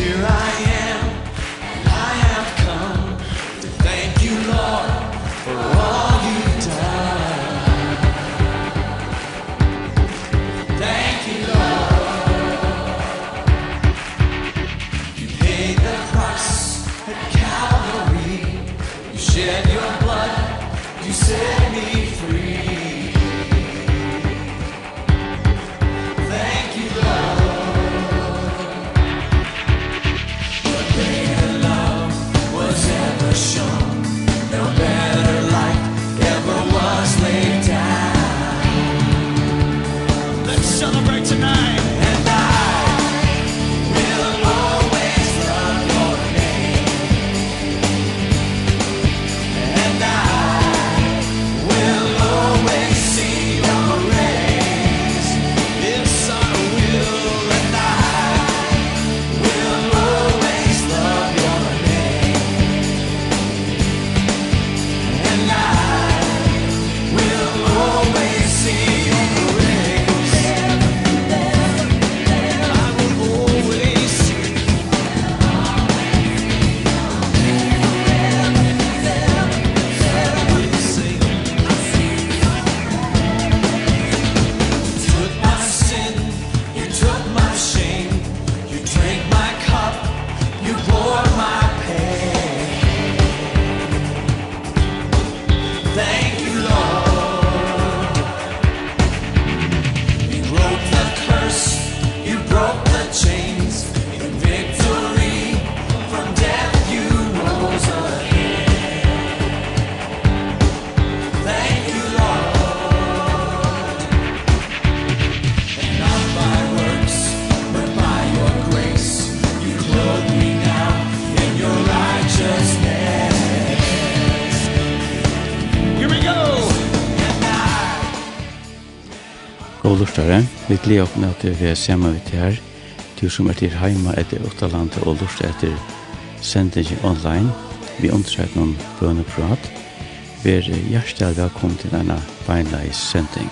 Here Vi gleder oss med at vi er sammen vidt her. Du som er til heima etter Åttalandet og lort etter sendingen online. Vi undersøker noen bønneprat. Vi er hjertelig velkommen til denne beinleis sending.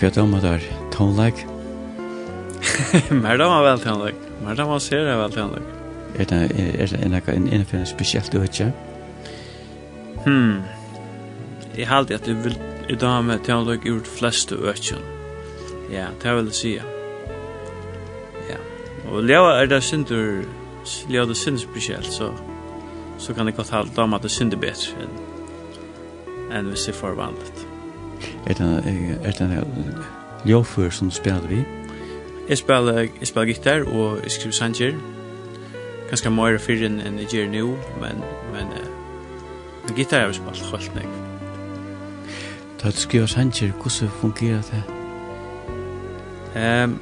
Hva er det der? Tonelike? Mer da var vel tonelike. Mer da var ser jeg vel tonelike. Er det er det en en en en spesielt du ikke? Hmm. Jeg halte at du vil i dag med tonelike ut flest du ikke. Ja, det vil jeg si. Ja. Og leva er det sindur leva det sindur spesielt, så så kan det godt halda om at det sindur bedre enn enn hvis det er forvandlet er det er det Ljofur som spiller vi. Jeg spiller, jeg spiller gitar og jeg skriver sanger. Ganske mer fyrir enn enn jeg gjør nå, men men uh, gitar har jeg spalt helt nek. Da du skriver sanger, hvordan fungerer det? Um,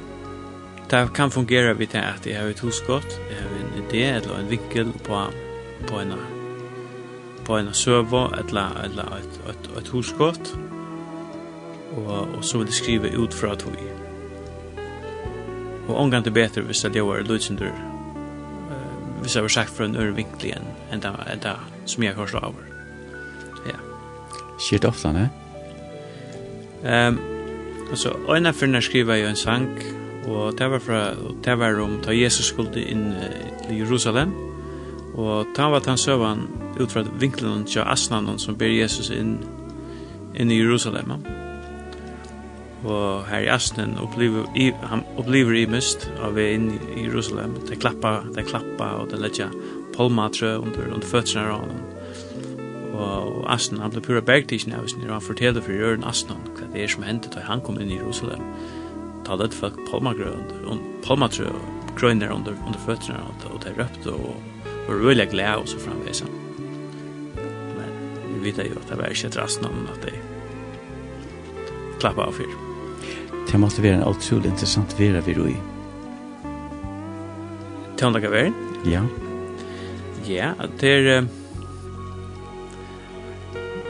det kan fungera vid det at jeg har ett husgott, jeg har en idé eller en vinkel på på en på en server eller eller et, et ett husgott og, og så vil jeg skrive ut fra tog. Og omgang til bedre hvis det var lydsynder, uh, hvis jeg var sagt fra en øre vinkel igjen, enn det, enn det som jeg har av. Ja. Skjer det ofte, ne? Um, altså, øyne for når skriver jeg en sang, og det var, fra, det var om da Jesus skulle inn uh, til Jerusalem, og da var han søvann ut fra vinkelen til asnanen som ber Jesus inn, inn i Jerusalem. Ja og her i Asnen opplever, i, han opplever i mist av vi inn i Jerusalem. De klappa, de klappa og de letja polmatre under, under fødsene av honom. Og, og Asnen, han ble pura bergtidsen av sin, og han forteller for Jørgen Asnen hva det er som hendte da han kom inn i Jerusalem. Ta det folk polmatre under, polmatre og grønner under, under fødsene av honom, og de røpte og var veldig glede og så framveis. Men vi vet jo at det var ikke et rasten at de klappa av fyrir. Det måste vara en otroligt intressant vera vi roi. Tåndaga veren? Ja. Ja, det är...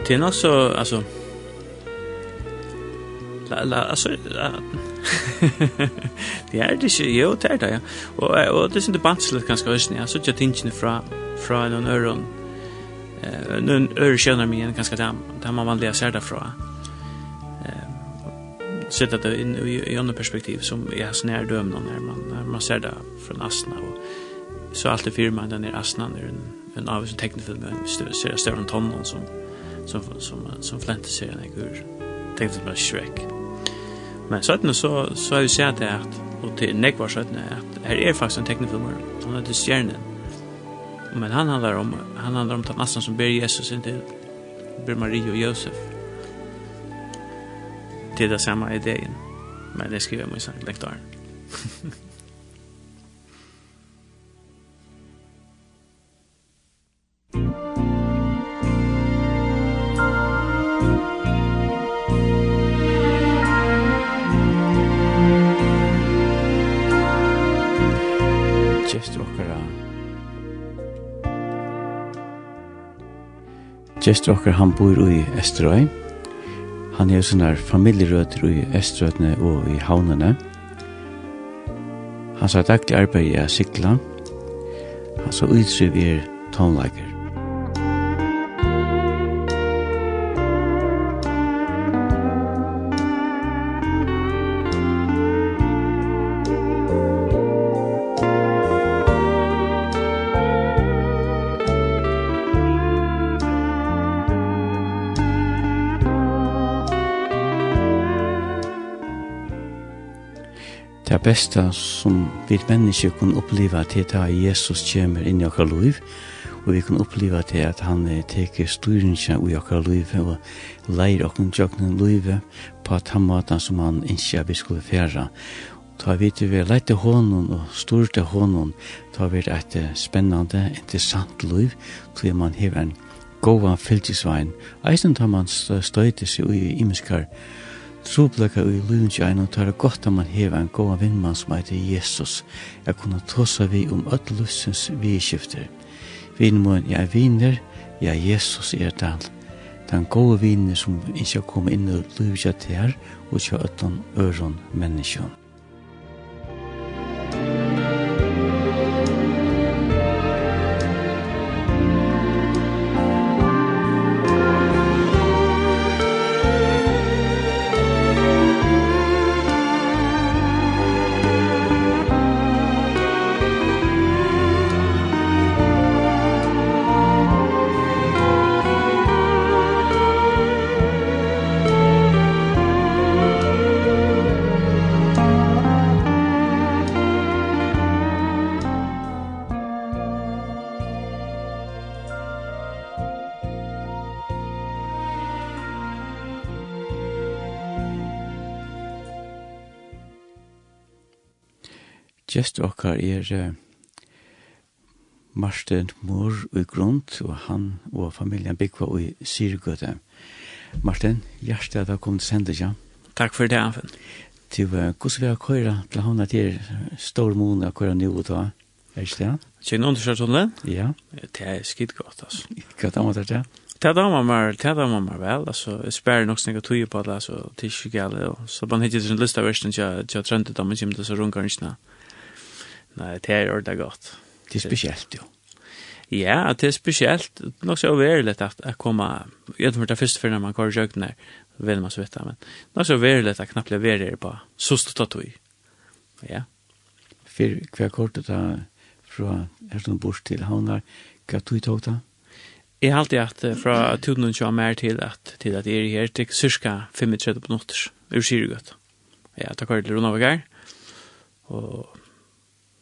Det er nok så, altså... La, la, altså... La. det er det ikke, jo, det er det, ja. Og, og det är inte bantsligt ganske høysen, ja. Så jag tingene fra, fra noen øron... Eh, noen øre känner mig en ganska där, där man vanlig ser det fra. Ja sätta det in i, i andra perspektiv som är snär dömd när man när man ser det från Asna och så allt det firman den är Asna när en en av sin teknifilm med ser jag Stefan Tomlin som som som som flänte sig en jag tänkte på Shrek. Men så att så så har vi sett det att och till Nick var så att här är faktiskt en teknifilm hon heter Stjernen. Men han handlar om han handlar om att Asna som ber Jesus in till ber Maria och Josef til det samme ideen. Men det skriver jeg min sang lektar. Gestur okkara Gestur okkara han bor i Esterøy Han er sånne familjerøter i Østrøtene og i havnene. Han sa daglig arbeid i Sikla. Han sa utsøv er tonlager. beste som vi mennesker kan oppleve til at Jesus kommer inn i okkar liv, og vi kan oppleve til at han teker styringen i okkar liv og leir okkar tjøkken liv på at han måten som han ikke vi skulle færa. Ta vi til vi leite hånden og storte hånden, ta vi et spennende, interessant liv, til man hever en gåva fyltisvein. Eisen tar man støyte seg i imeskar Trubløkka i lunge ein og tæra godt at man hever en goa vinnmann som heter Jesus, jeg kunne tåsa vi om öll lussens vidskifter. Vinnmån, jeg er vinner, jeg er Jesus er dal. Den gode vinner som ikke har kommet inn i lunge til her, og ikke har öllun øron menneskjon. Gjest okkar er uh, Marsten Mor i grund, og han og familien byggva i Syrgøte. Marsten, hjertet at du kom til sende, ja? Takk for det, Anfen. Til hvordan vi har køyra til hana til stor mån av køyra nivå da, er ikke det? Kjøkken undersøkelsen? Ja. Det er skitt godt, altså. Hva damer det er Det er man mer, det er man mer vel, altså, jeg spør nok snakka tog på det, altså, til ikke gale, og så man hittir sin lista versen til jeg trønte damer kjem til så rungar ikke Nei, det er ordentlig godt. Det er spesielt, jo. Ja, det er spesielt. Det er nok så overlig at jeg kommer, jeg tror det er først før når man går i kjøkken der, vet man så vite, men det er så overlig at jeg knappt leverer på så sost og tattoi. Ja. For hva kortet da fra Erstund Bors til Havnar, hva tog tog da? Jeg har alltid hatt fra tuden og kjører mer til at, til at jeg er her til cirka 35 minutter, ur syrgøtt. Ja, takk for det, Rona Vagar. Og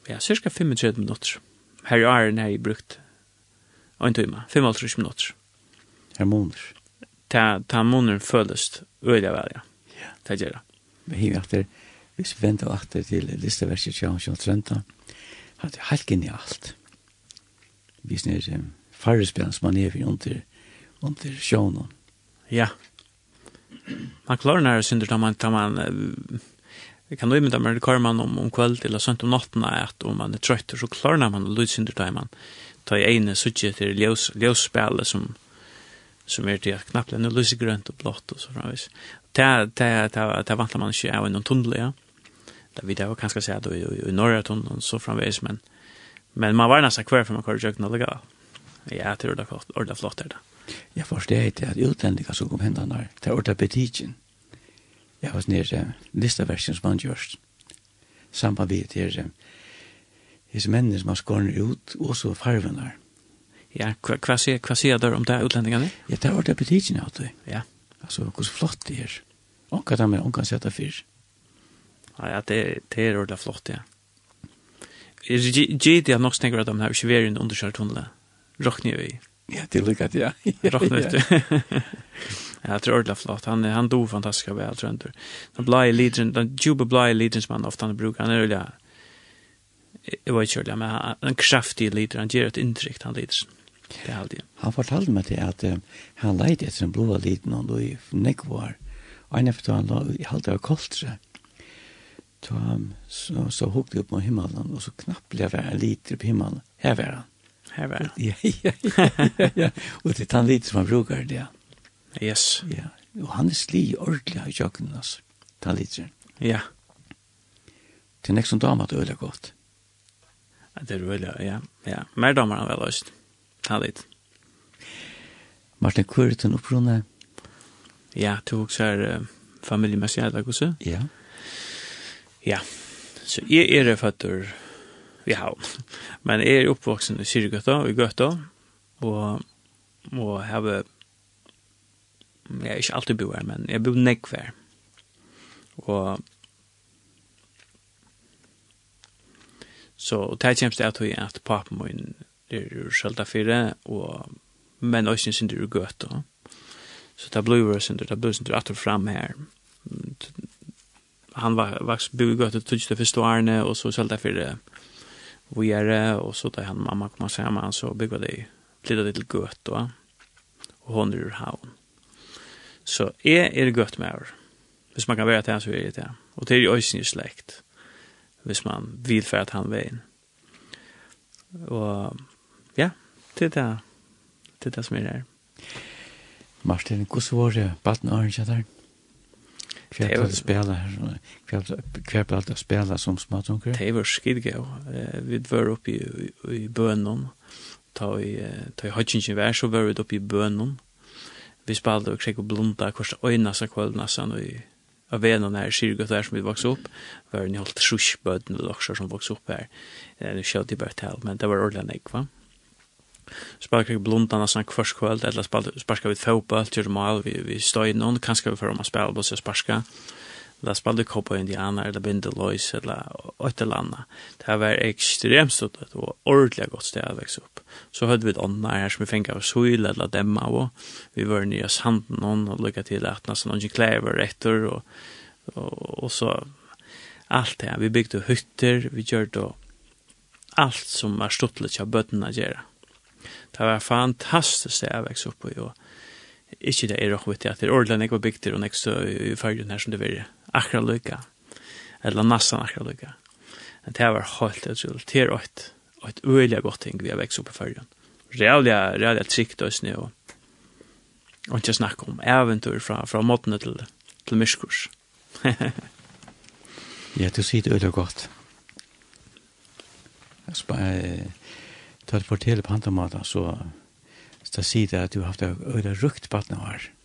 ja, cirka 35 minutter. Her i åren har jeg brukt en time, 35 minutter. Her måneder? Ta, ta måneder føles øyelig vel, ja. Ja. Ta gjør det. Men her efter, hvis vi venter etter til listeverset 2030, at det er helt genialt. Vi snir um, farrespillene som man er for under, under sjånen. Ja. Man klarer nærmere synder da man, da man uh, Jeg kan imynda meg, det kører man om, om kveld eller sønt om natten, at om man er trøyt, så klarer man å lydsynder til man ta i ene suttje til ljøsspillet som, som er til at knappt lenne lysegrønt og blått og så framvis. Det vantler man ikke av noen tunnel, ja. Det vet jeg kanskje sier det i norra tunnel og så framvis, men, men man var nesten hver for man kører kjøkken allega. Ja, det er ordentlig flott er det. Jeg forstår ikke at utlendinger som kom hendene der, det er ordentlig betikken jeg var nere listaversen som han gjørst. Samme vidt her, his mennene som har skåret ut, og så farven der. Ja, hva, hva, sier, hva sier du om det utlendingene? Ja, det var det appetitjen av det. Ja. Altså, hvor flott det er. Onka det med, kan sette fyr. Ja, ja, det, det er ordentlig flott, ja. Gidi har nok snakker at de har ikke vært er en undersjørt hundle. Råkne jo i. Ja, det lykket, ja. Råkne ut, ja. det tror ordla flott. Han han dog fantastiska väl tror inte. Den blå lidren, den tjuba blå legionsman ofta han brukar han är ja. Jag vet inte men en kraftig lidren, han ger ett intryck han lidren. Det är alltid. Han fortalde mig till att han lejde efter den blåa liten och då i Nekvar. Och en efter han låg i halvt av koltre. Så han så, så hukte upp mot himmelen och så knappt blev en liter på himmelen. Här var han. Här var han. Ja, ja, ja. ja. Och det är han lite som han brukar det. Ja. Yes. Ja. Og han er sli ordentlig av jøkken, altså. Ta litt. sånn. Ja. Til nek som damer, det er veldig godt. Ja, det er veldig, ja. ja. Mer damer han vel også. Ta litt. Martin, hvor er den opprunne? Ja, to også er uh, familiemessig, eller hva? Ja. Ja. Så jeg er føtter i havn. Men jeg er oppvoksen i Syrgøtta i Gøtta. Og, og har jeg er ikke alltid bo her, men jeg bor nekk her. Og så og det kommer til at jeg at papen min er ur skjelda fire, og men også synes det er gøt da. Så det blir jo synes du, det blir synes det er fram her. Han var, var bo i gøt og tog det første årene, og så skjelda fire vi er, og så da han mamma kom sammen, så bygde det, flyttet det til gøt da, og hon er ur havn. Så jeg er godt med her. Hvis man kan være til så er jeg til Og det er jo også slekt. Hvis man vil for at han veien. Og ja, det er det. Det er det som er her. Martin, hvordan var det baden ikke der? Hva er det å spille her? Hva er det å spela som smatunker? Det var skidgå. Vi var oppe i, i bønnen. Ta i, ta i hodgingen vær, så var vi oppe i bønnen vi spalte og kjekk og blunda kvart øyna sa kvall nassan og av venen her, syrgøtt der som vi vokste opp, var en helt trusjbøden ved okser som vokste opp her. Nu kjødde jeg bare til, men det var ordentlig nek, va? Spalka vi blunda nassan kvörs kvöld, eller sparka vi fotball, gjør mal, vi, vi støy noen, kanskje vi får om å spela, bare sparka, sparka, la spalde koppa indianer, eller binde lois, eller et eller annet. Det var ekstremt stort, og ordentlig godt sted å vekse opp. Så hadde vi et ånda her som vi fengt av sol, eller dem av, og vi var nye sanden noen, og lykket til at nesten noen klær var etter, og, og, og så alt det. Vi bygde hytter, vi gjør det, alt som var stått litt av bøttene gjøre. Det var fantastisk sted å vekse opp, og ikke det er råkvitt at det er ordentlig nekva bygter og nekstøy i fargen her som det var akkurat lykka, eller nesten akkurat lykka. Det var helt utrolig. Det er et, et øyelig godt ting vi har vekst opp i følgen. Reallig, reallig trygt oss snø, og og ikke snakke om eventyr fra, fra måten til, til myskurs. ja, du sier det øyelig godt. Jeg spør, da du forteller på andre måter, så, så sier det at du har haft øyelig rukt på den her. Ja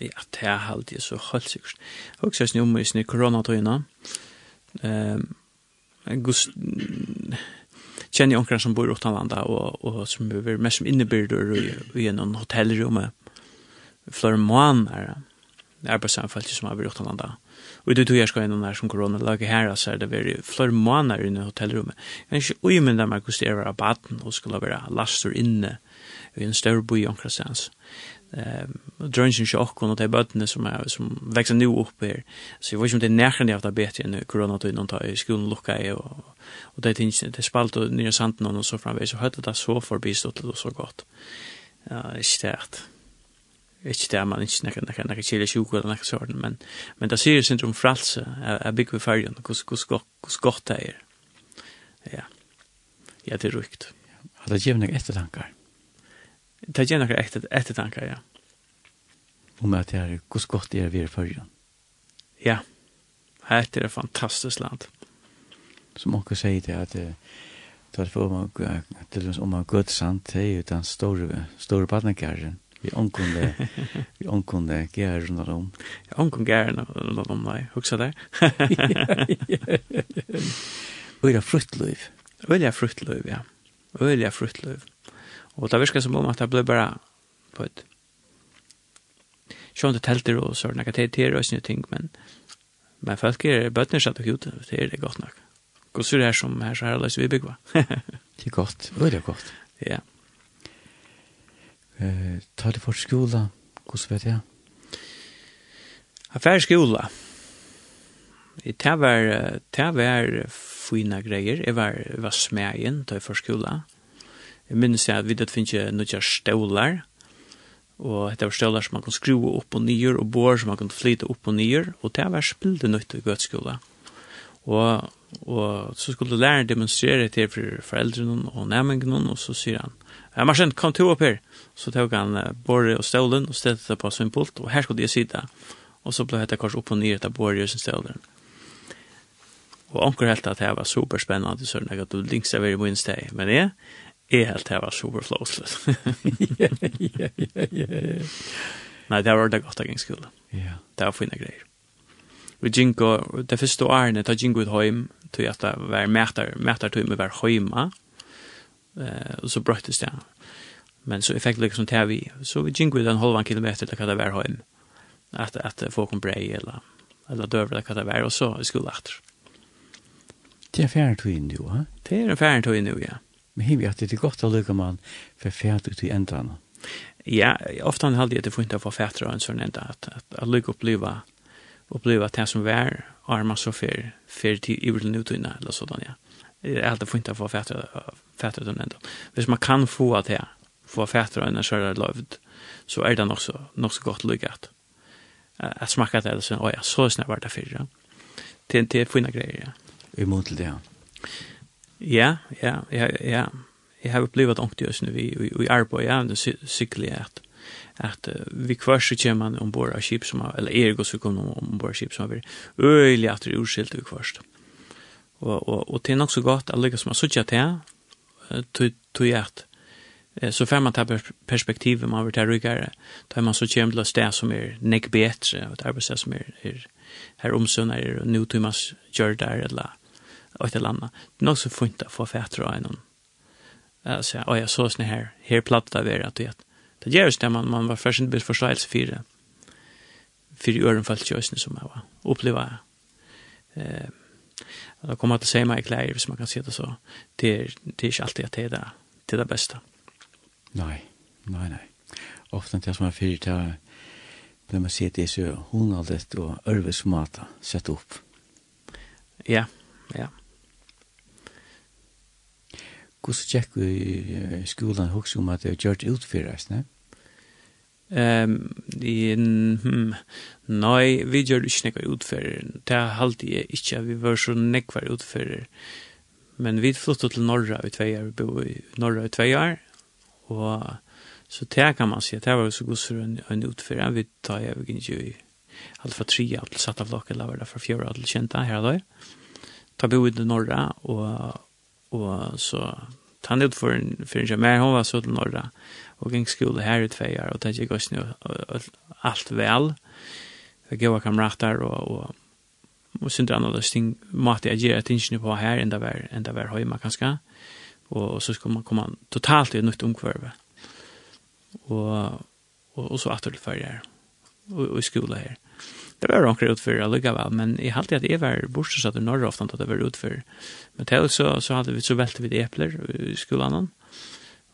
at det er alltid så helt sikkert. Og så er det om i sin koronatøyene. Um, Kjenner jeg omkring som bor i Åttanlanda, og, og som er mest som innebyrder i i en hotellrom flere måneder Det er bare samme arbeidssamfalt som er i Åttanlanda. Og det tog jeg skal innom her som korona koronalaget her, så er det veldig flere måneder inne i hotellrummet. Jeg er ikke uimynda meg hvordan det er av baden, og skulle være laster inne i en større by i omkring ehm drönchen chock och de bötterna som är som växer nu upp här. Så jag vet inte om det är närmare av det bättre än corona då innan tar i skolan lucka i och och det finns det spalt och nya santen och så framvis så hörde det så förbi stått och så gott. Ja, det är Ikke det, man ikke nekker, nekker, nekker kjele sjuk eller nekker sånn, men, men det sier sin om fralse, jeg bygger ved fergen, hvordan godt det er. Ja, ja det er rukt. Hadde det gjevning ettertankar? Det gjør noen etter, ettertanker, ja. Om at det er hvordan godt det er vi er førre. Ja, det er et fantastisk land. Som også sier det at det er for om at om man gøtt sant, det er jo den store, store badnekæren. Vi omkunde, vi omkunde gære rundt om. Ja, omkunde gære rundt om, nei, huksa der. Og det er fruttløyv. Øyla fruttløyv, ja. Øyla fruttløyv. Og det virker som om at det ble bare på et sjående telter og sånne aktiviteter og sånne ting, men, men folk er bøtner satt og ut, det er det godt nok. Gå det her som her så her løs vi bygger. det er godt, det er godt. Ja. Eh, tar det for skola, hvordan vet jeg? Affær skola. Det var, det var fina greier. Jeg var, jeg var smegen til for skola. Jeg minnes jeg at vi det finnes noen støvler, og det var støvler som man kunne skrua opp og nyer, og bår som man kunne flyte opp og nyer, og det var spildet nytt i gøtskola. Og, og så skulle læreren demonstrere det for foreldrene og nærmengene, og så sier han, Ja, Marsen, kom to opp her. Så tok han uh, borre og støvlen og stedet det på sin pult, og her skulle de sitte. Og så ble det kanskje opp og ned etter borre og sin støvlen. Og anker helt at det var superspennende, så jeg at du links av i min steg. Men jeg, är helt det var superflowsless. Ja, ja, ja, ja. Nej, det var det gott gäng skulle. Ja. Det var fina grejer. Vi gingo, det första året ta gingo ut hem till att var mätar, mätar till mig var hemma. Eh, och så bröttes det. Men så effekt liksom tar vi. Så vi gingo ut en halvan kilometer till att var hem. Att att få kom brej eller eller dövra kan det var. och så i skolan. Det är färdigt nu, va? Det är färdigt nu, ja men hivi at det er godt å lykke man for fært ut i endene. Ja, ofte han halde jeg til funnet få fært og en sånn enda, at, at, at lykke oppleva, oppleva det som vær, arma så fyr, fyr til ivril nutøyna, eller sånn, ja. Det har alltid funnet få fært ut den enda. Hvis man kan få at det, få fært og en sånn løvd, så er det nok så, nok så godt lykke at, at smakka det, så, oh ja, så snart var det fyrir, ja. Det, det er fina greier, ja. I mån det, ja. Ja, ja, ja, ja. Jeg har upplevt ångt just nu vi vi är på ja, det cykliga att att vi kvarsu kemman man ombord av skip som eller ergo så kommer ombord av skip som vi öjligt att urskilt vi kvarst. Og, og, og det er nok så godt at lykkes man söka till till till at, så får man ta perspektivet man vil ta ryggere, da er man så kommer till sted som er neck bedre, og et arbeidssted som er, er her omsønner, og nå till man gjør där eller och det landa. Det är också fint att få fätter av någon. Alltså, ja, oh, jag såg sådana här, här platta vi att det. Det görs det man, man var först inte förståelse för det. För i öron fallet jag som jag var. Uppleva. Eh, jag kommer att säga mig kläder, hvis man kan se det så. Det är, det är inte alltid att det är det, det, är det bästa. Nej, nej, nej. Ofta det som är fyrt här, när man ser det så hon har det och örvesmata sett upp. Ja, ja. Hvordan tjekk i skolan hos om at det er gjort utfyrres, ne? Um, i, hmm, nei, vi gjør ikke nekva utfører. Det er alltid jeg ikke, vi var så nekva utfører. Men vi flyttet til Norra i tvei år, vi bor i Norra i tvei år, og så det kan man si, at det var så god for en, en utfører. Vi tar jeg ikke i alt fra tre alt satt av lakken, eller fra fjøra alt kjenta her da. Ta bo i Norra, og Og så tann ut for en för en mer hun var så till norra og gikk skole her i två år och tänkte jag snö allt väl. Jag gav kamrater og, og, och synd andra ting sting, måtte jeg att inte på her, enda var enda var hemma og, og så skulle man komme totalt i et nytt omkvärve. og, og, og så åter till förr og, og i skola her. Mm det var onkel ut för alla va men i halt att det var borste så att norr ofta att det var ut för men till så så hade vi så välte vi äpplen i skolan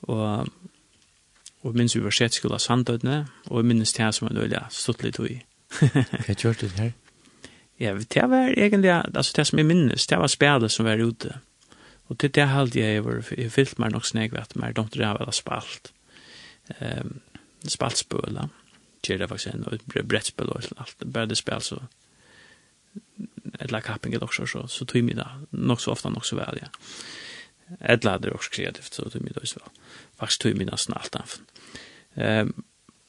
och och minns vi var sett skola og och minns det här som en öliga stått litt i Hva gjør du här? Ja, det var egentligen, altså det som jeg minns, det var spelet som var ute. Och det halde jeg, jag var jag fyllt mig nog snägvat mer de där var spalt. Ehm um, spaltspöla gör det faktisk en, og brett spel och allt bara det spel så ett lag capping også, så så tog vi där nok så ofta nok så vel, ja Et la det også kreativt så tog vi mig også vel. Faktisk tog mig nesten alt annet. ehm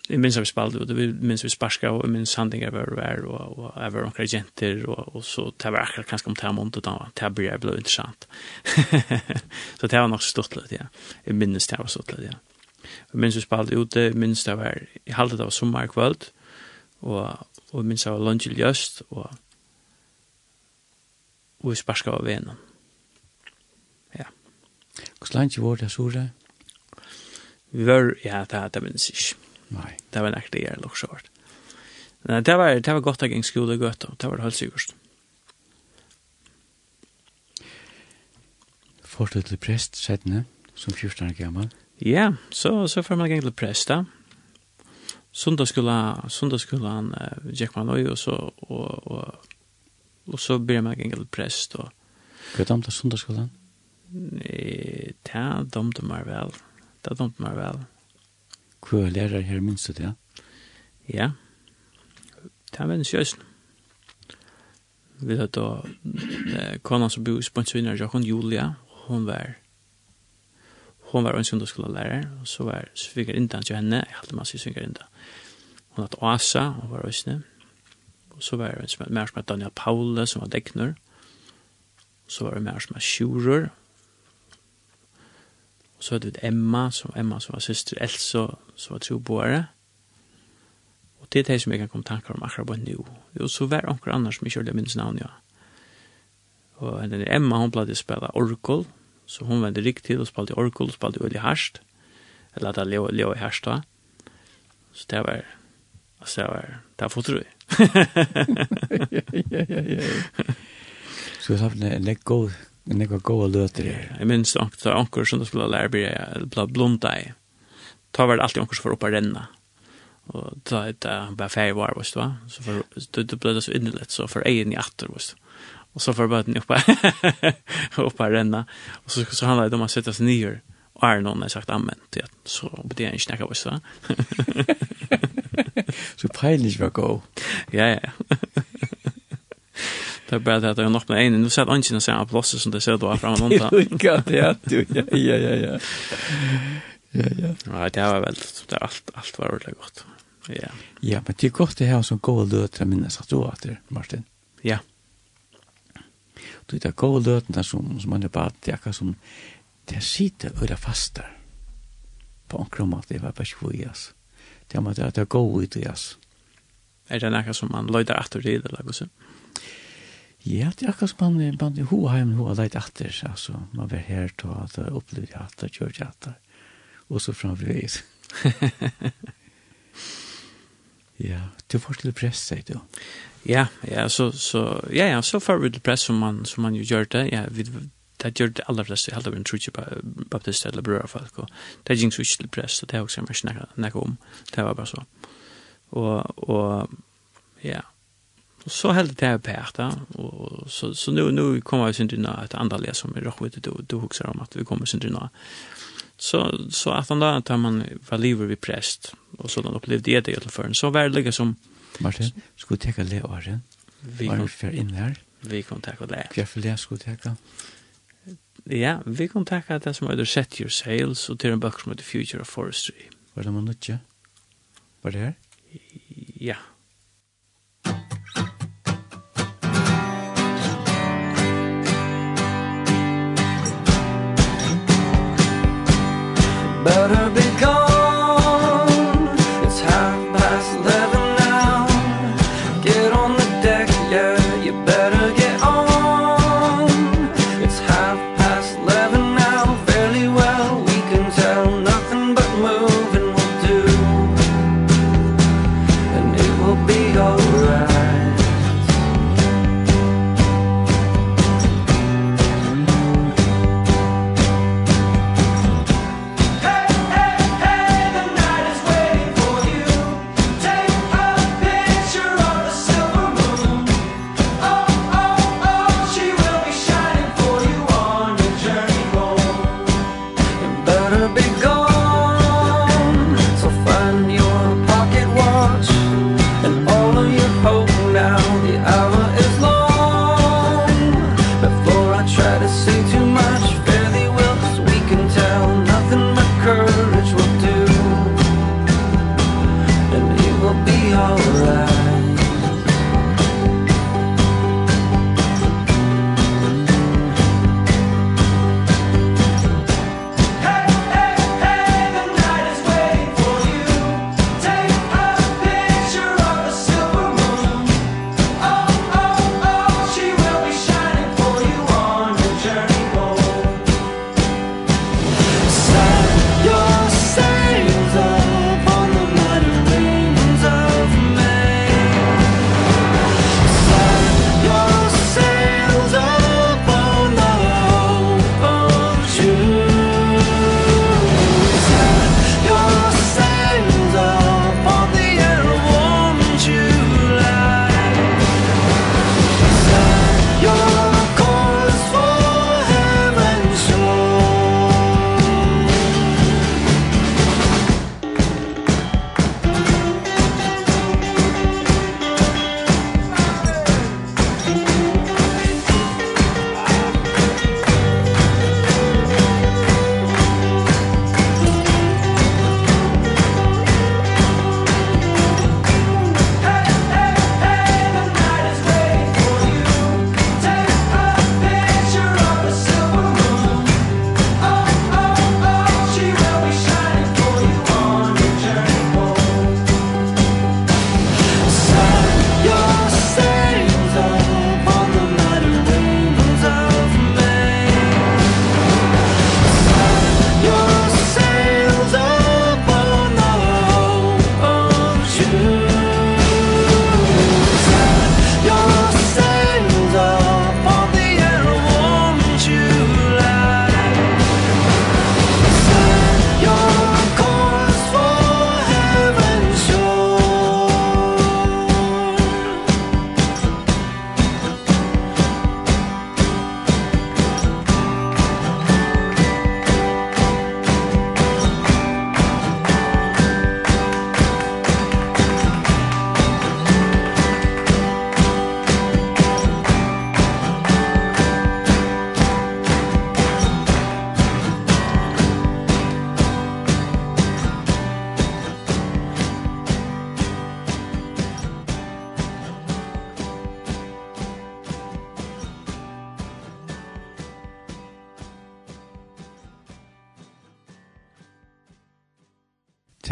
Jeg minns vi spalte, og jeg minns vi sparska, og jeg minns handingar var vær, og jeg var onkra jenter, og, og så det var akkurat kanskje om det her måned, og det ble interessant. så det var nok så stort litt, ja. Jeg minns det var stort litt, ja. Jeg minns vi spalte ute, minns det var, jeg i halvdet av sommerkvöld, og, og minns det var lunch i ljøst, og, og vi sparska av venen. Ja. Hvordan lunge var det, sore? Vi var, ja, det, det minns ikke. Nei. Det var nektig jeg lukk sjørt. Nei, det var, det var godt jeg gikk skole og gøtt, og det var helt sikkert. Fortet til prest, Sedne, som 14 år gammel. Ja, så, så får man gäng till prästa. Sundagsskolan, sundagsskolan uh, gick man og så, og og og så började man gäng till präst. Och, Hva damte sundagsskolan? Ja, damte meg vel. Det er damte meg vel. Hva er lærer her minst det, ja? Ja. Det er veldig sjøst. Vi vet da, kona som bor i Spansvinner, hun Julia, hun var hon var en sundagsskolelærer, og så var svigerindan til henne, jeg halte masse svinger svigerindan. Hon hatt Asa, hon var òsne, og så var det en mer som Daniel Paule, som var dekner, og så var det mer som hette Sjurur, og så hadde vi Emma, som, Emma som var syster Elsa, som var troboere, og det er det som jeg kan komme tankar om akkurat på nu. Og så var det anker annars som jeg kjørte minns navn, ja. Og henne Emma, hon pleide å spille orkol, Så hon vände rikt till och spalte orkol, spalte öl i harsht. Eller att det leo, leo i harsht då. Så det var, alltså det var, det var fotru. ja, ja, ja, ja. Så jag sa, lägg god, lägg god god löter det. Jag minns att det var anker som det skulle lära bli blunda i. Ta var det alltid anker som var uppe och renna. Och ta ett, bara färg var, visst va? Så det blev det så innerligt, så för egen i atter, visst du. Och så får båten upp upp renna. Och så så handlar det om att sätta sig ner. Och är någon har sagt amen till att så det en snacka vad så. Så peinlich var go. Ja ja. Det är bara att jag har med en. nå satt jeg ikke noe av plåster som det ser du har fremme noen da. Ja, ja, ja, ja. Ja, ja. Ja, det var väl det allt allt var ordentligt godt, Ja. Ja, men det er godt det her som går löt att minnas att du åter, Martin. Ja. Du vet, gode løtene som, som man er bare, det er akkurat som, det sitter og det faster. På omkring måte, det var bare ikke for i oss. Det er måte det, det er gode ut, i oss. Er det noe som man løyder etter det, eller hva sånt? Ja, det er akkurat som man, man i hjemme, ho har løyder etter, altså. Man var her til å oppleve etter, det etter, og så framfrøys. Ja, du får til press, sier du. Ja, ja, så, så, ja, ja, så får vi til press som man, som man jo gjør det. Ja, vi, det gjør det aller fleste, jeg heldig en trutje baptist eller brødre folk, og det gikk så ikke til press, og det er også jeg ikke snakket om. Det var bare så. Og, og ja, og så heldig det her på da, og så, så nu, nu kommer vi sin unna et andre les som vi råkker ut, du, du husker om at vi kommer sin unna så så att han där tar man var lever vi präst och så då upplevde det i så var det som Martin skulle ta det året vi kom för in där vi kom ta det jag för det skulle ta ja vi kom ta det som heter set your sails och till en bøk som heter future of forestry. Var det man inte var det her? ja. better be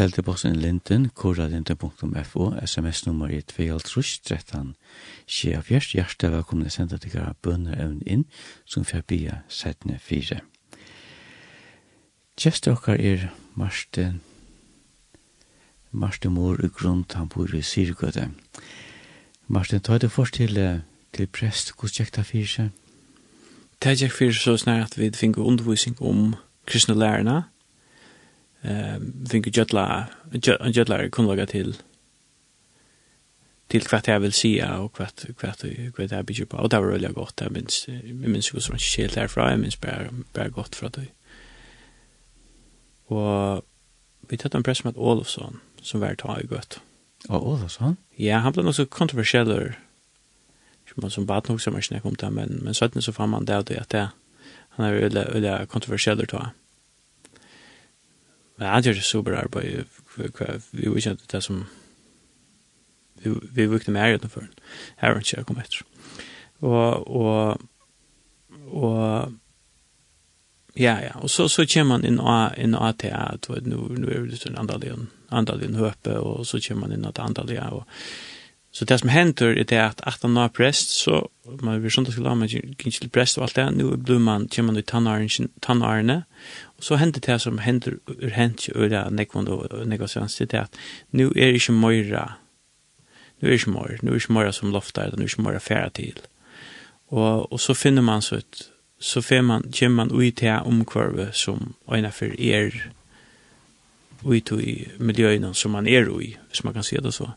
Teltebossen Linden, koralinden.fo, sms-nummer i 2.13, skje av fjerst, hjertet velkomne senda til gara bønner evn inn, som fyrir bia setne fire. Gjester okkar er Marsten, Marsten Mor i grunn, han bor i Syrgøde. Marsten, ta det først til, til prest, hos kjekta fire? Det er kjekta fire så snart at vi finner undervisning om kristne lærerne, ehm tänker jötla jötla kunde lägga till till kvart jag vill se och kvart kvart kvart jag bygger på och det var väldigt gott jag minns jag minns hur som skilt härifrån jag minns bara bara gott för att och vi tatt en press med Olofsson som var ta i gott och Olofsson ja han blev nog så kontroversiell som man som bad nog som mycket när om där men men så att så fann man det att det han är väldigt väldigt kontroversiell då Men han gjør det super arbeid, vi vet ikke det som vi brukte mer utenfor. Her var ikke jeg kom etter. Og, og, og, ja, ja, og så, så kommer man inn av, inn av til at nå, nå er det en andaligen, andaligen høpe, og så kommer man inn av til andaligen, og Så det som hender er det at at han har prest, så man blir sånn at man ikke til prest og alt det, nå blir man, kommer man i tannarene, Så hender det som hender ur hent i øyla nekvand og negosians det at nu er ikke møyra nu er ikke møyra, nu er ikke møyra som loftar, nu er ikke møyra færa til. Og, og så finner man så et så finner man kjem man ut til omkvarve som øyna for er ut i miljøyna som man er i, hvis man kan si det så.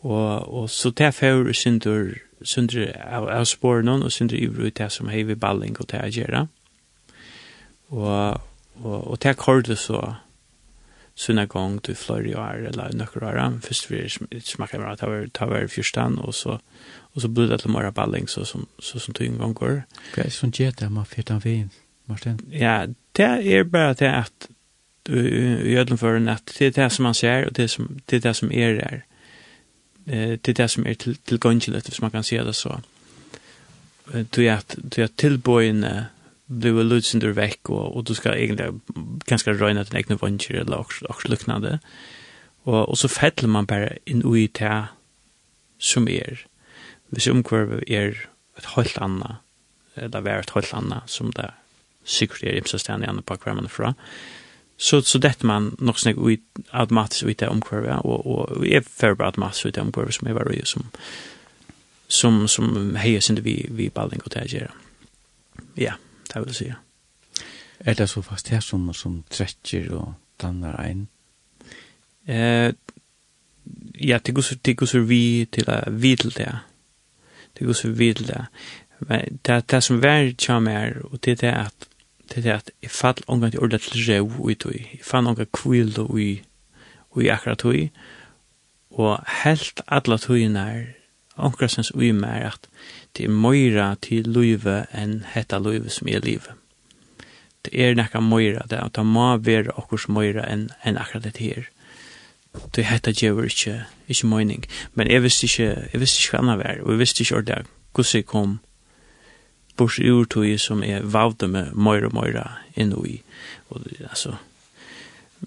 Og, og så det fer synder synder av, av spåren og synder i ut til som hei vi balling og til å gjøre. Og og, og det hørte så sunna gång till Florian och eller några år först vi smakar bara ta ta var förstan och så och så blir det till mera balling så som så som tog en gång går. Okej, så det där man fick vin. Martin. Ja, det är bara det att i ödlen för en att det är det som man ser och det som det är det som är där. Eh det är det som är till till gången man kan se det så. Du är att du är tillbojen blir lutsindur vekk, og, og du skal egentlig ganske røyne til egne vansjer eller også luknande. Og, og så fettler man bare inn ui til som er. Hvis omkvarvet er et helt anna, eller vær et helt anna, som det sikkert er imsa stedan i andre på hver man er fra, så, så dette man nok snakk ui, automatisk ui til omkvarvet, og, og jeg fører bare automatisk ui til omkvarvet som jeg var ui, som, som, som heier sin vi, vi balling og til å gjøre. Ja. Yeah det vil si. Er det så fast her som, som trekker og danner ein? Eh, ja, det går, det går så vi til det, vi til det. Det går så vi til det. Men det, det som vær kommer, og det er det at det er at jeg fall omgang til ordet til rev i tog. Jeg fann omgang kvil ui, i akkurat tog, Og helt alle togene er omkring sens ui mer at det er møyra til løyve enn hetta løyve som er livet. Det er nekka møyra, det er at det må være okkurs møyra enn en akkurat det her. Det er hetta gjør ikke, ikke møyning. Men jeg visste ikke, jeg visste ikke hva annet var, og jeg visste ikke ordet hvordan jeg kom bors ur tog som er vavde med møyra møyra inn i. Og altså,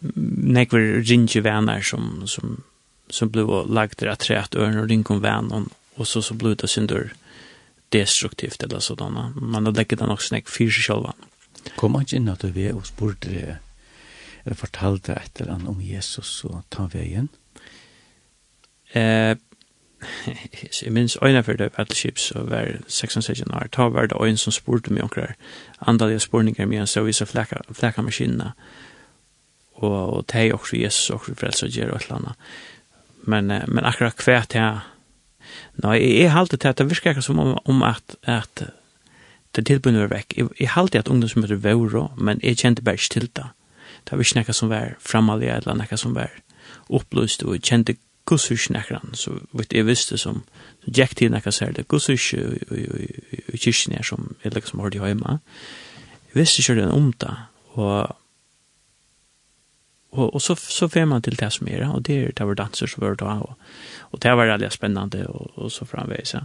nekver ringe venner som, som, som ble lagt der at tre at øren og ringe om venn, og så så ble det synder. Mm destruktivt eller sådana. Man har lägger den också näck för sig själva. Kom man han in att vi och spurte eller fortalte et eller annet om Jesus og ta veien? Eh, jeg minns øyne for det battleships og var 16-16 år. Ta var det øyne som spurte meg omkring andalige spurninger med en så viser flekka maskinene. Og, og det er også Jesus og frelse og gjør og et eller annet. Men, men akkurat hvert jeg Nei, jeg jeg halte til at det virker ikke som om, om at, at det tilbundet var vekk. Jeg, jeg halte at ungdomsmøter var rå, men jeg kjente bare ikke til det. Det var ikke noe som var framalig, eller noe som var opplyst, og jeg kjente gussus nekran, så vet jeg visste som, så gikk til nekka sær det gussus i kyrkjen her som jeg liksom hørte hjemme. Jeg visste ikke det om det, og och og så så fer man till det som er, och det är det var danser som var da, och og det var väldigt spännande och og så framväs.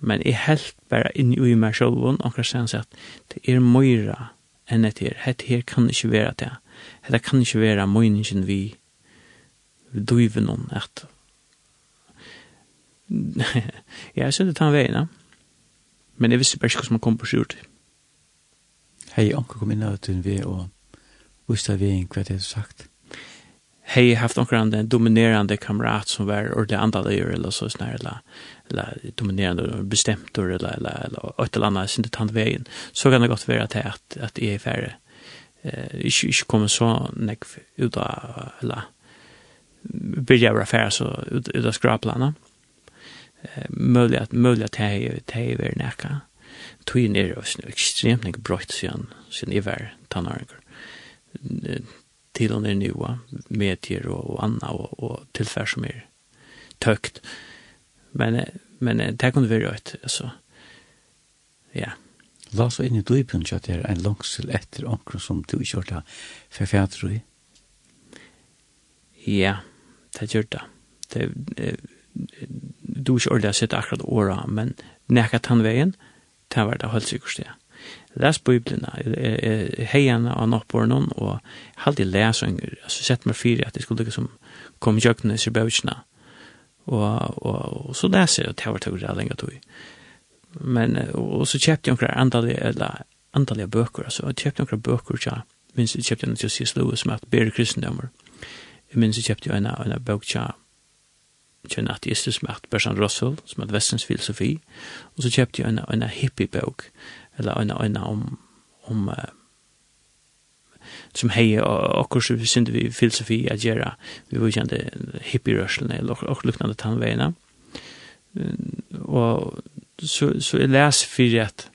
Men i helt bara in i mig själv och kan sen at det är møyre än det här. Det her kan ikke vara det. Det kan inte vara møyningen vi driver någon att ja, så det tar vägen. Men det visste bare ikke hvordan man kom på skjort. Hej, onkel kom inn av i en og och viste vi inn hva det er sagt. Hei, jeg har haft noen andre dominerande kamerat som var ordentlig andalegjer, eller så sånn her, eller, eller dominerande bestemtor, eller, eller, eller et eller annet, sin tant veien, så kan det godt være at, at, at jeg er ferdig. Eh, ikke, ikke kommer så nek ut av, eller, byrja vara affär så ut ut av skraplarna. Eh möjligt att möjligt att hej hej över näka. Twin är oss nu extremt mycket brott sen sen i vär till och med nu medier och, och anna och, och tillfär som är tökt men men det kunde vara rätt alltså ja. La så inn i djupen så att det er en langsel etter onkel som du kört där for fjärde i ja det gjør det det eh, du kör det sitt akkurat åra men näkat han vägen det var det helt sikkert ja les biblina, heian av noppbornen, og halde i lesunger, altså sett meg fyrir at jeg skulle liksom komme jøkne i Sirbevitsjena, og, og, og så leser jeg, og det var det lenge tog. Men, og, så kjøpte jeg noen andalige, eller antallige bøker, altså, jeg kjøpte noen bøker, ja, minst jeg kjøpte noen til C.S. Lewis, som heter Bere Kristendommer, jeg minns jeg kjøpte en, en bøk, ja, kjønne ateistisk med Bertrand Russell, som er vestens filosofi, og så kjøpte jeg en, en hippie-bøk, eller en en om om uh, som hej och kurs vi synte vi filosofi att göra vi var kände hippie rushen eller och liknande tanväna och så så är läs för att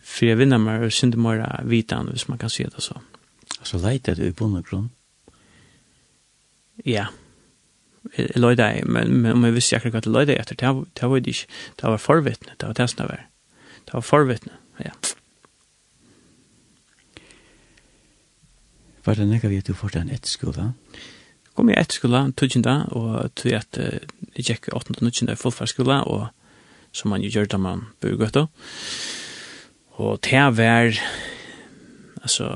för jag vinner mer och synte mer vitan hvis man kan se det så så lite det på någon grund ja. Lloyda, men men om jag visste jag kunde gå till Lloyda efter det var det var förvittne, det var det som det var. Det var forvittne ja. Var det nekka vi at du fortsatt en etterskola? Kom jeg etterskola, tøtjenda, og tog at uh, jeg gikk 8. og 9. i fullfærskola, og som man jo gjør da man bor gøtta. Og det var, altså,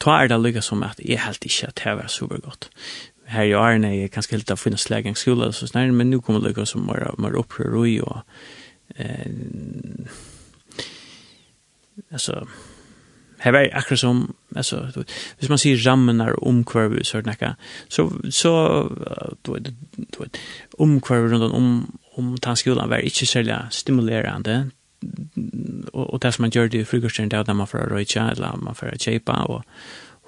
ta er det lykka som at jeg helt ikke at det var super godt. Her i Arne jeg kanskje helt att finne lägen skola så snart, men nu kommer det gå som var opprør og jo, eh alltså här var akkurat som alltså hvis man ser rammenar om kurvor så det näka så så då då om kurvor runt om om tanskolan var inte så stimulerande och och det som man gör det i frukosten där där man får röja eller man får chepa och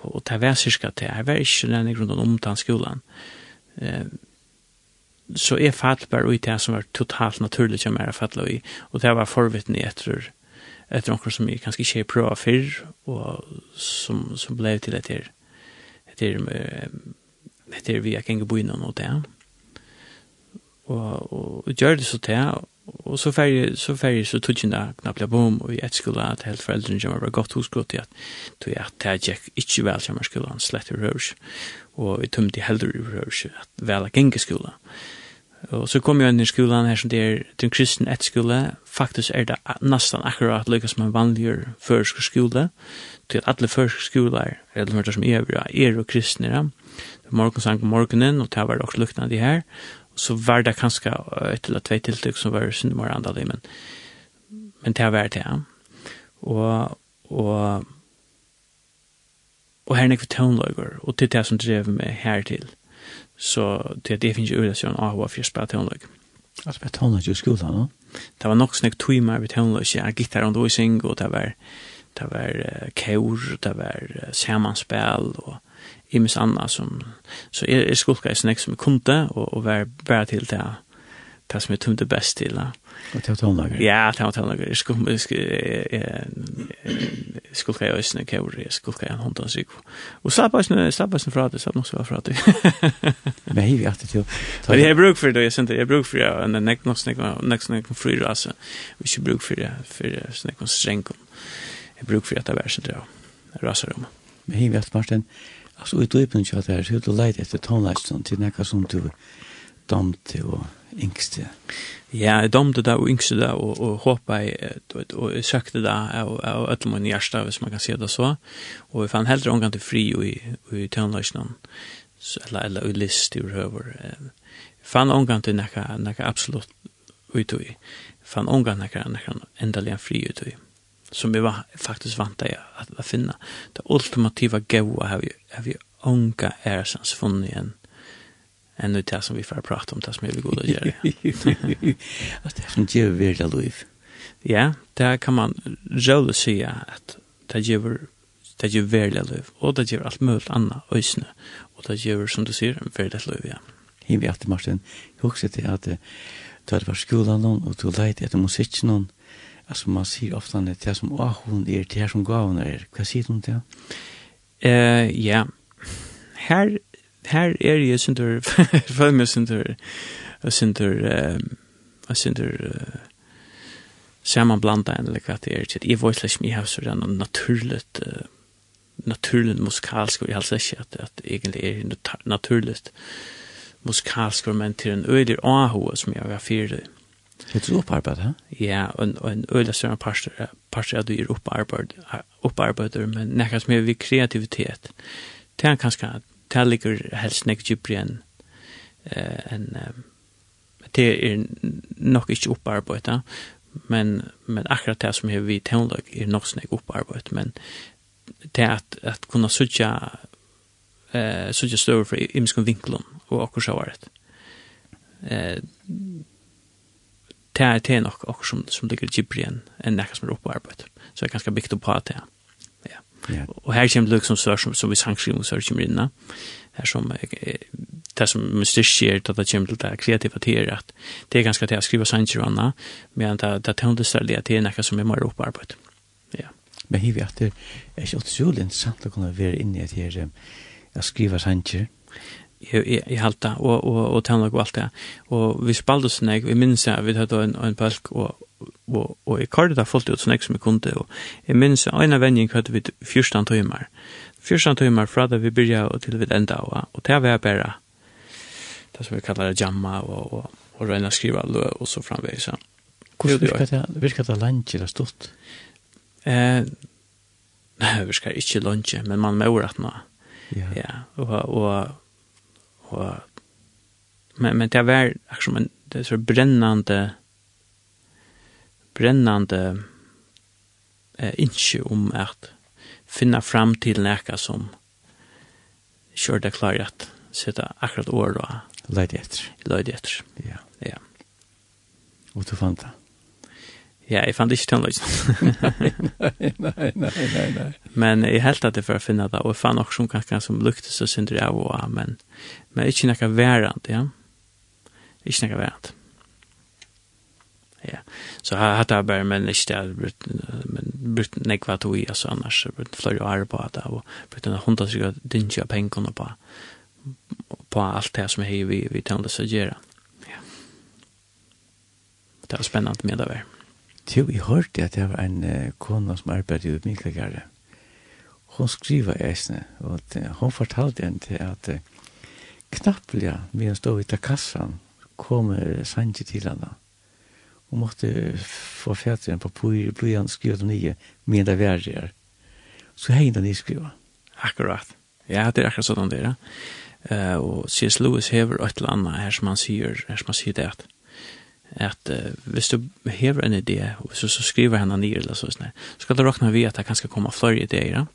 och ta väsiska till här var inte den grunden om tanskolan eh så är fattbar och det som var totalt naturligt som är fattla i och det var förvittne efter etter noen som jeg kanskje ikke prøver før, og som, som ble til etter, etter, etter vi gikk ikke bo innom og det. Og, og, gjør det så til, og så færre, så færre, så tog jeg da knappt bom, og i et skole at helt foreldrene kommer var godt hosgått i at tog jeg at jeg gikk ikke vel kommer skolen slett i rørs, og vi tømte heller i rørs at vel gikk ikke skolen. Og så kom jeg inn i skolen her som det er den kristen etterskole. Faktisk er det nesten akkurat lykkes som en vanligere førsk skole. Til at alle førsk skoler, eller mørte som er, er og kristne. Ja. Det var morgensang på morgenen, og det var også lukkene de her. Så var det kanskje et eller tvei tiltak som var synd syndemor andre, men, men det var det, ja. Og, og, og her er nekve tøvnløyger, og til det som drev meg her til. Så det det finnes jo öle så en for å spille tonlag. Jeg på tonlag i skolan då. Det var nog snägt timmar ved tonlag så jag gitar under och sing och det var det var kör, det var sammanspel och imis anna som så är er, er skolka är snägt som kunde och og var bare till det det som jag tömde bäst till. Ja. Og til tonlager? Ja, til tonlager. Jeg skulle ikke ha øsne kjører, jeg skulle ikke ha en hånd av syk. Og slapp øsne, slapp øsne fra det, slapp nok så fra det. Men jeg vet alltid til. Men jeg har bruk for det, jeg synes det, jeg har bruk for det, og nek nok snakker, nek snakker om fryr, altså, vi ikke bruk for det, for jeg snakker om streng, jeg bruk for det, det er sånn det, raser om. Men jeg alltid, Martin, altså, i døypen kjøtt her, så er du leit etter tonlager, til nekka som du damte og yngste. Ja, jeg domte det og yngste det, og, og håpet jeg, og jeg søkte det av, av øtlom og njersta, hvis man kan si det så. Og jeg fann heller omgang til fri og i, og i tøvnløsene, eller, eller i list i røver. Jeg fann omgang til nekka, nekka absolutt utøy. Jeg fann omgang nekka, nekka endelig fri i. som vi var faktisk vant til at, at finne. Det ultimativa gaua har vi, har vi unga æresans funnet igjen. Mm enn nu det som vi får prata om, det som er vi god å gjøre. Alltså det er som gjør virkelig liv. Ja, det kan man roligt si at det gjør det gjør virkelig liv, og det gjør alt mulig annet ösne, og det gjør, som du sier, virkelig liv, ja. Hiv i aftur, Martin, jag också till att du hade skolen noen, og du leit etter musikk noen, Altså, man sier ofte at det här som ah er, det er som gav er. Hva sier du om det? Eh ja. Her her er jeg synder, for meg synder, synder, synder, saman blanda en eller hva det er til. Jeg vet ikke om jeg har sånn naturligt, uh, naturligt musikalsk, og jeg helst ikke at, at egentlig er naturligt musikalsk, men til en øyler AHO som jeg har fyrt. Er du opparbeid, hæ? Ja, og, og en øyler større parster, parster at du er opparbeid, opparbeider, men nekka som er vi kreativitet. Det er kanskje det ligger helst nek djupere enn en, det er nok ikke opparbeidet, men, men akkurat det som vi tånlag er nok snakk opparbeidet, men det at, at kunne sutja eh, sutja støver fra imskon vinklum og akkur sjåvaret. Eh, det er det nok akkur som, som ligger djupere enn en nekka som er opparbeidet. Så jeg er ganske bygd opp på det. Ja. Ja. Och här kommer det liksom sør som, som vi sangskrivning sør kommer inna. Her som det som mystiskt sker at det kommer til det kreativa till at det er ganske til å skrive sanger och annat medan det, det tondestar det till noe som er mer upparbete. Ja. Men hivi at det er ikke utrolig interessant å kunne være inne i det här å skrive sanger jeg jeg halta og og og tälna og alt det. og vi spaldas när vi minns att vi hade en en balk og og, og jeg kardet det fullt ut sånn jeg som jeg kunne, og jeg minns en av vending hadde vi 14 timer. 14 timer fra da vi begynte og til vi enda, og, og det var bare det som vi kallar det jamma, og, og, og røyna skriva lø, og så framvegis. Hvordan virker det, virker det langt eller stort? Eh, nei, det virker ikke langt, men man må rett nå. Ja. ja og, og, og, men, men det var akkurat som en det er så brennende, brennande eh, ikke om at finna fram til nekka som kjør det klar at sitta akkurat år og leid etter. Leid etter. Ja. Ja. Og du fant det? Ja, jeg fant ikke den nei, nei, nei, nei, nei. Men jeg helt at jeg får finne det, og jeg fann også noen som lukte så synder jeg og av, men, men ikke noe værende, ja. Ikke noe værende ja. Så har hatt det bare, men ikke det har brukt, men brukt nekva tog i, altså annars, brukt flere år på det, og brukt en hundra sikkert dynja pengene på, på alt det som hei vi, vi tønde seg gjøre. Ja. Det var spennende med det var. Jo, jeg hørte at det var en uh, kona som arbeidde i Miklagare. Hun skriva eisne, og hun fortalte en til at uh, knapplega, vi stod i takassan, kom uh, Sanji til henne, og måtte få fætre en papur, blyant, skriva de nye, men det var det Så hei den skriva. Akkurat. Ja, det er akkurat sånn det er. Uh, og C.S. Lewis hever et eller annet her som han sier, her som han sier det at at uh, hvis du hever en idé, og så, så skriver henne nye eller så, sånn, så skal du råkne vi at det kan skal komme flere ideer. Ja?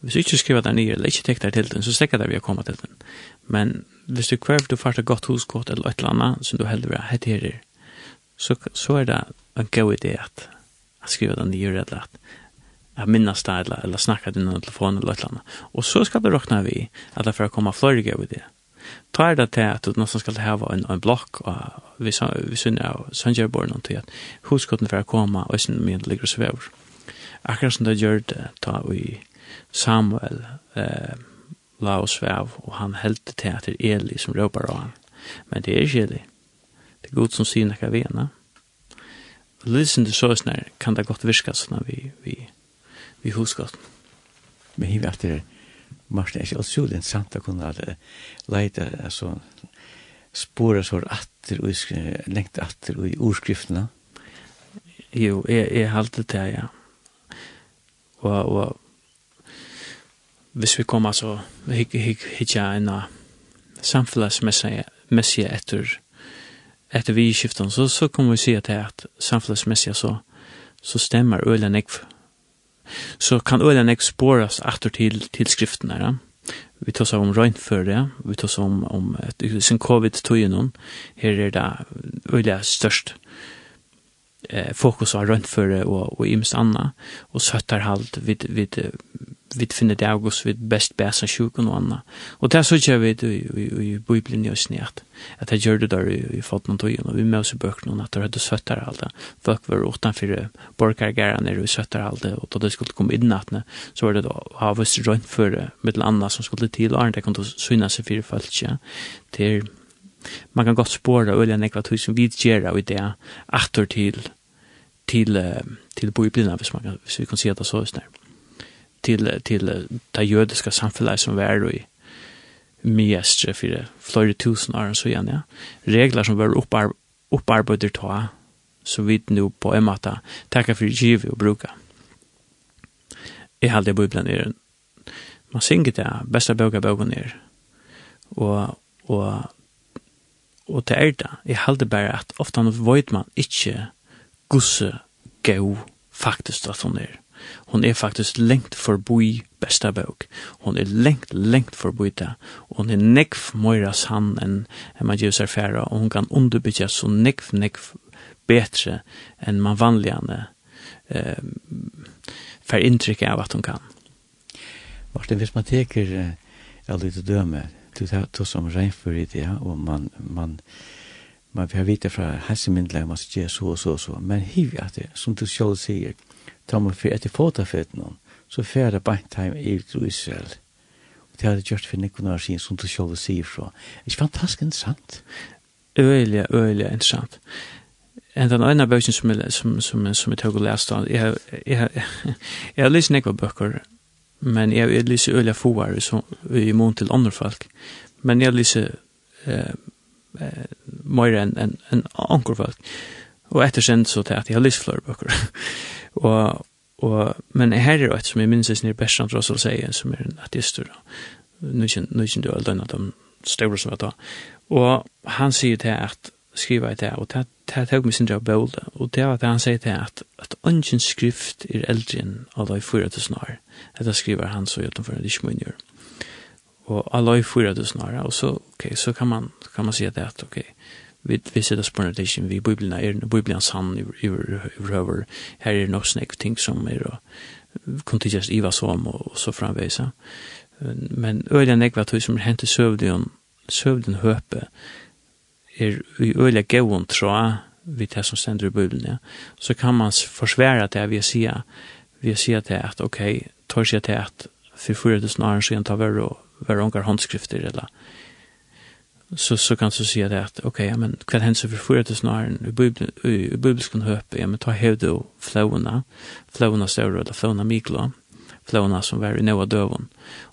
Hvis du ikke skriver det nye, eller ikke tek tekter til den, så stekker det vi å komme til den. Men hvis du kvar du får et godt huskott eller et eller annet, som du heldig vil ha, hette her, så, så er det en god idé at, at skrive den nye eller at, at minnas det eller, eller snakka det innan telefon eller et eller annet. Og så skal det råkna vi at det får komme flere gode ideer. Ta er det til at du nesten skal ha en, en blokk og vi, vi synner av Sanjørborgen til at huskotten får komme og sin min ligger og svever. Akkurat som det gjør det ta vi Samuel eh, la oss svev og han heldte til at det er Eli som råper av han. Men det er ikke Eli. Det er god som sier nekka vi henne. Lysen til sjøsner kan det godt virka sånn vi, vi, vi husker. Men hiver at det Marsten er ikke alt sjulig interessant å kunne leite, altså, spore så atter, lengt atter i ordskriftene. Jo, jeg, jeg halte det, ja. Og, og hvis vi kommer så hitja en samfunnsmessige etter etter vi skiftet, så, så kommer vi se at, at samfunnsmessig så, så stemmer ølen jeg. Så kan ølen jeg spåres etter til, til skriften ja. Vi tar oss om røgnføre, vi tar oss om, om et, sin covid-tøy noen, her er det øyelig størst eh, fokus av och og, og imens och og søtterhalt vid, vid vi finner det august vi best bæsa sjukken og anna. Og det er så ikke vi i Bibelen i oss at, at jeg gjør det der i, i Fotten Tøyen, og vi med oss i bøkene at det hadde søttere alt det. Folk var utenfor borgergæren er i søttere alt det, og da det skulle komme inn nattene, så var det da havets rønt for mittel anna som skulle til, og det kan du syne seg fire folk, ja, til man kan godt spåra øyla nekva tøy som vi gjerra i det, atter til, til, til, til Bibelen, hvis, man, hvis vi kan si at det så er snart till till det judiska samfunnet som var i mestre for flere tusen år så igjen, ja regler som var oppar opparbeidet ta så vidt nu på en måte tackar för giv och bruka i halde bibeln den. man synger det bästa boka boken är och och och det er det i halde bare at ofta vet man inte gusse gau faktiskt at hun er. Hon er faktisk lengt forbi besta bøk. Hon er lengt, lengt forbi det. Hon er nekv møyra sann enn en man gjør seg færa, og hon kan underbytja så nekv, nekv betre enn man vanligane eh, fer inntrykk av at hon kan. Martin, hvis man teker ja, litt døme, du tar som regnfyr i det, og man, man, man får vite fra helsemyndelig, man skal gjøre så og så og så, men hiv at det, som du selv sier, ta man for etter fotafetene, så fer det bare heim i Israel. Og det hadde gjort for nekken år siden, som du selv sier fra. Det er fantastisk interessant. Øyelig, øyelig interessant. En den ene bøkken som, jeg, som, som, som jeg tog og leste, jeg, jeg, jeg, jeg lyst nekva bøkker, men jeg, jeg lyst øyelig foar i mån til andre folk. Men jeg lyst eh, eh, mer enn en, en anker folk. Og etter sen så til at jeg har lyst flere bøkker. Og, og, men her er et som jeg minns er Berstrand Russell sier, som er en ateister, nu kjenner du alle denne de større som var da. Og han sier til at skriva i det, og det det tog mig sindra bøle, og det var det han sier til at at ungen skrift er eldre enn allai til snar. Dette skriver han så utenfor en dishmunjur. Og allai til snar, og så, ok, så kan man, kan man si at det, ok, vi vi sitter spurnar det ikkje vi bibelna er bibelans sann i over her er nok snakk ting som er kontigjast iva som og så framvisa men øyla nekva tøy som hente søvdion søvdion høpe er i øyla gevon tråd vi det som stender i bibeln ja. så kan man forsvære det vi å si vi å si at det at ok tar seg til at for fyrir tusen år siden tar vi og være onkar håndskrifter eller så så kan du se det att okej okay, ja, men vad händer för för det snar i bibeln i bibelskan ja men ta hävd då flowna flowna större eller flowna mikla flowna som var i Noah dövon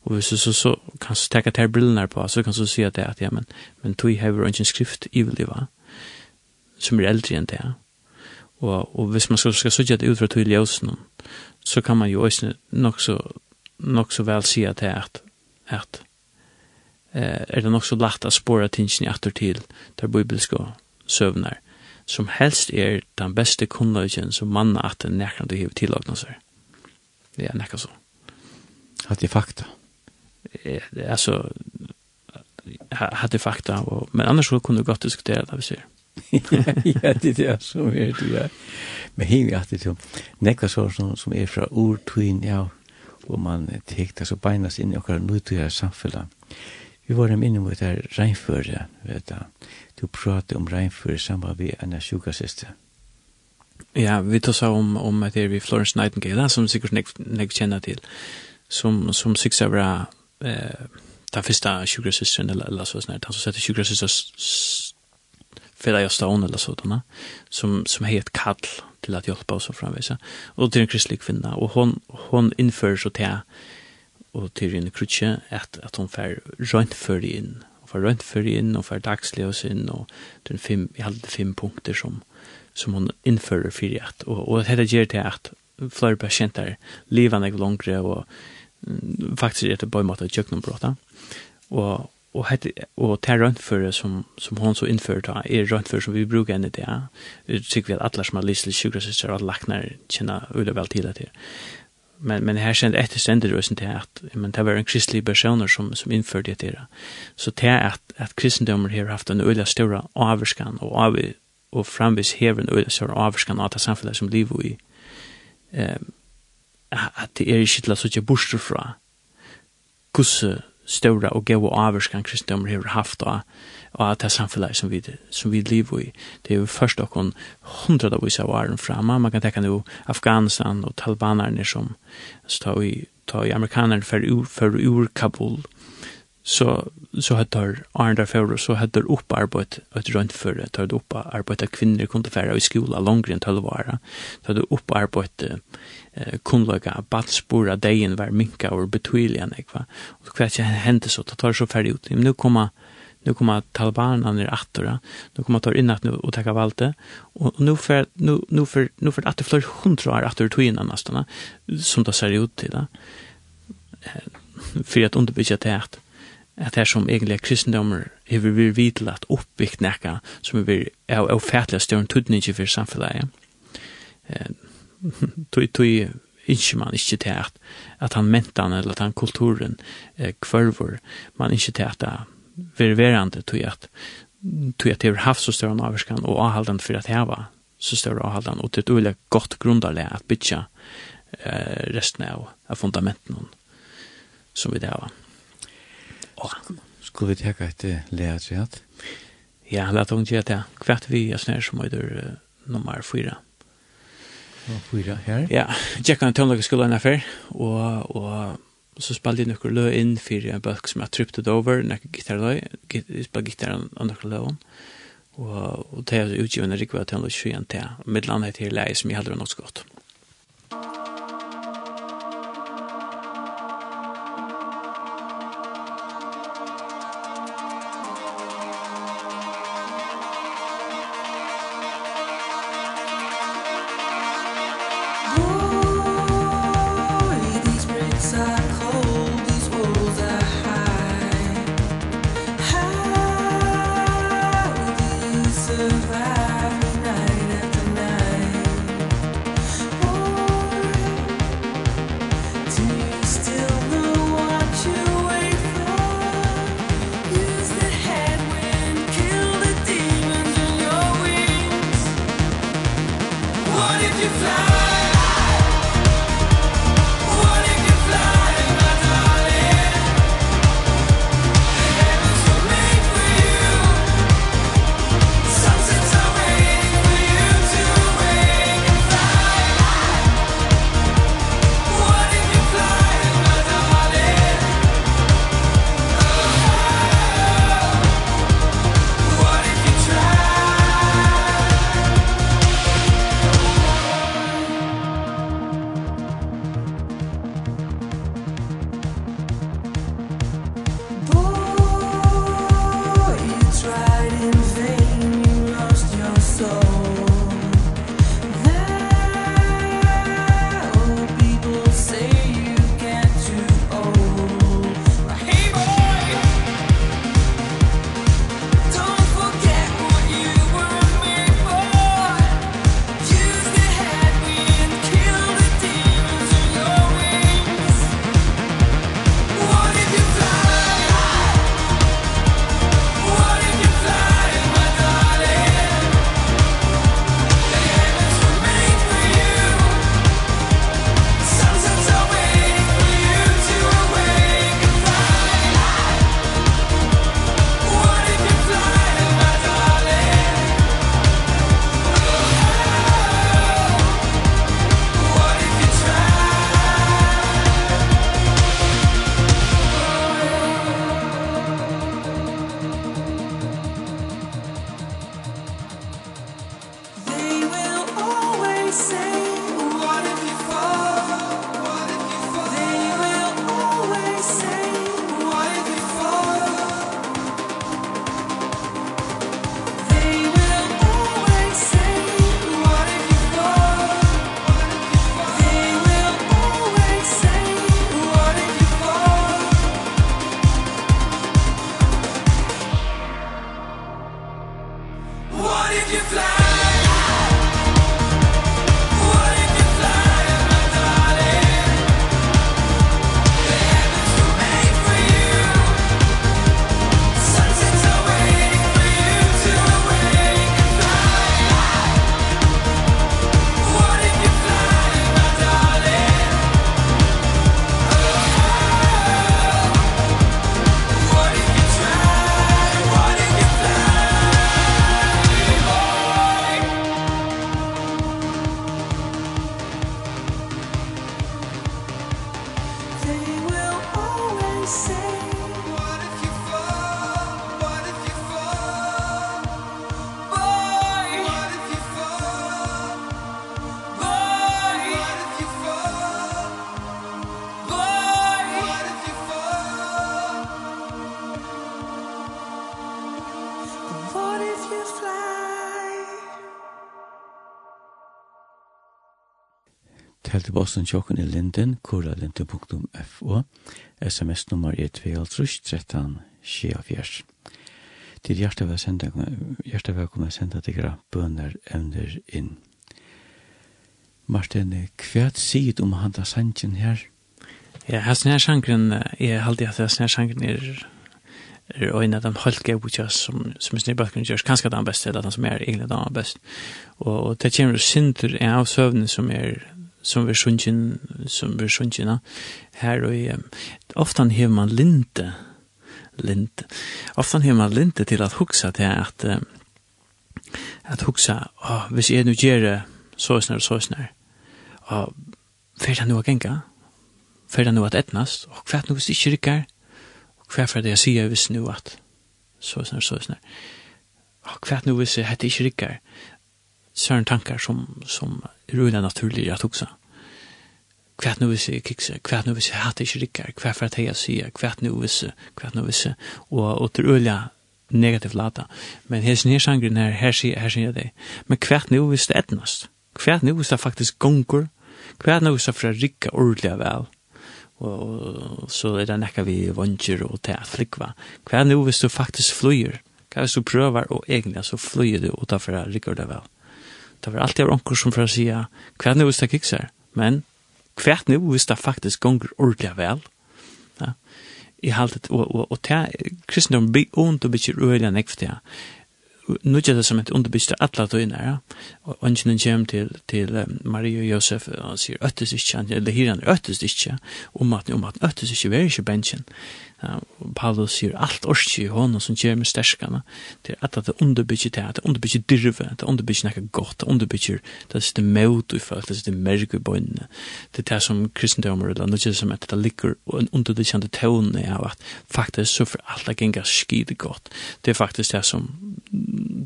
och så så så kan du ta ett här brillorna på så kan du säga det att ja men men tog have en skrift i vill det va som är äldre än det. Och och hvis man ska ska söka det ut för tydliga så kan man ju också nog så nog så väl se att det är att er det nok så lagt å spåre tingene atter til der bibelske søvner som helst er den beste kunnløgjen som manna at den nekkant du hever tillagna seg. Det er nekka så. Hatt i fakta? Altså, hatt i fakta, og, men annars så kunne du godt diskutere det vi ser. ja, det er så er det, ja. Men hiv at det, nekka så som er fra ordtøyen, ja, og man tekta så beinas inn i okkar nøytøyere samfunnet. Vi var dem inne mot der regnføre, vet du. Du prater om regnføre sammen med en av sjukasiste. Ja, vi tar seg om, om at det er vi Florence Nightingale, som sikkert nek, nek kjenner til, som, som sikkert er bra eh, den första sjukasisten eller, eller så snart. Han som sätter sjukasisten fälla jag stån eller sådana som, som har ett kall till att hjälpa oss och framvisa. Och det är en kristlig kvinna och hon, hon inför så till og Tyrin Krutje, at, at hun får för inn, og får røntføre inn, og får dagslige in och og det er fem, i alle fem punkter som, som hun innfører for at, og, og dette gjør til at flere patienter lever nek langere, og mm, faktisk er det bare måte kjøkkenbrott, og og hette og ter röntføre som som hon så innför ta är röntføre som vi brukar än det. Vi tykker vi att alle som har lyssnat sjukhusets har lagt när kjenner öle väl till det men men här känd ett ständer det inte att men det var en kristlig person som som införde det där. Så det är att att kristendomen här haft en öliga stora avskan och av och framvis här en öliga stora avskan att samfället som liv i ehm att det är inte så att jag fra kus stora och gå avskan kristendomen här haft och og at det samfunnet som vi, som vi lever i, det er jo først noen hundra av vise av åren. Man kan tenke nå Afghanistan og talibanerne som altså, tar i, ta i amerikanerne for, for ur Kabul, så, så hadde åren derfor, så hadde upp opparbeid et rønt for det, hadde opparbeid at kvinner kunne være i skola langere enn tølv åra, upp opparbeid eh, kunnlaga, badspora, deien var minka og betydelig enn, ikke va? Og hva hendte så, det tar så ferdig ut. Men nå kommer nu kommer talibanerna ner attora, nu kommer ta in att nu och ta valte och nu för nu nu för nu för att det fler hundra år att det tog innan nästan som det ser ut till det. För att underbygga det här att det som egentligen kristendommer, hever vi vidlat uppbyggt nekka, som vi är ofärdliga större tudning för samhället. Eh, tog, tog ikke man ikke til at, at han mentan eller at han kulturen eh, kvarvor, man ikke til at ververande tog att tog att det har haft så stor avskan och avhållande för att häva så stor avhållande och det är ett olika gott grundarläge att bytja eh, resten av, av fundamenten som vi det har. Och skulle vi täcka ett läge så att Ja, låt oss göra det. Kvart vi är snär som är nummer fyra. Nummer fyra här? Ja, jag kan skulle en skolan affär och, och så spalte jeg noen løg inn for en bøk som jeg trypte det over, noen gitarløg, jeg spalte gitaren av noen løg og, og det er utgivende rikvet til han og 21 til, og middelandet til leie som jeg heller var nok så godt. Teltebossen tjokken i linden, kuralinde.fo, sms-nummer er 13, 24. Til hjertet vil sende, hjertet vil komme sende dere bønner evner inn. Martin, hva sier du om han da sangen her? Ja, her snær sangren, jeg halde at her snær sangren er er øyne den helt gav utgjørs som, som snirbalken gjørs, kanskje den beste, eller den som er egentlig den best Og, og det kommer synder av søvnen som er som vi sjunkin som vi sjunkina her og um, oftan hevur man linte linte oftan hevur man linte til at hugsa til at um, at hugsa ah oh, hvis jeg nu gjer så snar så snar ah fer nu genga fer nu at etnast? Og kvært nu hvis ikke rikkar? Og kvært fer det jeg sier hvis nu at så snar så snar og kvært nu hvis hetta ikkje rykkar sånne tankar som, som runar naturlig at också. Kvært nu visse kikse, kvært nu visse hatt ikkje rikkar, kvært for at heia sier, kvært nu visse, kvært nu visse, og, og til øyla negativ lata. Men her sin her sangren her, her sier, her sier det. Men kvært nu visse det etnast. Kvært nu visse det faktisk gonger, kvært nu visse for at rikka ordelig vel. Og, og så er det nekka vi vanger og til at flikva. Kvært nu visse du faktisk flyr, kvært hvis du prøver og egentlig så flyr du utanfor at rikka ordelig vel. Det var alltid av som for å si hva nu hvis det kikser, men hva nu hvis det faktisk gonger ordentlig vel. Ja. I haltet, og, og, og det kristendom blir ondt og blir øyelig enn ekvete. Nu er det som et underbyst av alle døgnet, ja. Og ønsken kommer til, til Marie og Josef, og sier, øttes ikke, eller hyrer han, øttes ikke, om at, om at, øttes ikke, vi er ikke bensjen. Ja Uh, Paulus sier alt orski i honom som gjør med sterskarna det at det underbygger det, det underbygger dyrve, det underbygger nekka godt, det underbygger det sitte møt i folk, det sitte merg i bøynene det er det som kristendommer eller noe som at det ligger en underbyggjande tåne av at faktisk så for alt er gengar skide godt. Det er faktisk det som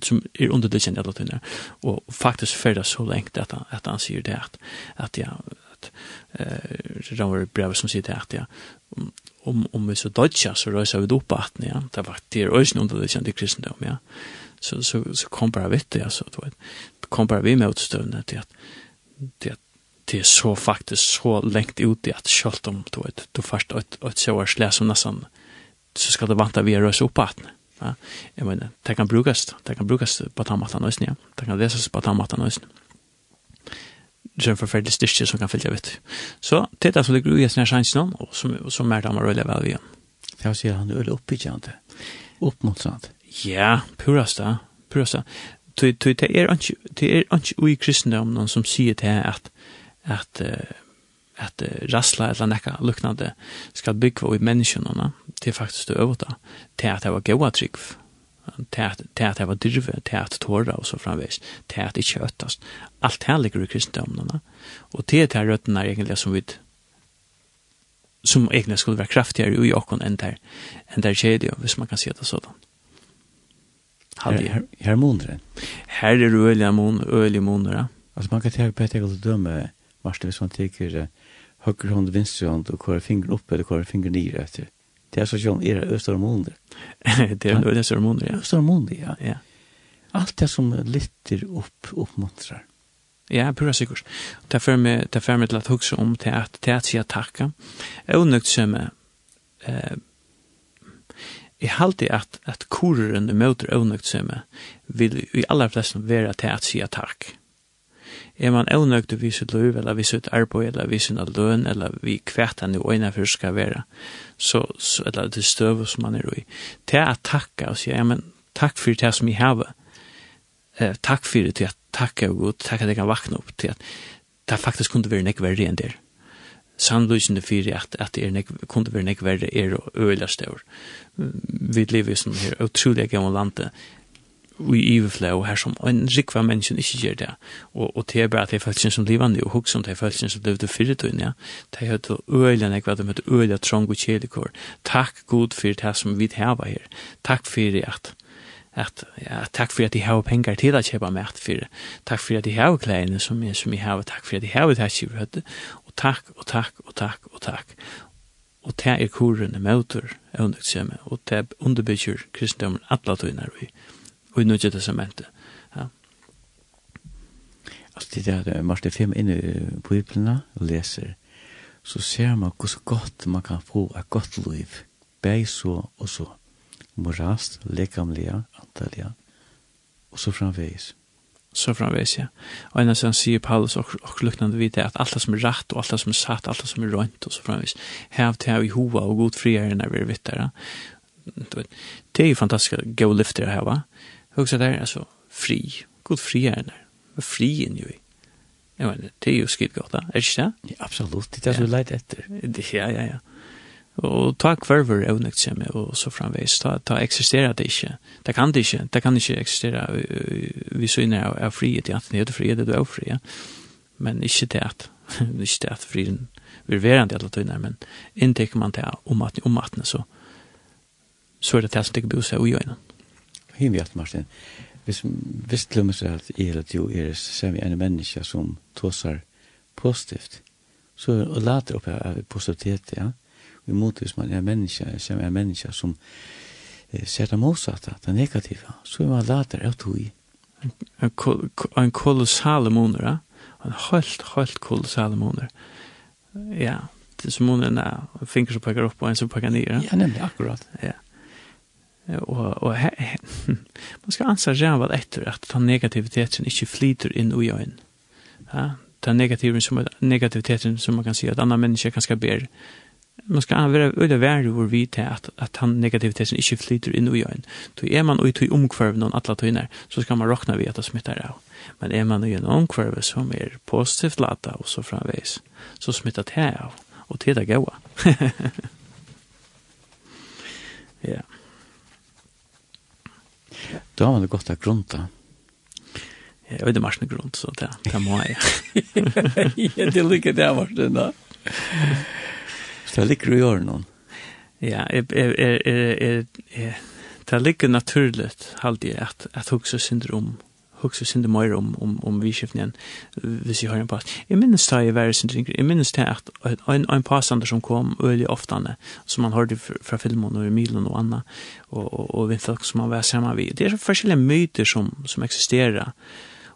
som er underbyggjande alle tøyne og faktisk fyrir så lengt at, at han sier det at, at ja, at eh uh, brevet som sier det at ja, om om vi så dodja så rösa vi upp att ja. Det var det är ösn under det kände kristendom ja. Så så så kom bara vet det alltså då kom bara vi med utstövna till att det det är så faktiskt så längt ut i att skalt om då ett då först ett ett så släs som nästan så ska det vanta vi rösa upp att ja. Jag menar det kan brukas det kan brukas på tamatan ösn ja. Det kan läsas på tamatan ösn ja som förfärligt styrke som kan följa vet. Så det där som ligger i sina sjansen någon och som som er där man rullar väl igen. Jag ser han öl upp i jante. Upp mot sånt. Ja, purasta, da, purast da. det är ikke det är inte i kristendom någon som säger at, att att att rasla eller nekka luknande ska bygga i människorna. Det är faktiskt det överta. Det är att det var goa trygg til at jeg var dyrve, til at tåra og så framvis til at ikke øttast. Alt her ligger i kristendomene, og til at røttene er egentlig som vi som egentlig skulle være kraftigere i åkken enn der, enn der kjedio, hvis man kan si det sånn. Her, her, her måneder? Her er øyelige måneder, øyelige måneder, ja. Altså man kan tenke på et eget dømme, Marsten, hvis man tenker høyre hånd, venstre hånd, og hvor er fingeren oppe, eller hvor er fingeren nere etter. Det er så sånn, er det Østermunder? det er Østermunder, ja. Østermunder, ja. ja. Alt det som lytter opp, oppmuntrar. Ja, pura sikkert. Det er meg, det er meg til at hugsa om til at det at sier takka. Øvnøgt som eh jeg halte at, at koreren møter øvnøgt som vil i aller flest være til at sier takk er man avnøgd vi sitt liv, eller vi sitt arbeid, eller vi sin løn, eller vi kvært han i øyne for skal være, så, så, eller det støv som man er i. Det er at takka og sier, ja, men takk for det som jeg har. Eh, takk for det til at takka og god, takk at jeg kan vakna opp til at det faktisk kunne være nek verre enn der. Sannløsende fyrir at, at det er nek, kunne være nek verre er og øyla stør. Vi lever i sånn her utrolig gammel landet i iverflå her som en rikva mennesken ikke gjør det. Og, og det er bare at det er følelsen som livande, og hukk som det er som levde fyrir tøyne, ja. Det er høyt øyla nekva, de høyt øyla trong og kjelikor. Takk god for det som vi hava her. Takk for at at ja, takk for at jeg har penger til å kjøpe mat for det. Takk for at jeg har klærne som jeg, som jeg har. Takk for at jeg har det her kjøpet. Og takk, og takk, og takk, og takk. Og det er korene møter, og det underbygger kristendommen alle tøyner vi i Nødje Testamentet. Ja. Altså det er at Martin 5 inne i Bibelene og leser, så ser man hvor godt man kan få et godt liv, beg så og så, morast, lekamlige, antallige, og så framveis. Så framvegis, ja. Og en av sånn sier Paulus og, og luknande vidt er at alt som er rett og alt som er satt, alt som er rønt og så framvegis, hev til hev i hova og god friherren er vi vitt der. Det er jo fantastisk gode lyfter her, va? Hugsa der, altså, fri. God fri är den. Men fri in ju. Jag menar, det jo ju godt, da. Er det ikke det? Ja, absolutt. Det är så lätt efter. Ja, ja, ja. Og ta kvarver evnekt seg med, og så framveis, ta, ta eksisterer det ikke. Det kan det ikke, det kan ikke eksistere, vi syner av, av frihet, ja, det er frihet, det er fri, ja. Men ikke det at, ikke det at fri vil være en del av tøyner, men inntekker man det om at, om at, så, så er det det som det ikke blir seg å gjøre hin hjert, Martin. Hvis, hvis til og med seg at jeg eller du er ser vi en menneske som tåsar positivt, så og later opp av positivitet, ja. Vi mot hvis man er menneske, ser vi en menneske som eh, ser det motsatte, det negative, så er man later av tog i. En kolossale måneder, ja. En helt, helt kolossale måneder. Ja, det er som måneder, en finger som pakker opp og en som pakker ned, ja. Ja, nemlig, akkurat. Ja och och man skal ansa jävla efter att den negativiteten inte flyter in i øyn. Ja, den negativiteten som negativiteten som man kan se att andra människor skal ber man skal vara öde värd hur vi til att at han negativiteten inte flyter in i øyn. Då är man ute i omkvarv någon alla tyner så ska man räkna vi at det smittar av. Men är man i en omkvarv som är positivt lata och så framveis, så smittar det av och til det goda. ja. Det var veldig godt av grunn da. Jeg vet det marsne grunn, så det, det må jeg. Ja, det liker det marsne da. Så det ligger du i åren noen. Ja, jeg, jeg, jeg, jeg, jeg, det ligger naturligt, alltid, jeg, at, at hukse syndrom. Ja hugsa sinde meira om om om vi skiften igjen hvis jeg har en pass. Jeg minnes da jeg var sinde jeg minnes det at en, en passander som kom øyelig oftane som man hørte fra filmen og Emilen og Anna og, og, og vi folk som man var sammen vid. Det er forskjellige myter som, som eksisterer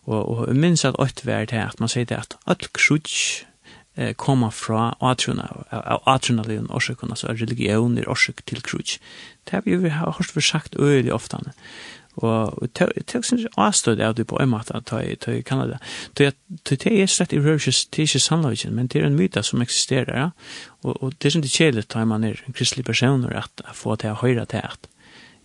og, og jeg minnes at åtte var det at man sier det at alt krutsk eh komma fra atruna atruna leon orsøkuna så religion er orsøk til krutsk. Det har vi hørt for sagt øyelig oftane og tek sin avstød av det på en måte at jeg i Kanada. Det er slett i røvkjøs, det er ikke men det er en myta som eksisterer, ja. Og det er ikke kjedelig tar man er kristelig personer at få til å høre til at,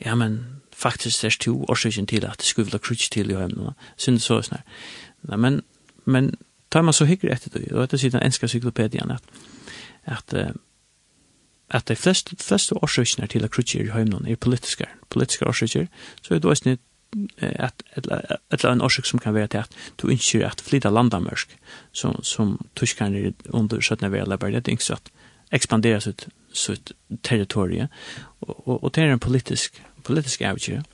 ja, men faktisk det er to årsøkjen til at det skulle være krutsk til i høymen, synes så sånn her. Men, men tar man så hyggelig etter det, og etter siden enska cyklopedian, at, at at de fleste, fleste årsøkene til at krutjer i høymnen er politiske, politiske årsøkene, så er det også at et eller annet årsøk som kan være til at du ønsker at flytta landamørsk, som, som tyskerne under 17. vera lever, det er ikke så at ekspandera sitt, sitt territorie, og, og, og det er en politisk, politisk avgjør.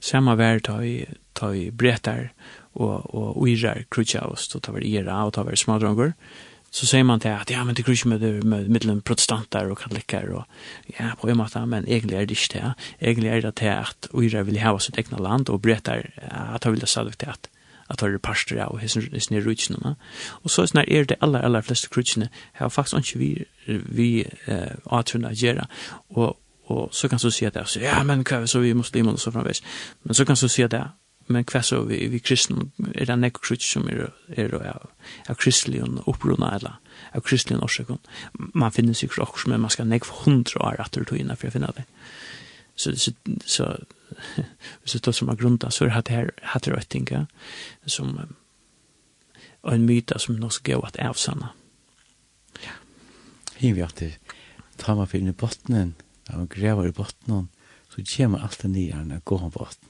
Samme vær ta i, ta i bretar og, og uirar krutja oss, og ta var era og ta var smadronger, og så säger man till att ja men det krysch med med mellan protestanter och katoliker och ja på en måte men egentligen är det inte det. Egentligen är det till att Ira vill ha sitt egna land och berättar att han vill ha det att att ha pastor och his near reach nu och så snär är det alla alla flesta kristna har faktiskt inte vi vi eh åtruna göra. Och och så kan så se att det så ja men kan så vi muslimer och så framvis men så kan så se det men hva så vi, vi kristne, er det nekko krutsk som er, er av, av kristelig opprona eller av kristelig årsøkken. Man finner sikkert også, men man skal nekko hundra år at du tog innan for å finne det. Så, så, så, så, så, som er grunda, så er det her, hatt det røytinga, som, og en myta som nå skal gå at avsanna. Ja. Hiv jeg til, ta meg fyrir i botnen, og grevar i botnen, så kommer alt det nye her, gå på botnen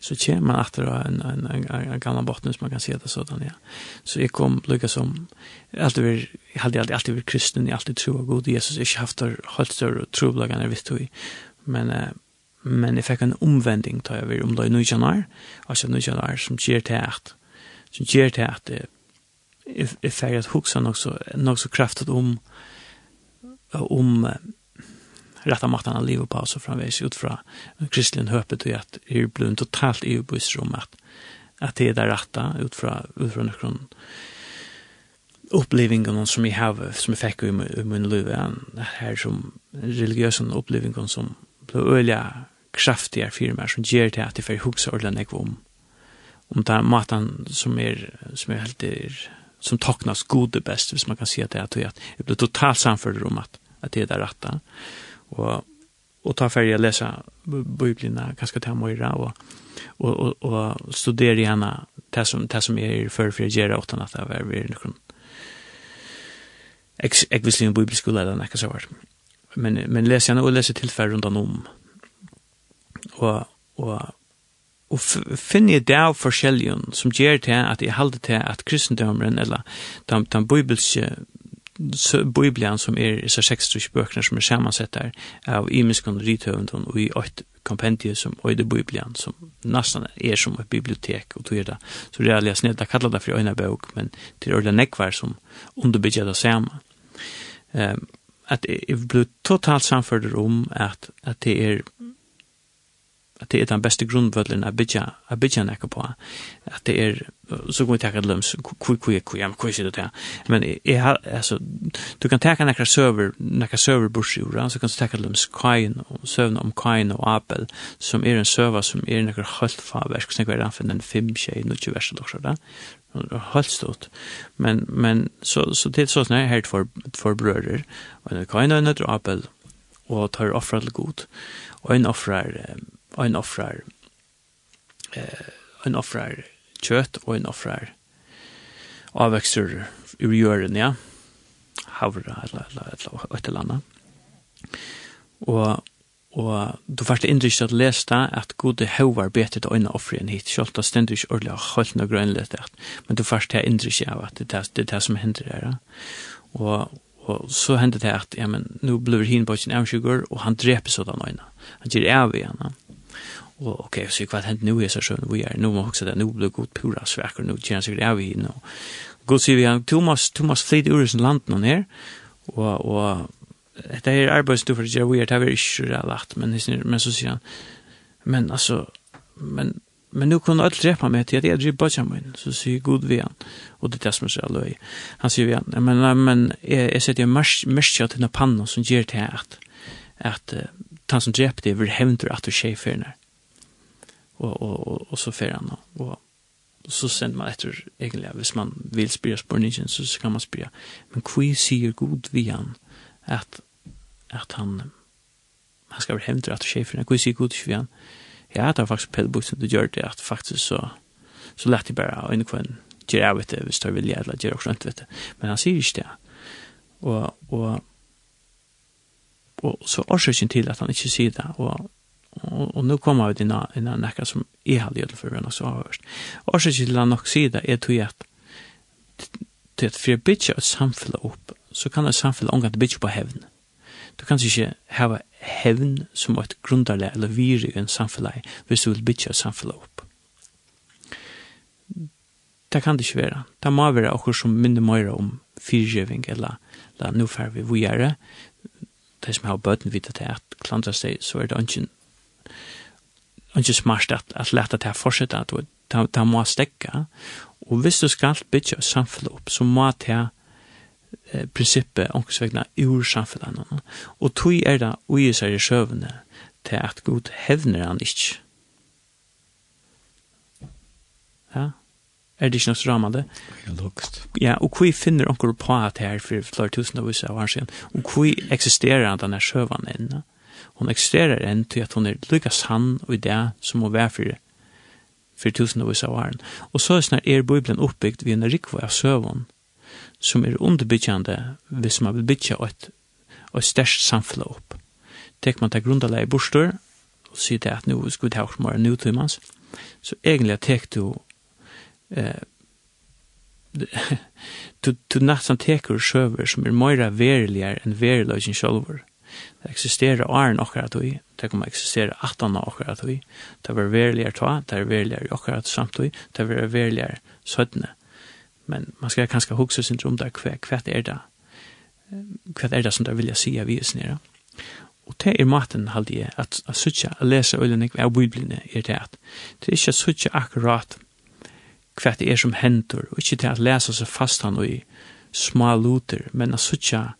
så kommer man efter en, en, en, en, en gammal botten som man kan se det sådan, ja. Så jeg kom lukka som, jeg alltid var, jeg hadde alltid, alltid vært kristen, jeg alltid tro av god Jesus, jeg har ikke haft det holdt større troblagan jeg visste i. Men, eh, men jeg fikk en omvending da jeg var om det är nu januar, alltså nu januar som gjør til at, som ger till att jag färgat huxa något så, nok så kraftigt om, om rätta makten att leva på så framvis ut från kristligen höpet och att är blivit totalt i om att att det är det rätta ut från ut från någon upplevingen som jag har som jag fick i min liv här som religiösa upplevingen som blev öliga kraftiga firmer som ger det att det för hugsa ordentligt om om den maten som är som är helt är som taknas gode bäst, hvis man kan se det, at det blir totalt samfunnet om at, at det er det rette og och ta färja läsa biblarna kanske ta mera og, och och, og studera gärna det som det som är för gjøre gera åt det er vi någon ex ex en bibelskola där näka så vart men men les gärna og lese tillfällen runt om och och og finn jeg det av forskjellige som gjør til at jeg halder til at kristendomren eller den, den bibelske Bibelen som er så 26 bøkene som er sammansett der av imenskene rithøvende og i åtte kompendiet som øyde Bibelen som nesten er som et bibliotek og tog er det. Så det er alle snill, det det for øyne bøk, men det er øyne nekvar som underbygger det samme. Um, at jeg ble totalt samført om at, at det er at det er den beste grunnvøllen a bytja, a bytja nekka på, at det er, så kan vi teka løms, kui, kui, kui, ja, kui, sier det? Her, men jeg har, altså, du kan teka nekka server, nekka søver bursjura, så kan du teka løms kain, søvn om kain og apel, som er en server som er nekka hølt faversk, som er anfinn en fem tjei, nukki versa doksa da, hølt stort, men, men, så, så det er sånn her, her for, for brører, og en kain og en apel, og tar offra til god, og en offra er, en offrar eh, en offrar kjøtt og en offrar avvekster ur jøren, ja. Havra eller, eller, eller, et eller annet. Og, og du fyrst innryst at lese det at gode høver betet øyne offren hit, selv da stendur ikke ordentlig og holdt noe grønlig men du fyrst det innryst av at det er det, det som hender her. Ja. Og, og så hender det at, ja, men nå blir hin på sin avskygger, og han dreper sånn øyne. Han gir av igjen, ja og ok, så hva hent nu er så sjøen vi er, nu må hoksa det, nu blir god pura svekker, nu tjener sikkert av i og God sier vi, du måst, du måst flyt ur sin land noen her, og, og dette her arbeids du for å gjøre vi er, det er ikke det lagt, men, men så sier han, men altså, men, men nu kunne alt drepa meg til at jeg driver bøtja min, så sier god vi han, og det er det som er så løy. Han sier vi han, men, men jeg, jeg setter jo mest til denne pannen som gjør til at, at, at han som drepte er hevndur at du skjer och og, og, og så fer han och så sender man etter egentlig, hvis man vil spyrja spørningen, så kan man spyrja, men hva sier god vi han, at, at han, han skal være hevndra at sjeferen, hva sier god vi han, ja, det var faktisk Pelle som du gjør det, at faktisk så, så lett det bare, og inne kvann, gjør jeg vet det, hvis det er vilje, eller gjør også vet det, men han sier ikke det, og, og, og så årsøkken til at han ikke sier det, og Og, og nu kommer vi til en av nekka som jeg hadde gjort for henne så avhørst. Og så til han nok sier det, jeg tror at til at for å bytja et samfunn opp, så kan et samfunn omgang til bytja på hevn. Du kan ikke hava hevn som et grundarleg eller viri i en samfunn hvis du vil bytja et samfunn opp. Det kan det ikke være. Det må være okkur som minner møyra om fyrgjøving eller, eller nå fer vi vujere. Det som har bøten vidt at klandra seg, så er det ikke ikke smart at, at leta til å fortsette, at det, det må stekke. Og hvis du skal bytja samfunnet opp, så må det eh, prinsippet omkringsvegna ur samfunnet. Og tog er det ui seg i sjøvene til at god hevner han ikke. Ja, er det ikke noe strammende? Ja, lukst. Ja, og hvor finner omkring på at her for flere tusen av oss av hans igjen, og hvor eksisterer han denne sjøvene inne? Ja Hon eksisterer enn til at hon er lykka sann og i det som hon var fyrir for tusen av av. Og så snar er Bibelen oppbygd vi en rikva av søvun som er underbyggjande hvis man vil byggja et, et størst samfunn opp. Tek man til grundalega i bostor og sier det at nu skal vi ta oss mer nutimans så egentlig tek du eh, du, du natsan teker sjøver som er meira veriligare enn veriligare enn veriligare eksistera åren okkar at vi, det kommer eksistera atan av okkar at vi, det var veriligere ta, det var veriligere okkar at samt vi, det var veriligere sødne. Men man skal kanskje hugsa sin om det, hva, hva er det, hva er det som det vilja sia vi oss nere. Og det er maten halde jeg, at, at sutja, at lese øyne av biblene er det at, det er ikke sutja akkurat hva det er som hendur, og ikke til at lese seg fast han og i små luter, men at sutja akkurat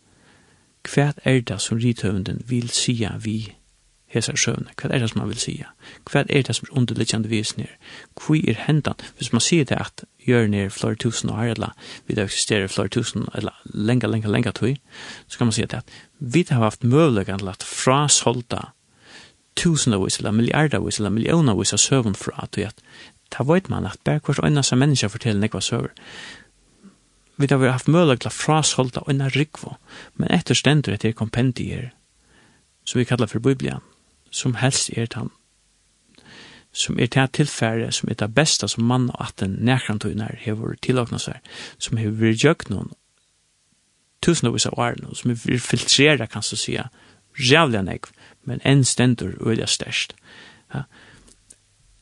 hva er det som rithøvenden vil sia vi hesar sjøvne? Hva er det som han vil sia? Hva er det som er underliggjande visen her? Hvor er hendan? Hvis man sier det at gjør ned flere tusen år, eller vi da eksisterer flere tusen, eller lenga, lenga, lenga tog, så kan man si at vi har haft møvleggen til at frasolda tusendavis, eller milliardavis, eller millionavis av søvn fra, at at da vet man at bare hver som mennesker forteller nekva søver vi har haft mulighet til å frasholda og rikvo, men etter stendur etter kompendier, som vi kallar for Biblia, som helst er tann, som er til tilfære, som er det beste som mann og at den har hever tilåkna seg, som hever vi gjøk noen tusenvis av årene, som vi filtrerer, kan du sige, rævlig nekv, men en stendur øyla størst. Ja.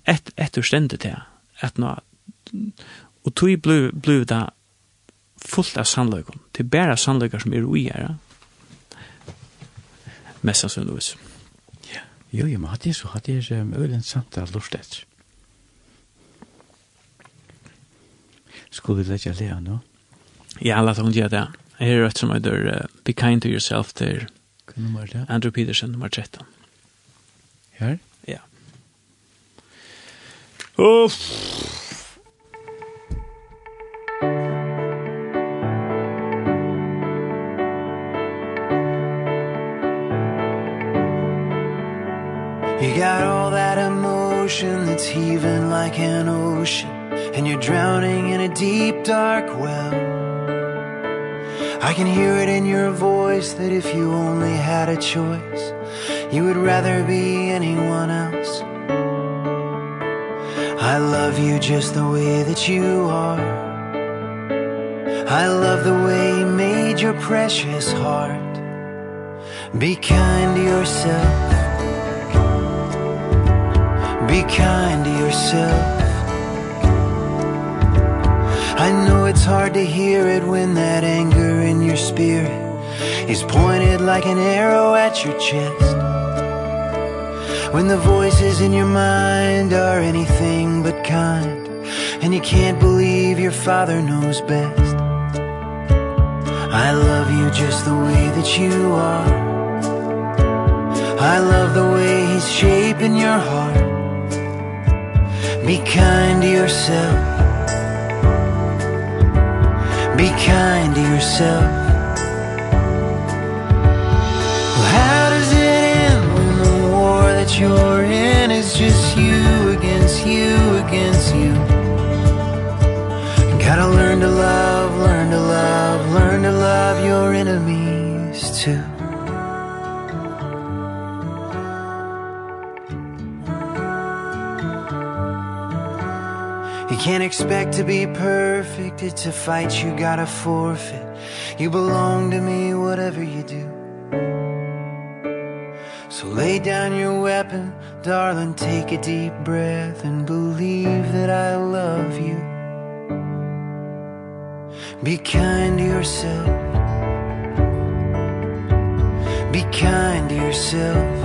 Et, etter stendur til, at nå, og tog blu, blu da fullt av sannløyken. Det er bare sannløyker som er ui her. Mest sannsynligvis. Jo, jo, men hatt jeg så hatt jeg um, øylen sant av lort etter. Skulle vi lette lea nå? Ja, la hun gjøre det. Her er rett som heter uh, Be Kind to Yourself til Andrew Peterson, nummer 13. Her? Ja. Uff! You got all that emotion that's heaving like an ocean And you're drowning in a deep dark well. I can hear it in your voice that if you only had a choice You would rather be anyone else. I love you just the way that you are. I love the way you made your precious heart. Be kind to yourself. Be kind to yourself. I know it's hard to hear it when that anger in your spirit Is pointed like an arrow at your chest. When the voices in your mind are anything but kind And you can't believe your father knows best. I love you just the way that you are. I love the way he's shaping your heart. Be kind to yourself. Be kind to yourself. Well, how does it end when the war that you're in is just you against you against you? Gotta learn to love. Can't expect to be perfect. It's a fight. You gotta forfeit. You belong to me whatever you do. So lay down your weapon Darling. Take a deep breath And believe that I love you. Be kind to yourself. Be kind to yourself.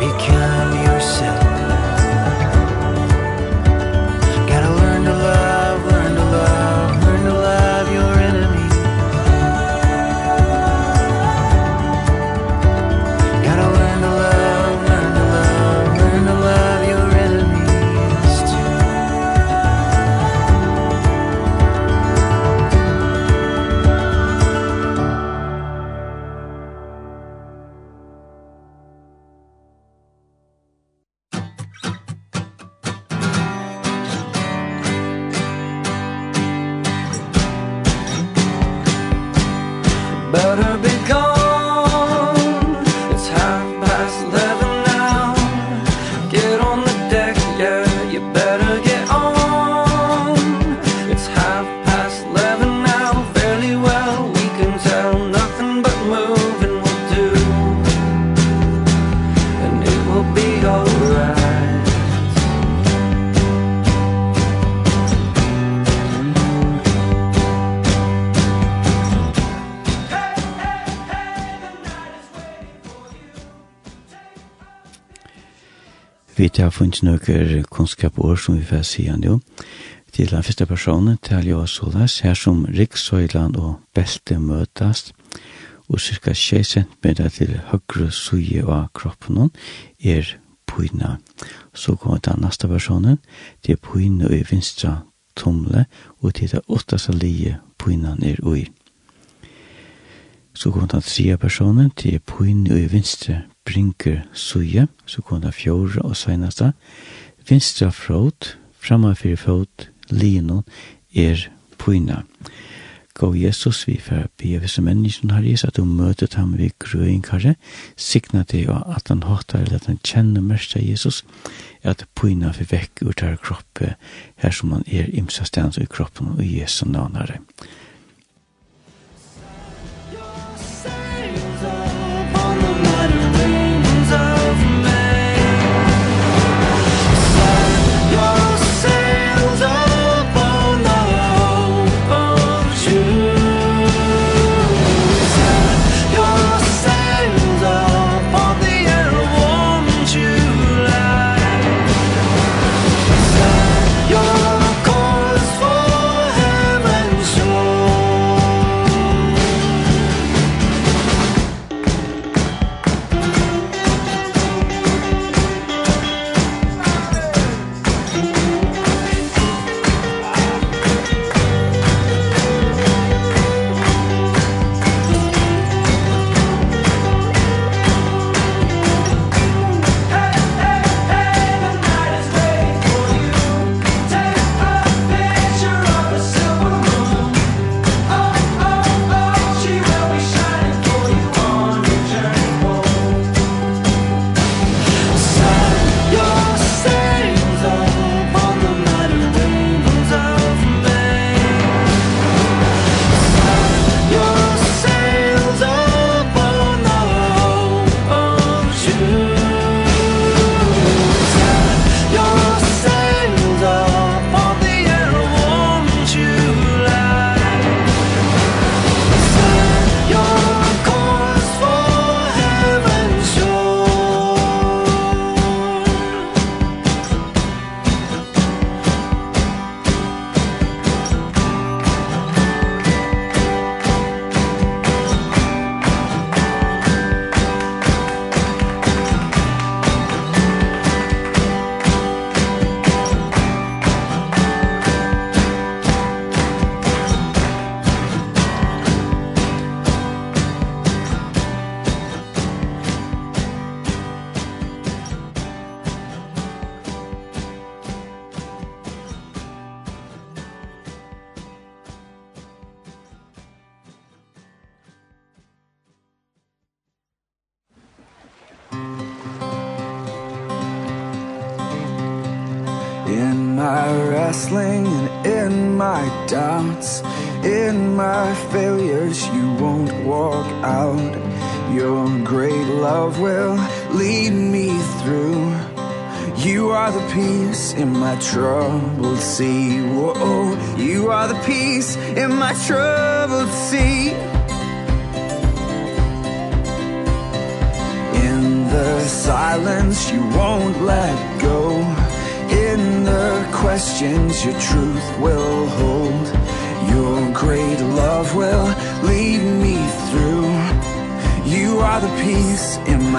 Be kind to yourself. ikke noen kunnskap år som vi får si han jo. Til den første personen til jo såles her som Rikssøyland og Belte møtes, og cirka 6 cm til høyre suje av kroppen er pyna. Så kommer den neste personen, det er pyna i vinstra tomle, og til det åtteste lije pyna er ui. Så kommer den tredje personen, det er pyna i vinstra brinker suje, så kunne fjord og seneste. Vinstra frot, framfor fot, linon, er pyna. Gå Jesus, vi får be visse menneskene her Jesus, at du møter ham ved grøyngkare, sikna det og at han hatar, eller at han kjenner mest av Jesus, at pyna for vekk ut av kroppen, her som han er imsa stans i kroppen og Jesu navnare. Amen.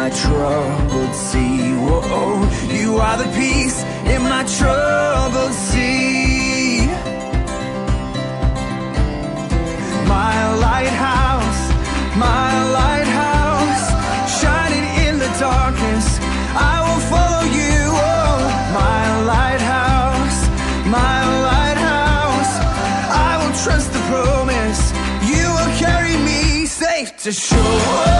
my troubled sea. Oh you are the peace in my troubled sea. My lighthouse my lighthouse shining in the darkness. I will follow you. Oh my lighthouse my lighthouse. I will trust the promise. You will carry me safe to shore.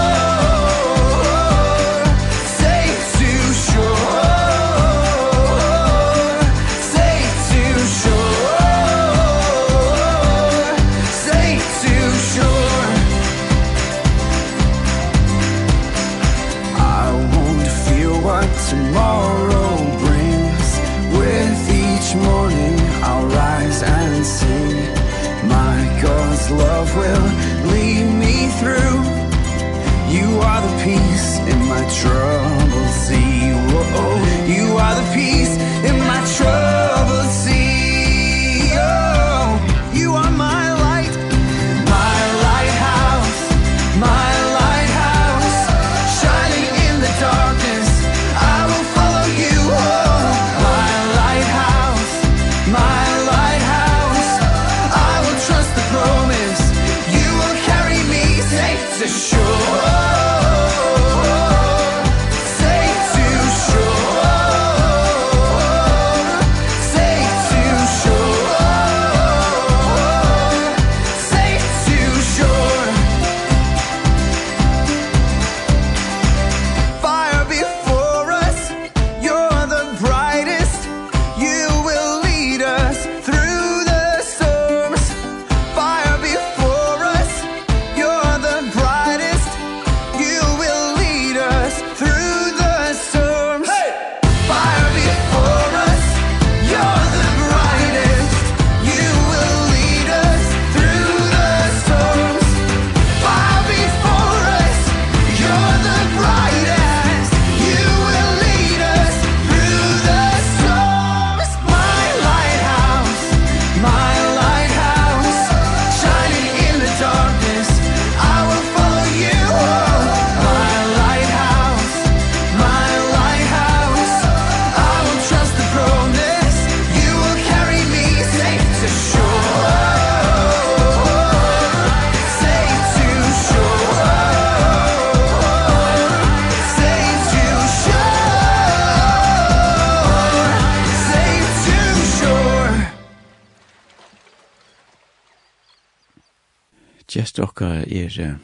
okkar er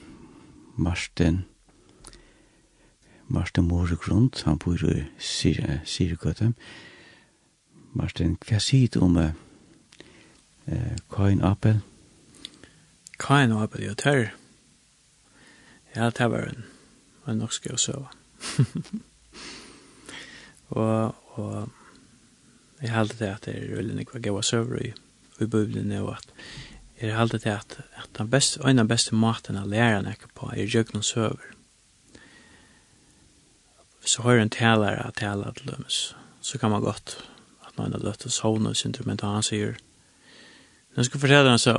Martin Martin Moregrund, han bor i Sirgøte Martin, hva sier du om eh, Kain Apel? Kain Apel, jo, ter Ja, det var en, en nok skal jeg søve og, og jeg halte det at det er veldig nekva gav søver i, i bøyblene, og at er alltid til at, at den beste, en av beste maten å lære noe på er jøkken og søver. Så har en taler at taler til lømmes, så kan man godt at noen har løtt og syndrom, men og han sier, nå skal jeg fortelle den så,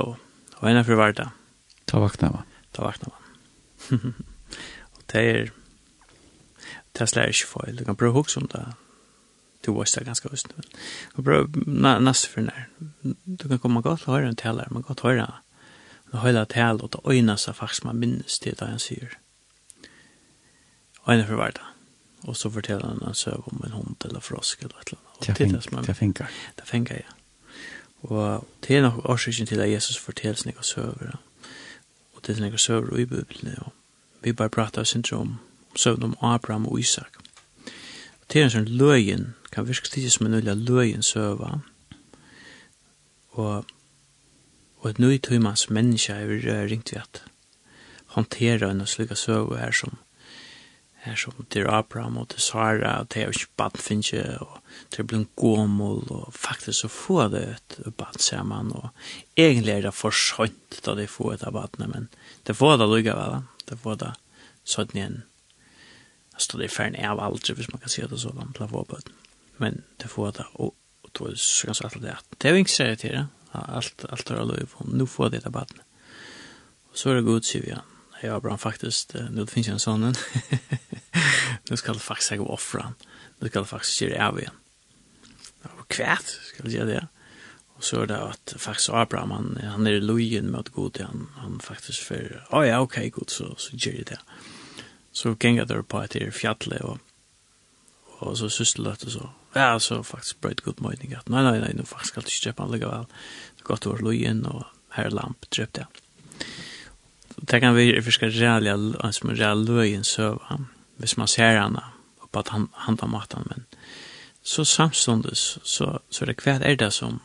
og en av for hverdag. Ta vakna man. Ta vakna man. og det er, det slår ikke feil, du kan prøve å huske om det, du var så ganska just nu. Och bra nästa för när du kan komma gott höra en talare man gott höra. Och höra tal och ta öjna så faktiskt man minns det där han säger. Och en för varta. Och så fortäller han en sög om en hund eller frosk eller ett eller annat. Det är som man... Det fänkar. Det fänkar, ja. Og det er nok årsaken til at Jesus fortelles noen søver. Og det er noen søver i Bibelen. Og vi bare prater oss ikke om søvn om Abraham og Isak. Det er en sånn løgn, kan virke tidlig som en ulla løgn søva. Og, og et nøy tøymans menneske er ringt vi at håndtere en slik søve her som her som til Abraham og til Sara og til ikke Baden finnes og til en gåmål og faktisk så få det et bad sammen og egentlig er det for skjønt da de får et av badene men det får det lukket vel det får det sånn igjen Alltså det är färgen av allt, hvis man kan säga det så, man kan få på Men det får det, och då är det så ganska allt det. Det är inte så det. Allt, allt har lov, nu får det debatten. Och så är det god, säger jag. Ja, bra, faktiskt, nu finns ju en sån. nu ska det faktiskt gå offra han. Nu ska det faktiskt göra av igen. Och kvärt, ska jag säga det. Och så är det att faktiskt Abraham, han, han är i lojen med att god, han, han faktiskt för, ja, oh, ja, okej, okay, god, så, så gör det det så gänga där på ett här fjallet och och så systelat och så. Ja, så faktiskt bröt god morning att nej nej nej nu faktiskt ska det köpa alla väl. Det gott var lojen och här lamp dröpte. Det kan vi fiska rejäla en med rejäla lojen så Hvis man ser henne på att han han tar maten men så samstundes så så det kvärt är det som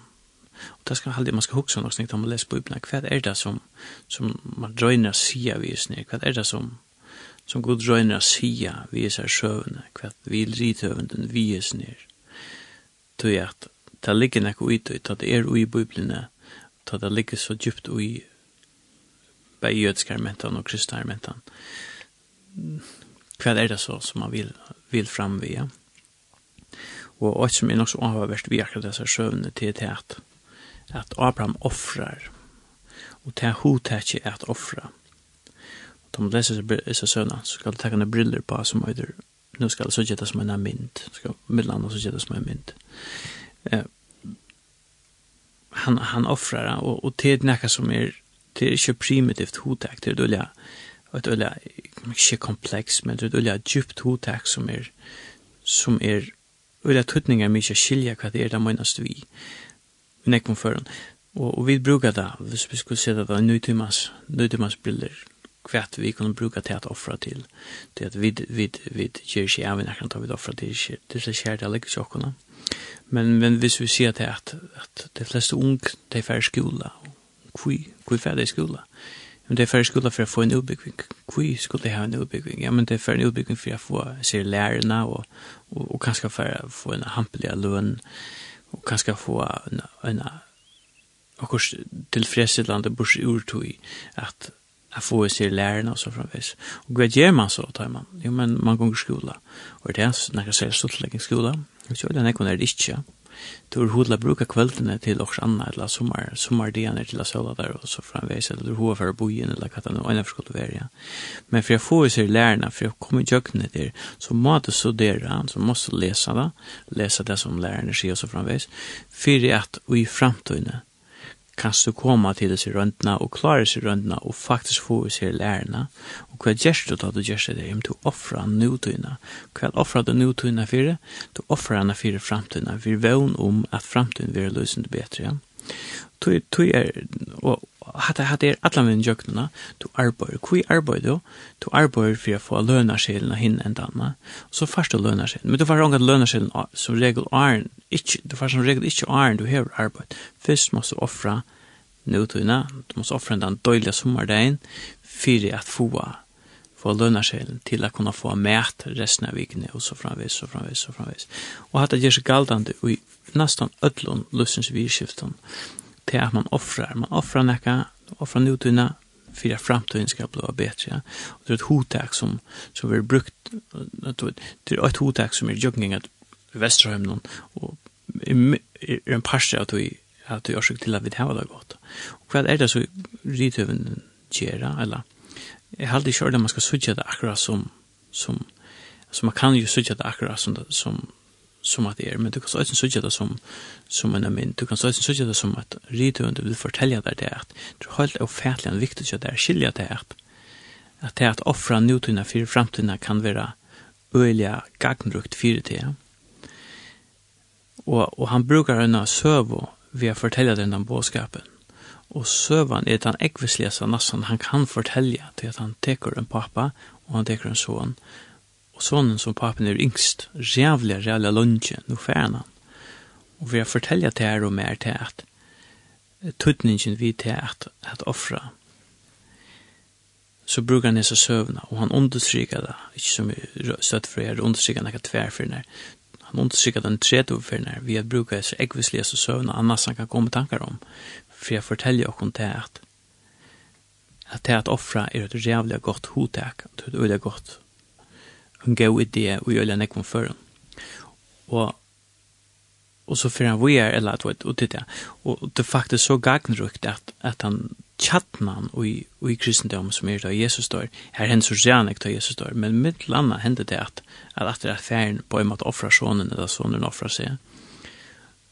och det ska aldrig man ska huxa något snyggt om att läsa på ibland kvad är det som som man joinar sia vi snyggt kvad är det som som god røyner å sia vi er seg sjøvende, hva vi er rithøvenden vi er snir. Tøy at det ligger nekko ut, og det er ui biblene, og det ligger så djupt ui bei jødskarmentan og kristarmentan. Hva er det så som man vil, vil framvia? Ja? Og alt som er nok så avhverst vi akkurat disse søvnene til til at, at Abraham offrar, og til hodet ikke at offra, Om man läser så söna så ska du ta en briller på som öder. nu ska det så geta som en mynd. Ska mellan och så geta som en mynd. Eh han han offrar och och det näka som är det är ju primitivt hotak det då ett ölla mycket komplex men det ölla djupt hotak som är som är ölla tutningar mycket skilja vad det är där menas vi i. Men jag kom förrän. Och, och vi brukar det, hvis vi skulle se det, det är nöjtimmas, briller, bilder kvært vi kunne bruka til at offra til. til at vi vi vi kjær seg av nær til ta offra til det er skjer det ligger sjokkuna. Men men hvis vi ser til at at de fleste ung de fer skola. Kvi kvi fer de skola. Men det er ferdig skola for å få en utbygging. kvi skulle jeg ha en utbygging? Ja, men det er ferdig utbygging for å få se lærerne og, og, og kanskje for å få en hampelig løn og kanskje få en, en akkurat tilfredsstillende bors urtog at jeg får se lærerne og så framvis. Og hva gjør man så, tar man? Jo, men man går i skola. Og det er når jeg ser stortlegging skola, og så er det nekken er det ikke. Du er hodla bruka kveldene til oss anna, eller sommar, sommardianer til å sola der, og så framvis, eller du hova for bojen, eller hva det nå enn skulle være. Ja. Men for jeg får se lærerne, for jeg kommer i jøkkene der, så må du studere, så må du lese det, lese det som lærerne sier og så framvis, for at og i framtøyne, kan du komme til disse røntene og klare disse røntene og faktisk få disse lærerne. Og hva gjør du da du gjør det? Om du offrer nutøyene. Hva offrer du nutøyene for det? Du offrer henne for fremtøyene. Vi vevn om at fremtøyene vil løsende bedre Ja? tui tui er og hatta hatta er allan við jöknuna tu arbeiði kui arbeiði tu arbeiði fyri at fáa løna skilna hin endanna og so fasta løna skil men du fær ongat løna skil som regel iron ikki du fær som regel ikki iron du hevur arbeid fyrst musst du offra nutuna du musst offra den døyliga summardagen fyri at fáa få lønarskjelen til å kunne få mæt resten av vikene, og så framvis, og framvis, og framvis. Og hatt det gjør seg galdande i nesten ødlån løsens virkskiften til at man offrar. Man offrar nekka, offrar nutuna, för att framtiden ska bli bättre. Och det är ett hotak som, som vi har brukt, det är ett hotak som är jogging att Västerhamnen och är en parse att vi att vi försöker till att vi har det gott. Och vad är det så ritöven gera eller jag har aldrig kört att man ska switcha det akkurat som som som man kan ju switcha det akkurat som som som at det er, men du kan også ikke det som, som en min, du kan også ikke det som at ridøyende vil fortelle deg det at det er helt ofertelig en viktig at det er skilja det at at det at offra nutidene fyrir fremtidene kan være øyelige gagnrukt fyrir det Og, og han brukar denne søvo ved å fortelle denne båskapen Og søvan er den ekvislesa nassan han kan fortelle til at han teker en pappa og han teker en son Og sånn som papen er yngst, rævlig, rævlig lunge, nå færen han. Og vi har fortellet til her og mer til at tøtningen vi til at, at offra, så brukar han dessa sövna och han understryker det, inte som stött för er, understryker några tvärfyrner. Han understryker den tredje fyrner vi har bruka dessa äggvisliga sövna annars han kan komma tankar om. För jag fortäljer och hon till att att det att offra är ett jävla gott hotäck, ett öde gott en god idé och gjør den ekvom før. Och, och så för han vi är eller att vet, och det Och det er så gagnrukt att att han tjattnan og i, og i kristendom som er da Jesus står, her hennes så gjerne da Jesus står, men mitt landa hendte det at, at at det er færen på en måte offra sonen, eller sonen offra seg.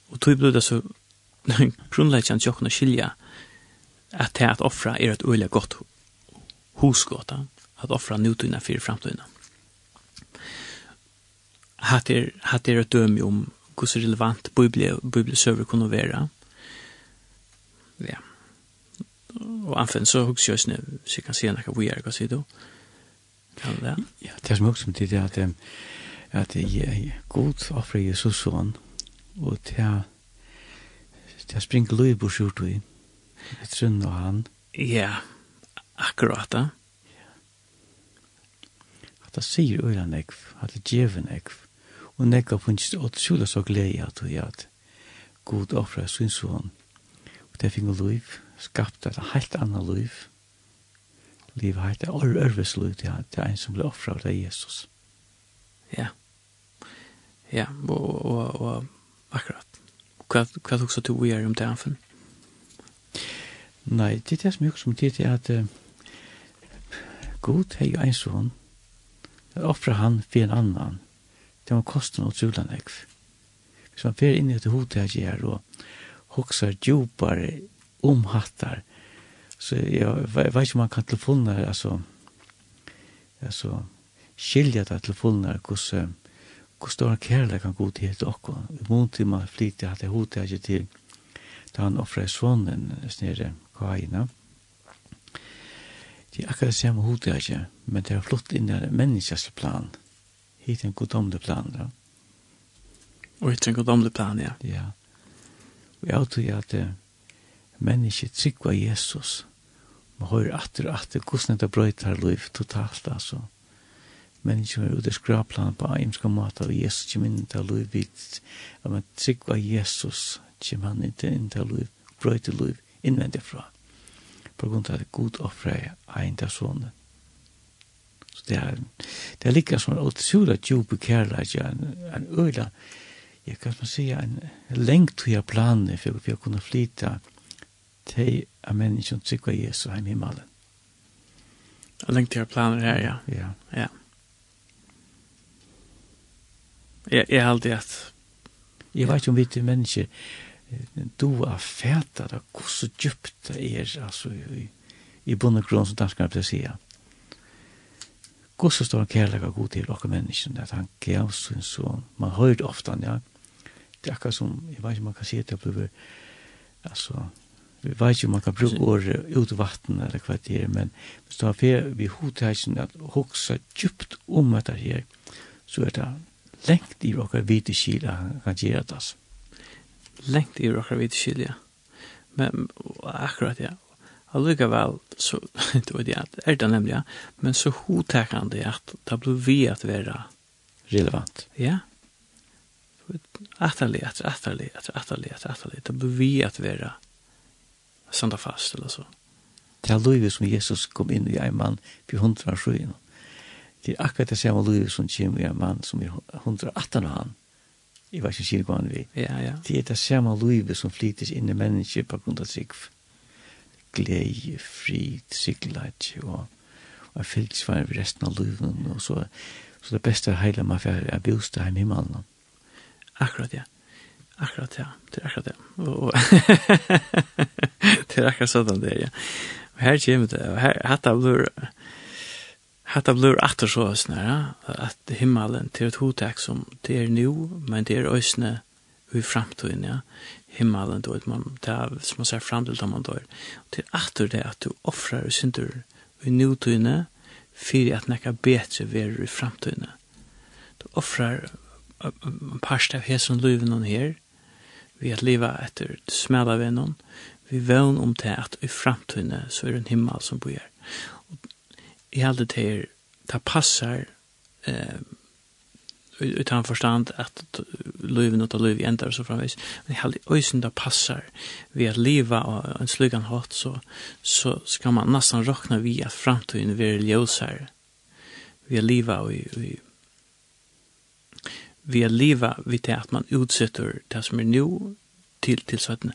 Og tog blod det så, grunnleggjant jokken å skilja, at det at offra er et øyelig godt hosgåta, at offra nutuna fyrir framtuna hatt er, hatt er et døme om hos relevant bibelsøver kunne være. Ja. Og anfen så hos jeg snø, så jeg kan se noe vi er, hva sier du? Kan det? Ja, det er som også samtidig at, at jeg er god offre Jesus son og det er det er springt løy på skjort vi. Jeg trunn og han. Ja, akkurat da. At det sier øyne ekv, at det djeven ekv og nekka funnst åt sjula så glede at vi at god offra sin son. Og det finner liv, skapt et helt annet liv. Liv har et ørves liv til en som ble offra av Jesus. Ja. Ja, og, og, og akkurat. Hva, hva også du gjør om det anfen? Nei, det er som jeg som tid er at uh, God er jo en sånn. Offra han for en annan det må koste noe utrolig nekv. Hvis man fer inn i dette hodet jeg gjør, og hoksar djupare omhattar, så jeg vet ikke om man kan telefonere, altså, altså, skilja det telefonere, hvordan, hvordan stor kærlighet kan god til helt okko. I mån til man flytter at det hodet her til, da han offrer svonen snere kajina, Det er akkurat det samme hodet ikke, men det er flott inn i menneskets plan. Det hit en godomlig plan, da. Og hit en godomlig plan, ja. Ja. Og jeg tror jeg at uh, mennesket tryggva Jesus, man hører atter og atter hvordan det brøyter liv totalt, altså. Mennesket er ute skraplan på eimska måte, og Jesus kommer inn til liv, vidt, at man tryggva Jesus, kommer han inn til liv, brøyter liv, innvendig fra. På grunn av at Gud offrer ein til sånne, Så det er, det er like som en utsula djupe kærleik, en, en øyla, jeg kan man säga, en lengt tog jeg planer for for å kunne flyta til av som trykva Jesus heim i himmelen. En lengt tog jeg planer her, ja. Ja. Ja. Jeg, jeg har alltid at... Jeg vet ikke om vi til mennesker du er fæta da, hvor så djupt det er, altså, i, i bunn og grunn som danskene pleier å god så stor kærlighet og god til dere mennesker, at han gav sin son. Man hører det ofte, ja. Det er akkurat som, jeg vet ikke om man kan si at det blir, altså, vi vet ikke om man kan bruke året ut i vatten eller hva det er, men hvis du har fer vi hodtæsjen at hoksa djupt om dette her, så er det lengt i okker hvite kila han kan gjøre det, altså. Lengt i okker hvite kila, ja. Men akkurat, ja allikevel så det var det at er det nemlig ja, men så hotekande det at det blir vi at være relevant. Ja. Atterlig etter atterlig etter atterlig etter atterlig det blir vi at være sanda fast eller så. Det er livet som Jesus kom inn i en mann på hundra sjøen. Det er akkurat det samme livet som kommer i en mann som er hundra atten av han. I hva han vil. ja, ja. det er det samme livet som flytes inn i mennesker på grunn av trygg glede, fri, sikkerhet og, og fylgsvar ved resten av livet og så, så det beste hele man for er bjøst i himmelen. Akkurat, ja. Akkurat, ja. Det er akkurat, ja. Og, og det er akkurat sånn det er, ja. Og her kommer det, og her, hatt blir lur, hatt av lur atter så, sånn ja, at himmelen til et hotek som det er nu, men det er øsne i framtiden, ja himmelen då man där som man ser fram till dem då. Till att det att du offrar och synder i nutiden för att näka bättre ver i framtiden. Du offrar en parst av hesen luven hon här vi att leva efter smälla vännen vi vøn om det at i framtiden så är det en himmel som bor. Och i alle det det passar eh, utan förstand att löven och löv ändrar så framvis men helt ösen där passar vi att leva och en slugan hat så så ska man nästan räkna vi att framtiden blir ljusare vi att leva och vi vi att leva vid det att man utsätter det som är nu till till så att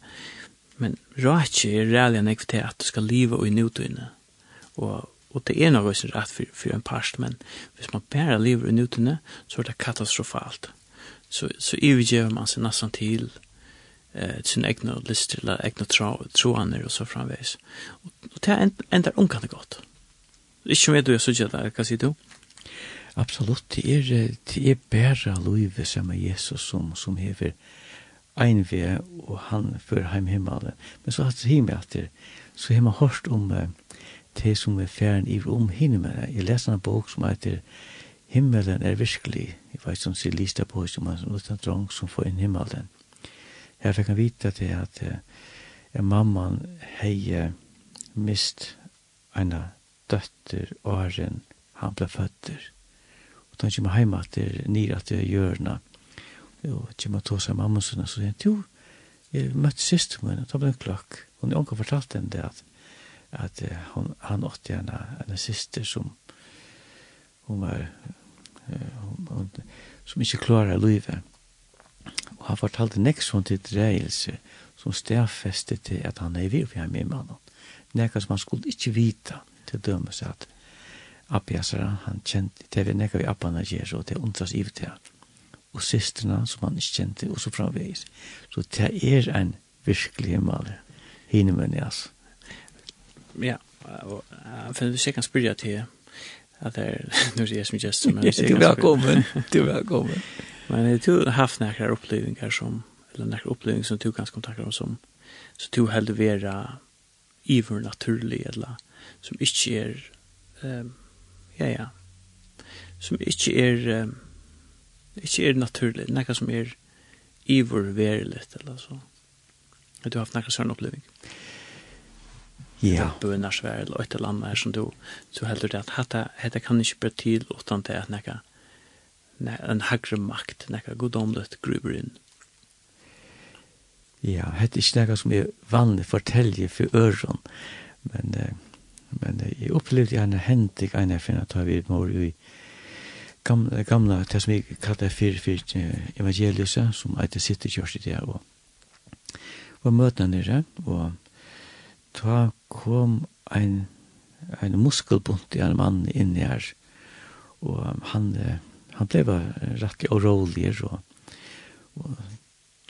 men rätt är det en ekvitet att du ska leva och i nutiden och og det er noe som er rett for, for en parst, men hvis man bare lever i nutene, så er det katastrofalt. Så, så ivergjør man seg nesten til eh, sin egne lister, eller egne troaner og så framveis. Og, og det ender omkant godt. Ikke med du er suttet der, hva sier du? Absolutt, det er, det er bare livet som er Jesus som, som hever ein ve og han för heim himmelen. Men så har det himmel att så har man hørt om det som er færen i om himmelen. Jeg leser en bok som heter Himmelen er virkelig. Jeg vet som sier Lista på som er liten drang som får inn himmelen. Jeg fikk han vite til at uh, mamman hei mist en døtter åren han ble føtter. Og han kommer hjemme etter nir at jeg gjør henne. Og kommer til seg mamma mamma sånn, så sier han, jo, jeg møtte sist min, og da ble en klokk. Og når jeg fortalte henne det at at hon, han åtte en, en syster som hun var hon, hun, som ikke klarer livet. Og han fortalte nekst hon til dreielse som stedfeste til at han er virke hjemme i mannen. Nekka som han skulle ikke vite til dømes at Abjasara, han kjente, det vi nekka vi Abjana gjør, og det undras i til og systrene som han ikke kjente, og så framveis. Så det er en virkelig himmel, hinnemønne, altså ja, og jeg finner hvis jeg kan spørre til at det er nu det jeg som gest som jeg Du er velkommen, du er velkommen. Men jeg tror haft några upplevelser som, eller några upplevelser som du kan kontakta om som, så du heldur vera iver naturlig, eller som ikke er, um, ja, ja, som ikke er, um, ikke er naturlig, några som er iver veriligt, eller så. Du har haft några sånne upplevelser ja. bønarsvær eller et eller annet som du, så heldur det at hetta, hetta kan ikke bli til utan det at nekka en hagre makt, nekka godomlet gruber inn. Ja, hetta er ikke nekka som er vanlig fortelje for øren, men, men jeg opplevde gjerne hendig en jeg finner at vi mor i gamla, gamla det som jeg kallar fyrir fyrir evangeliusa, som eit sitter kjørst i det, og, og møtene nere, og ta kom ein ein muskelbunt i en mann inn her, og han, han ble bare rettelig og rolig, og, og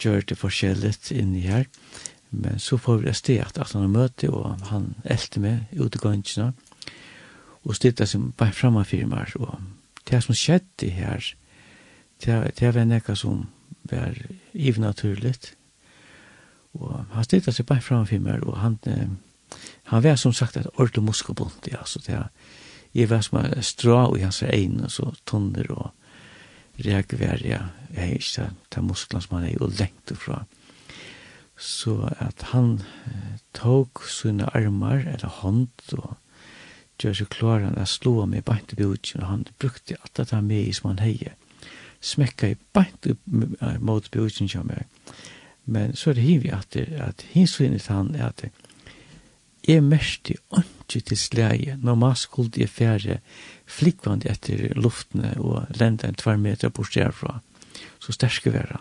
gjør det forskjellig inn her, men så får vi sted at han har møte, og han elte meg ut i gangene, og styrte seg bare fremme firmaer, og det som skjedde her, det, det var noe som var ivnaturligt, og han styrte seg bare fremme firmaer, og han, eh, han var som sagt et ordentlig muskelbunt, ja, så det er, jeg var som en strå i hans egn, og så tunner og reagver, ja, jeg er ikke det muskler som han er jo lengt fra. Så at han eh, tog sine armar, eller hånd, og gjør seg klar han å slå meg beint i bjudgen, og han brukte alt det med i som han heier. Smekka i beint mot bjudgen, som ja, men så er det hiv at, at hinsvinnet han er at det, Jeg mørkte ikke til slæge når man skulle jeg fære flikvand etter luftene og lenda en tvær meter bort derfra. Så sterske være.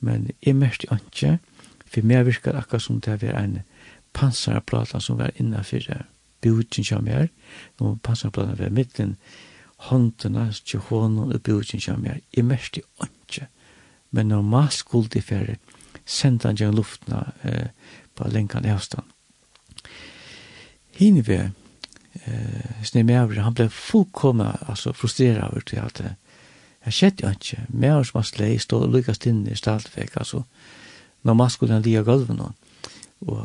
Men jeg mørkte ikke, for meg virker akkurat som det var en pansarplata som var innenfor bjudgen som er. Når pansarplata var midten, håndene, tjohånden og bjudgen som er. Jeg mørkte ikke. Men når man skulle jeg fære han gjennom luftene eh, på lengan avstand Hinve, eh, Snemeavri, han ble fullkomna altså, frustreret over til at jeg skjedd jo ikke, meavri som var slei, stå og lykast inn i staltvek, altså, når man skulle han lia gulven, og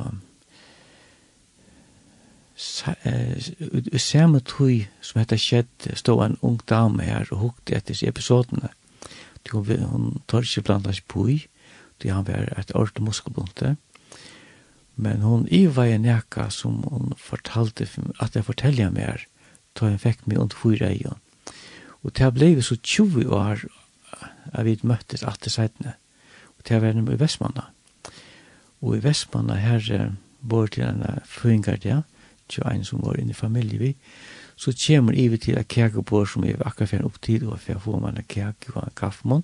i samme tøy som hette skjedd, stod en ung dame her og hukte etter seg episodene, hun tar ikke blant hans boi, til han var et ordentlig muskelbunte, og Men hon i var en nekka som hon fortalte at jeg fortelja mer da hun fikk meg under fyra i hon. Og det blei så 20 år at vi møttes det seitene. Og det var i Vestmanna. Og i Vestmanna her bor til en føyngardia, ja, 21 som var inne i familie vi, så kommer ivi til a kjækebord som vi akkurat fyrir opp til, og fyrir få man en kjæk og en kaffemån.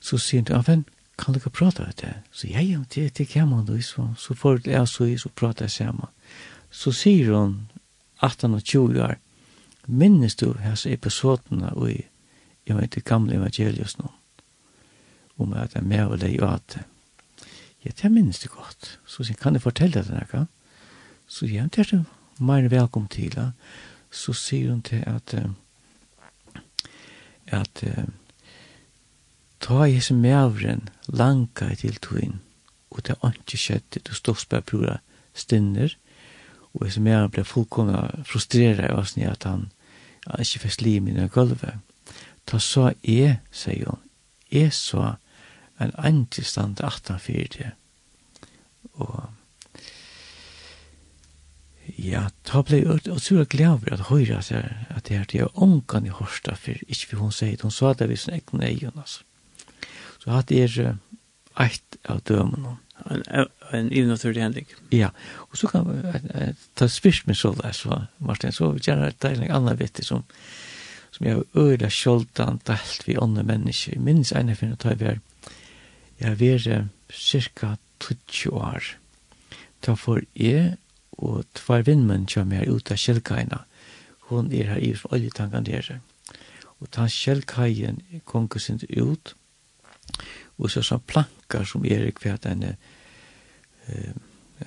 Så sier han, kan du ikke prate med det? Så ja, ja, det, det kan man då. Så, så får jeg så i, så prater jeg sammen. Så sier hun, 18 og 20 år, minnes du hans episodene i, jeg vet, ikke, gamle evangelius nå, om at jeg er med og leie og at ja, det minnes du godt. Så sier kan du fortelle deg det, Så ja, det er du mer velkommen til. ja. Så sier hun til at, at, at Ta i hese mævren langa i til tuin, og det er ikke skjedd, du stås bare pura stinner, og hese mævren ble fullkomna frustrera i oss at han ja, ikke fikk slim i gulvet. Ta så jeg, sier hun, jeg så en andre stand 18-4 og ja, ta ble jeg utsura glad at høyre at det er at det er ångan i hårsta for ikke for hun sier, hun sa det vi sin egen egen, altså. Så hatt er uh, eit av dømen. En, en ivnaturlig hending. Ja, og så kan vi uh, ta spyrst med sånn der, så, Martin, så vi gjerne et deilig annan vittig som, som jeg har øyla sjoldan delt vi ånne mennesker. Jeg minnes ene finne ta vi vær, jeg har vært uh, cirka 20 år. Ta for jeg og tvær vindmenn kommer her ut av kjellkaina. Hun er her i oljetankan der. Og ta kjellkaien konkursen ut, og så sånn plankar som er i hvert enn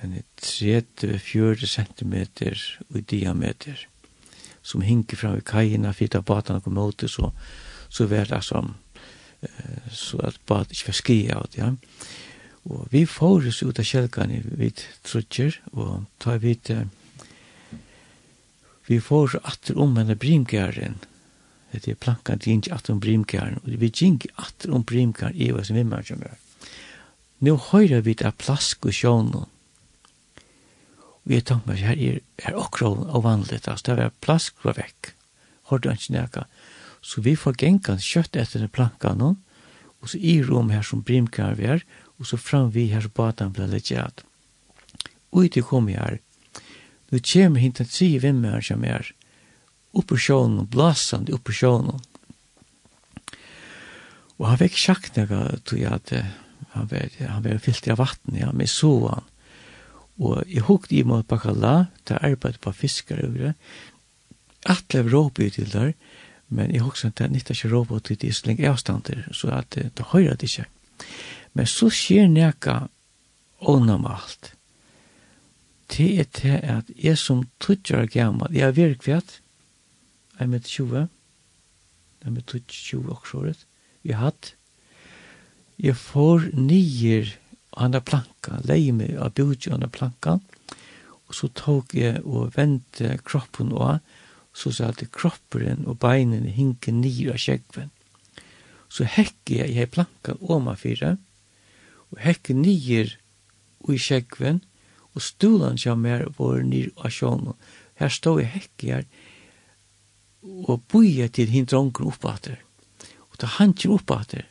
en 30-40 cm i diameter som hinker fram i kajina fyrt av batarna kom ut så, så var det som så at bat ikke var skri av det ja. Og vi fóres ut av kjelkane vid trutjer, og ta vid vi fóres atter om henne brimgæren, Det er plankan til ikke at om brimkaren, og vi gikk at om brimkaren i oss vimmerkjømmer. Nå høyre vi det plask og sjånen. Og jeg tenkte meg, her er, er akkurat og vanligt, altså det er plask var vekk. Hørte han ikke nækka. Så vi får genkan kjøtt etter den plankan, nå, og så i rom her som brimkaren vi er, og så fram vi her som badan ble litt gjett. Og ut kom jeg her. Nå kommer hint at sige er, oppe sjånen, blasande oppe sjånen. Og han fikk sjakt nega, tog jeg at han var, han var fyllt av vatten, ja, med så han. Og jeg hukte i mot bakala, til arbeid på fiskar over det. Atle av råpe ut til der, men jeg hukte at jeg nytt ikke råp ut til så lenge avstander, så at det høyre det ikke. Men så skjer nega onormalt. Det er til at jeg som tøtjer gammal, jeg er virkelig at en med 20, en med 20 åksåret, jeg hatt, jeg får nyer anna planka, leie meg av bjudje anna planka, og så tok jeg og vendte kroppen og så sa at kroppen og beinene hinke nyer av kjegven. Så hekker jeg, jeg planka om av fire, og hekker nyer i kjegven, og stolan som mer vår nyr av sjånen. Her stod jeg hekker jeg, og boja til hinn dronken oppater. Og da han kjem oppater.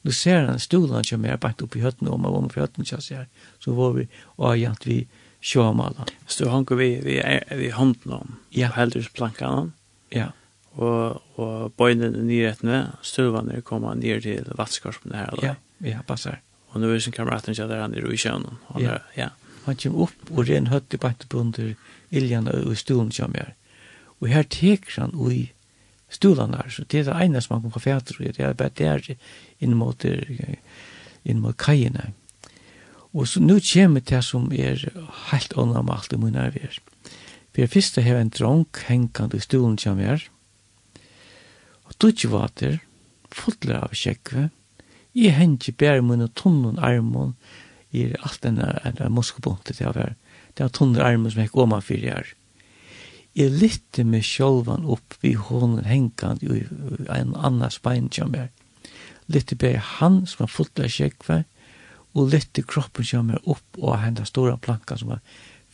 Og du ser han stolan som er bant i høtten, og man var med høtten, så her, så var vi, og jant vi sjåmala. Så hanko vi, vi, vi hånden om, ja. og heldur plankan Ja. Og, og bøynene nyrettene, støvane kommer ned til vatskorpen her. Eller? Ja, ja, passar. Og nu er sin kameraten kjell der han er i sjøen. Ja. ja. Han kjem opp og ren høtt i bant oppi under iljan og stolen som er. Og her teker han ui stolen der, så det er det ene som han kommer fæter, og det er bare der inn mot, inn mot kajene. Og så nå kommer det som er helt ånda i min arver. For jeg første har en dronk hengkant i stolen som er, og dutje vater, fotler av kjekve, i hengje bare mun tunnen armon, i alt denne, denne moskobonte til å være. Det er tunnen armen som hekk åman fyrir her jeg lytte meg sjolvan opp vi hånden hengkant i en annan spein som er. Lytte bare han som var fullt av kjekve, og lytte kroppen som er opp og henda stora planka som er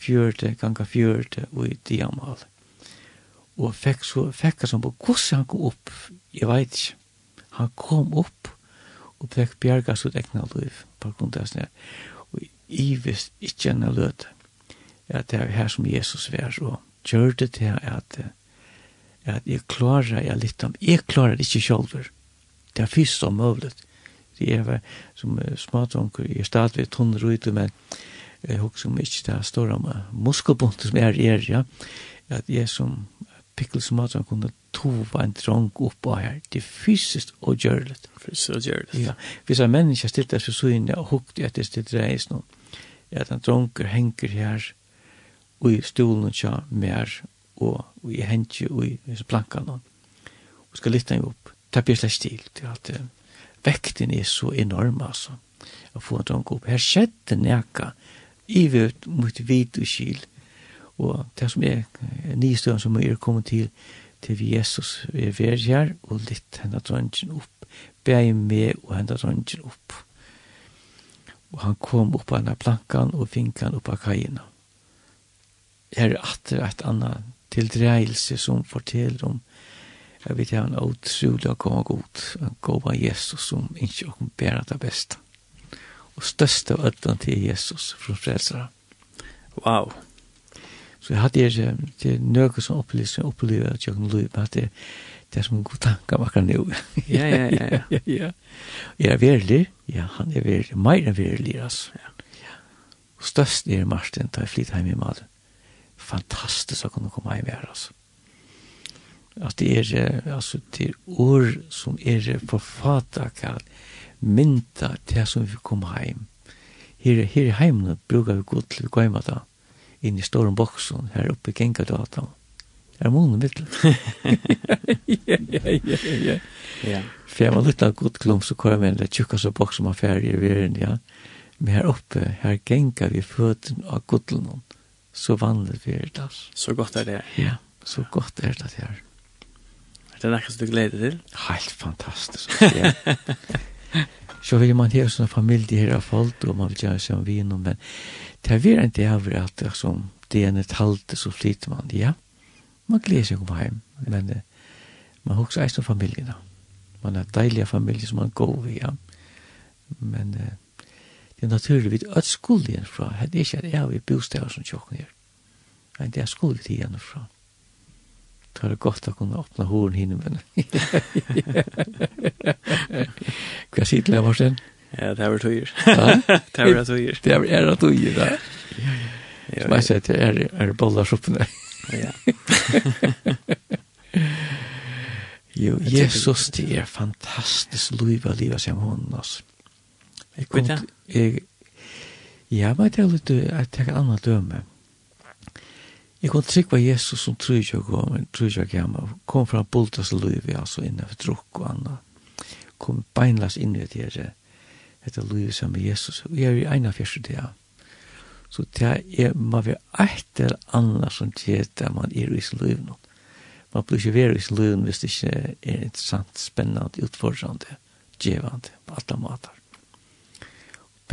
fjørte ganga fjørte og i diamal. Og fikk så, fikk han på hvordan han kom opp, jeg vet ikke. Han kom opp og fikk bjerga sitt egna liv, på grunn av det Og i visst ikke enn løte, at det er her som Jesus vær og gjør det til at, at jeg klarer, jeg litt om, jeg klarer det ikke selv. Det er fyrst som mulig. Det er som smadronker, jeg er stadig tunner ut, men jeg husker meg ikke det er store muskelbundet som er er, ja. At jeg som pikkel pikkelsmadron kunne tova en drang oppa her. Det er fysisk og gjørlet. Fysisk og gjørlet. Ja. Hvis en menneske stilte seg så inn og hukte etter stilte reis nå, at en dronker henger her, i stolen tja mer og i hentje og i plankene. Og skal lytte henne opp. Det blir slett stil til at vekten er så enorm, altså. Å få en dronk opp. Her skjedde neka i vet mot vid og skil. Og det som er nystøren som er kommet til til vi Jesus er ved her og litt henne dronken opp. Beg med og henne dronken opp. Og han kom opp på denne plankan og finkan opp av kajina er atter et annet tildreielse som forteller om jeg vet jeg har en utrolig og god god en god Jesus som ikke åkken bære det beste. Og største av ødene til Jesus fra frelsere wow. Så jeg hadde jeg det er noe som opplever som opplever at jeg kan løpe at det det er som en god tanke akkurat nå. Ja ja ja ja. Ja jeg er verlig. Ja han er verlig. Mer enn verlig altså. Ja. og størst er Martin da jeg flyttet hjem i maten fantastisk å kunne komme hjem her, altså. At det är altså, det er ord som är författare kan mynta til som vi kommer hjem. Her, her i hemma brukar vi godt til å gå hjem da, inn i stora boksen her oppe i Genkadatan. Er månen mitt. Ja, ja, ja, ja. Ja. För jag var av god klump så kom jag det tjocka så box som affär i verden, ja. Men her oppe, her genga vi føtten av gudlunnen så vanligt vi er det. Så godt er det. Ja, så godt er det her. Er det noe som du gleder til? Helt fantastisk. Ja. så vil man ha sånne familier her av folk, og man vil gjøre seg om vin, men det er virkelig det over at som det er et halvt, så flyter man. Ja, man gleder seg om hjem, men man husker eisen familien da. Man har deilige familier som man går ved, ja. Men... Eh, det er naturlig at alt skulle igjen fra. Det er ikke at jeg har bostav som tjokken her. Men det er skulle vi igjen fra. Det er godt å kunne åpne horen hinne, men... Hva sier til deg, Marsten? Ja, det er tøyer. Det er tøyer. Det er tøyer, ja. Ja, ja. Som jeg sier, det er, er bollar soppene. Ja. Jo, Jesus, det er fantastisk liv av livet som hun, altså. Jeg vet det? Jeg, jeg vet det litt, jeg tenker annet døme. Jeg kom kunne trykva Jesus som tror ikke jeg kom, men tror ikke jeg kom, kom fra Bultas liv, altså innenfor drukk og annet. Kom beinlas inn i det her, etter liv som med Jesus. Jeg er i ene fjerste det. Så det er, man vil etter annet som gjør det man er i sin liv nå. Man blir ikke være i sin liv hvis det ikke er interessant, spennende, utfordrende, gjevende, på alle måter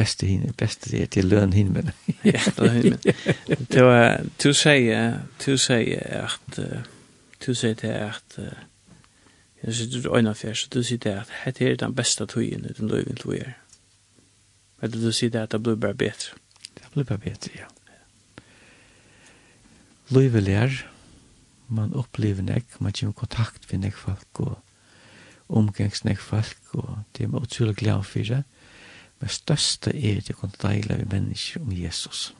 beste hinne, beste det till løn hinne men det var du sier, du säger att du säger det att jeg sitter du en affär så du sier til at, det er den beste tøyen utan då inte vi är att du sier til at det blir bare bedre. det blir bare bedre, ja Løyvelær, man opplever nek, man kommer i kontakt med nek folk og omgangs nek folk og det er man utrolig glad for det. Men største er det jeg kan deile vi mennesker om Jesus.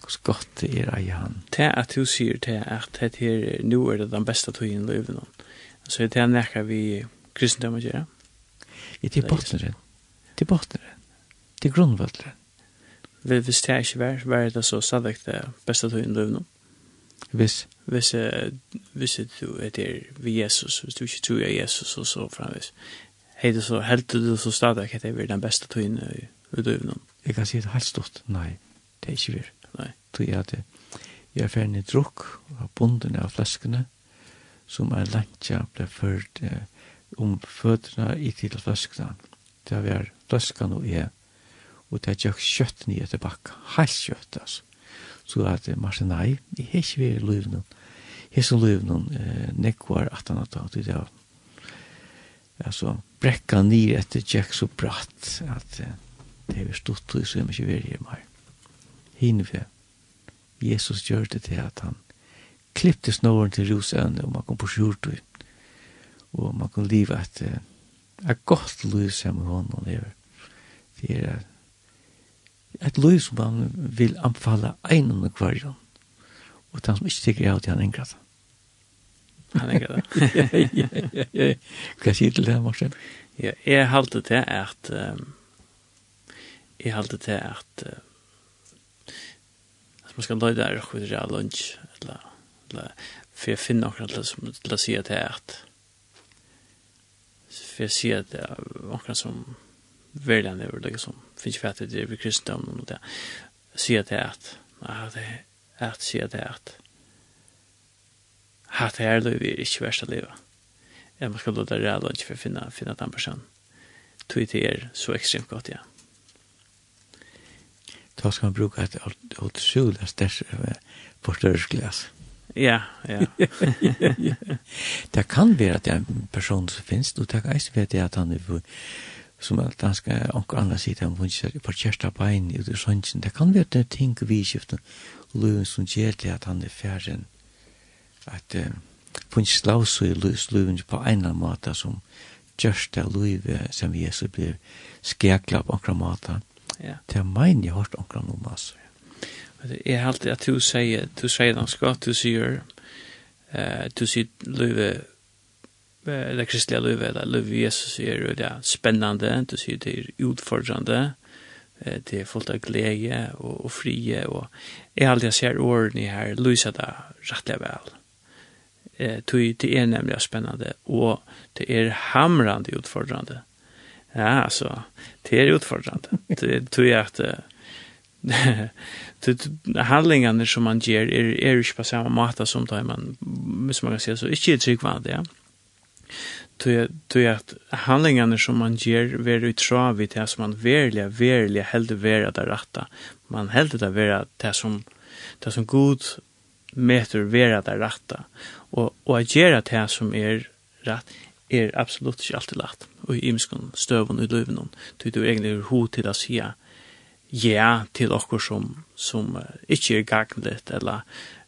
Hvor godt det er ei han. Det at du sier til at det her, nå er det den beste tøyen i livet. Så det er nekka vi kristendommer gjør. Ja, det er bortneren. Det er bortneren. Det er grunnvølderen. Hvis det ikke var, var det så stadig det beste tøyen i livet. Hvis? Hvis, uh, hvis du er der ved Jesus, hvis du ikke tror er Jesus og så framvis hei det så, helt du så stadig at det er den beste tøyen i utøvnen? Jeg kan si det helt stort, nei, det er ikke vir. Nei. Det er at jeg er ferdig drukk av bunden av flaskene, som er lantja ble ført eh, om fødderne i til flaskene. Det er flaskene og jeg, og det er jo kjøtt nye tilbake. helt kjøtt, altså. Så at Marsenai, jeg har ikke vært i løvnen, jeg har ikke vært eh, nekvar at han har tatt i det av alltså bräcka ner ett jack så bratt att det är stort och så mycket vill ju mer. Hinve. Jesus gjorde det till att han klippte snåren till rosen och man kom på skjort och, och man kom leva ett ett gott liv som honom lever. Det är ett liv som man vill anfalla en under kvarjon. Och den som inte tycker jag att han enkrat. Han er det. Hva sier til det, Marcel? Ja, jeg halte til at um, jeg halte til at uh, at man skal løyde er hva det er lunch eller, eller for jeg finner noen til, til å si at det er at for jeg sier at det er noen som verden er det som finnes ikke fattig det er ved kristendommen og det sier at det er at at det er at sier at det er at hatt her liv er ikke verst å leve. Jeg må skal låta det reale ikke for å finne, finne den personen. Tog det er så ekstremt godt, ja. Da skal man bruke et utrolig større forstørrelsesglas. Ja, ja. det kan være at det er en person som finnes, og det kan ikke være at han er som at han skal anker andre sider, han finnes på kjæreste bein i det. Det kan være at det er ting vi skifter, og løven som gjør det at han er ferdig at uh, funnes slaus i løven på en eller måte som gjørst av løyve som Jesus blir skjekla på omkring måte. Ja. Det er mein jeg hørt omkring om, altså. Jeg har alltid at du sier, du sier det skal, du sier, uh, du sier løyve, eller kristelige løyve, eller løyve Jesus sier, det er spennende, du sier det er utfordrende, det er fullt av glede og, og frie, og jeg alltid ser årene her, lyser det rettelig vel eh, tui det er nemlig spennende, og det er hamrande utfordrande. Ja, altså, det er utfordrande. Det tror jeg at handlingarna som man ger er, er ikke på samme måte som det man, hvis man kan si, så ikke er tryggvandet, ja. Tog jeg at handlingarna som man ger ver i trav i det som man verliga verliga heldig vera det rätta. Man heldig det vera det som, det som god meter vera det rätta. Och, och att göra det som är rätt är absolut ikke alltid lagt. Och i imskon stöven och löven. Du är egentligen ho til å säga ja till okkur som, som uh, inte är gagnligt eller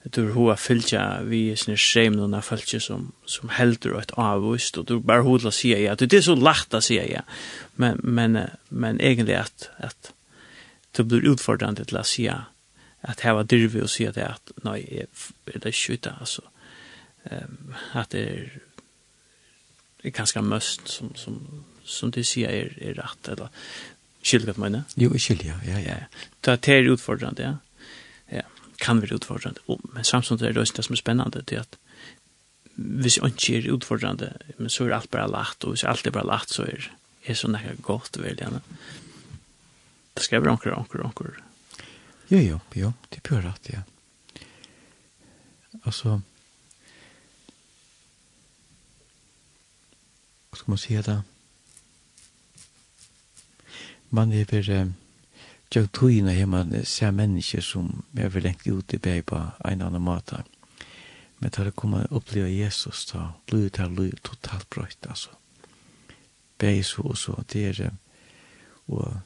du har a fylja vi sin shame nåna fylja som som heldur ett avvist och du bara hodla säga ja det er så lagt å säga ja men men men egentligen at, at du blir utfordrande till att säga at her var dyrve och säga det at nei, nej er det skjuta altså. Um, at det er, er ganske møst som som som de sier er, er rett, eller skyldig at man jo skilja ja ja ja. det är utfordrande ja ja kan være utfordrande Og, men samtidig er det også det som er spennende, det är att hvis ikke er utfordrande, men så er alt bare lagt, og hvis alt er bare lagt, så er er så nekka godt, vel, ja. Det skal være anker, anker, anker Jo, jo, jo, det er pure rett, ja. Altså, hva skal man si då? Man är väl, jag tror ju när man ser mennesker som er vel lengt ut i beg på en annen måte. Men da det kommer å oppleve Jesus da blir det här totalt bröjt, altså. Beg så og så, det er, det. og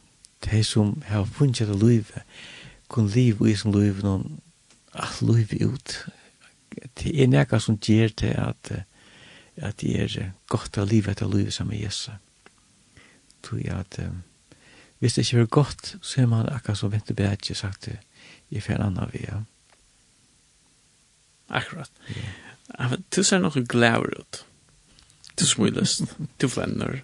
det som har funnet det livet, kun liv i som liv noen at liv ut det er nekka som gjør det at at det er godt å liv etter liv som er Jesus tror jeg at hvis det ikke er godt så er man akkurat som venter bedre sagt det i fer anna vi ja. Akkurat. Yeah. Du ser noe glaur ut. Du smiles, du flenner.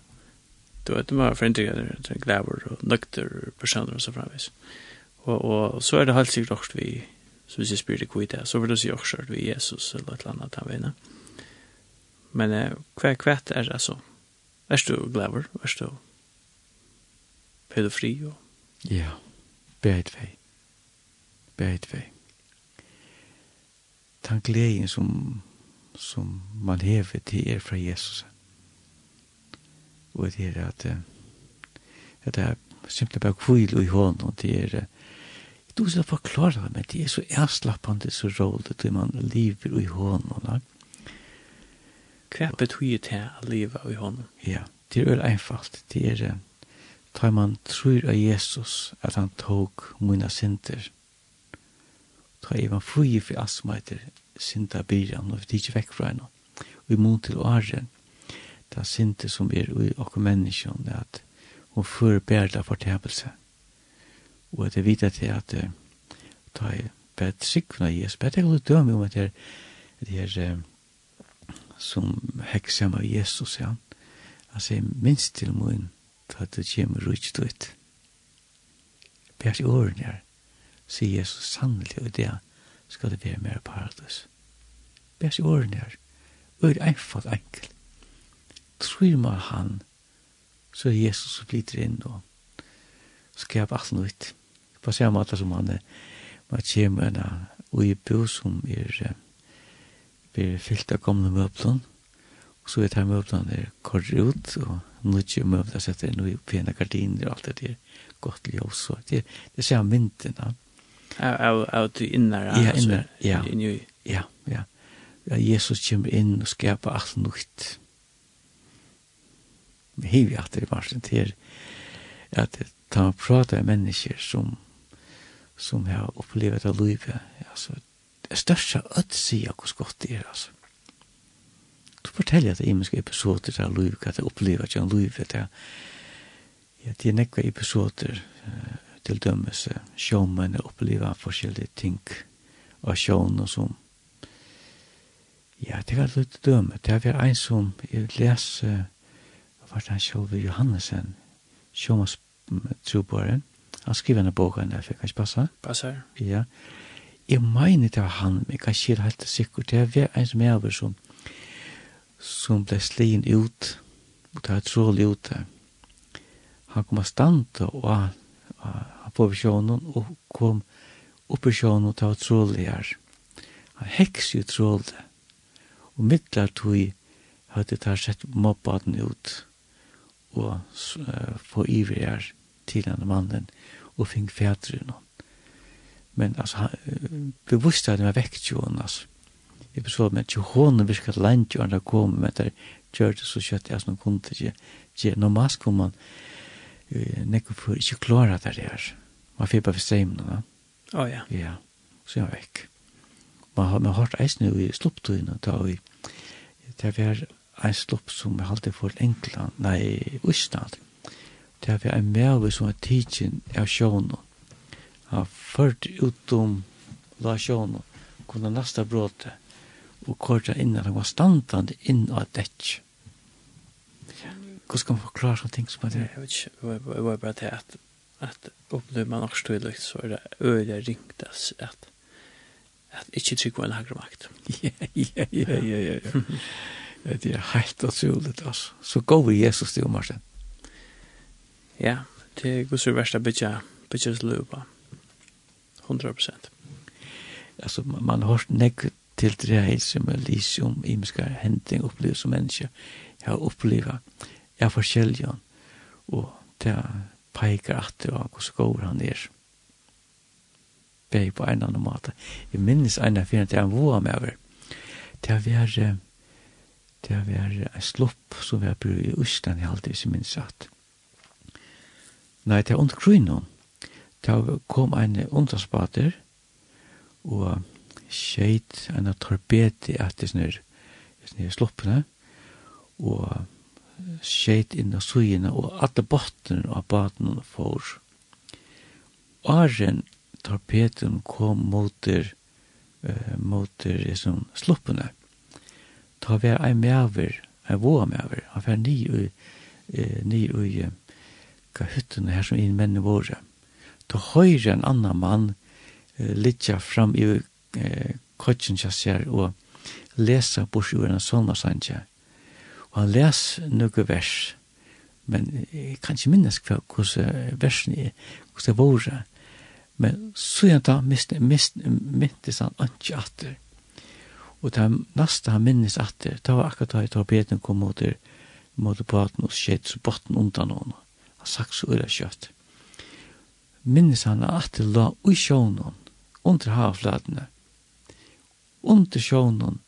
Du vet, du må være forindringer, glaur og nøkter personer og så framvis. Ja. Og, og så er det helt sikkert også vi, så hvis jeg spyr det kvitt det, så vil du si også at vi er Jesus eller et eller annet av henne. Men eh, hva hva er det så? Er du glæver? Er du pedofri? Og... Ja, beid vei. Beid vei. Den gleden som, som man hever til er fra Jesus. Og det er at, at det er simpelthen bare kvile i hånden, og det er at Du skal forklare meg, det er så avslappende, så rådet, det man lever i hånden. da. Hva betyr det å leve i hånden? Ja, det er einfalt. Det er, tar man tror av Jesus, at han tog mina synder, tar jeg man fri for alt som heter synda byran, og vi tar ikke vekk fra henne. Og i mån til åren, det er synder som er i åker menneskene, at hun får bærer fortepelse. Mm og at jeg til at jeg ta i bett sikvna i Jesu, bett jeg holde døme om at det er det er som heksa av Jesus, ja. Han sier, minst til mun, ta at du kommer rujt ut. Bært i åren her, sier Jesus sannelig, og det skal det være mer paradis. Bært i åren her, og er einfalt enkel. Tror man han, så er Jesus som flyter inn og skaper alt nytt på samme måte som han var kjemene og i bo som er blir fyllt av gamle møblene. Og så er det her møblene er korre ut og nødvendig møblene setter inn og pene gardiner og alt det der. Godt ljøs og det, det ser han vinten av av av du innere ja innere, ja. ja ja. Ja Jesus kommer inn og skaper alt nytt. Vi hevur at det var sent til at ta prate med mennesker som som har opplevd av livet. Altså, det største ødt sier hvordan godt det er, altså. Du forteller at det er imenske episoder av livet, hva jeg opplever at livet, det er ja, det er nekva episoder uh, til dømmes, sjåmenn opplever forskjellige ting av sjån og sånn. Ja, det var litt dømme. Det var en som jeg leser, uh, var det han sjåve Johannesen, sjåmanns trobåren, Han skriver en bok, han der, kan ikke passe? Passer. Ja. Jeg mener det var han, men jeg kan ikke helt sikkert. Det var en som er over som, som ble slien ut, og det var trålig ut der. Han kom av stand, og han, han på visjonen, og kom opp i sjøen, og det var trålig her. Han heks jo trålig. Og midtlar tog, hadde det sett mobbaden ut, og uh, få iver her til denne mannen og fink noen. Men altså, bevisst at det var vekk jo henne, altså. Jeg besvar med at jo virket virka land jo henne kom, men det gjør det så kjøtt jeg som kunne ikke. Ikke, når man kom man, nekko for ikke klare det der. Man fikk bare for steimene, Å ja. Ja, så er han vekk. Man har, man har hørt eisne i slupptøyene, da vi, det er en slupp som er alltid for England, nei, Østland, det var en mæve som var tidsin av sjånen. Han ført utom la sjånen, kunne nasta bråte, og korta inn at han var standande inn av detje. Hvordan skal man forklare sånne ting som er det? Jeg vet ikke, det var bare det at at opplever man også tydelig, så er det øyelig ringt at at ikke trygg var en høyre makt. Ja, ja, ja, ja, ja. ja. Det er helt utrolig, altså. Så går vi Jesus til, Marsten. Ja, det er god sur verst bytja, bytja slupa. 100%. Alltså man man har nek til det här som är lite om imiska händing upplevelse som människa. Jag har upplevt jag har forskjelliga och det pekar att det var hur skor han är. Beg på en annan måte. Jag minns en av fyra till han våra med över. Det var det var en slopp som vi har brukt i Østland i halvtid som minns att. Mm Nei, det er under krynon. Det kom en underspater og skjeit en torpedi etter sånne sloppene og skjeit inn av suyene og alle botten av baten får. Åren torpeden kom mot moter uh, moter sånn sloppene. Ta vi en mever, en våa mever, han var ni i, ni i, bakka hyttene her som inn mennene våre. Da høyre en annan mann uh, litja fram i uh, kotjen kjassjer og lesa bors jo en sånn Og han les noen vers, men jeg kan ikke minnes hva hvordan versen er, hvordan det våre. Men så gjerne da mist, mist, mintes han ikke atter. Og det neste han minnes atter, det var akkurat da jeg tar beten kom mot der, mot baten og skjedd så botten undan noen har sagt så og kjøtt. Minnes han at det la ui sjånen under havflatene. Under sjånen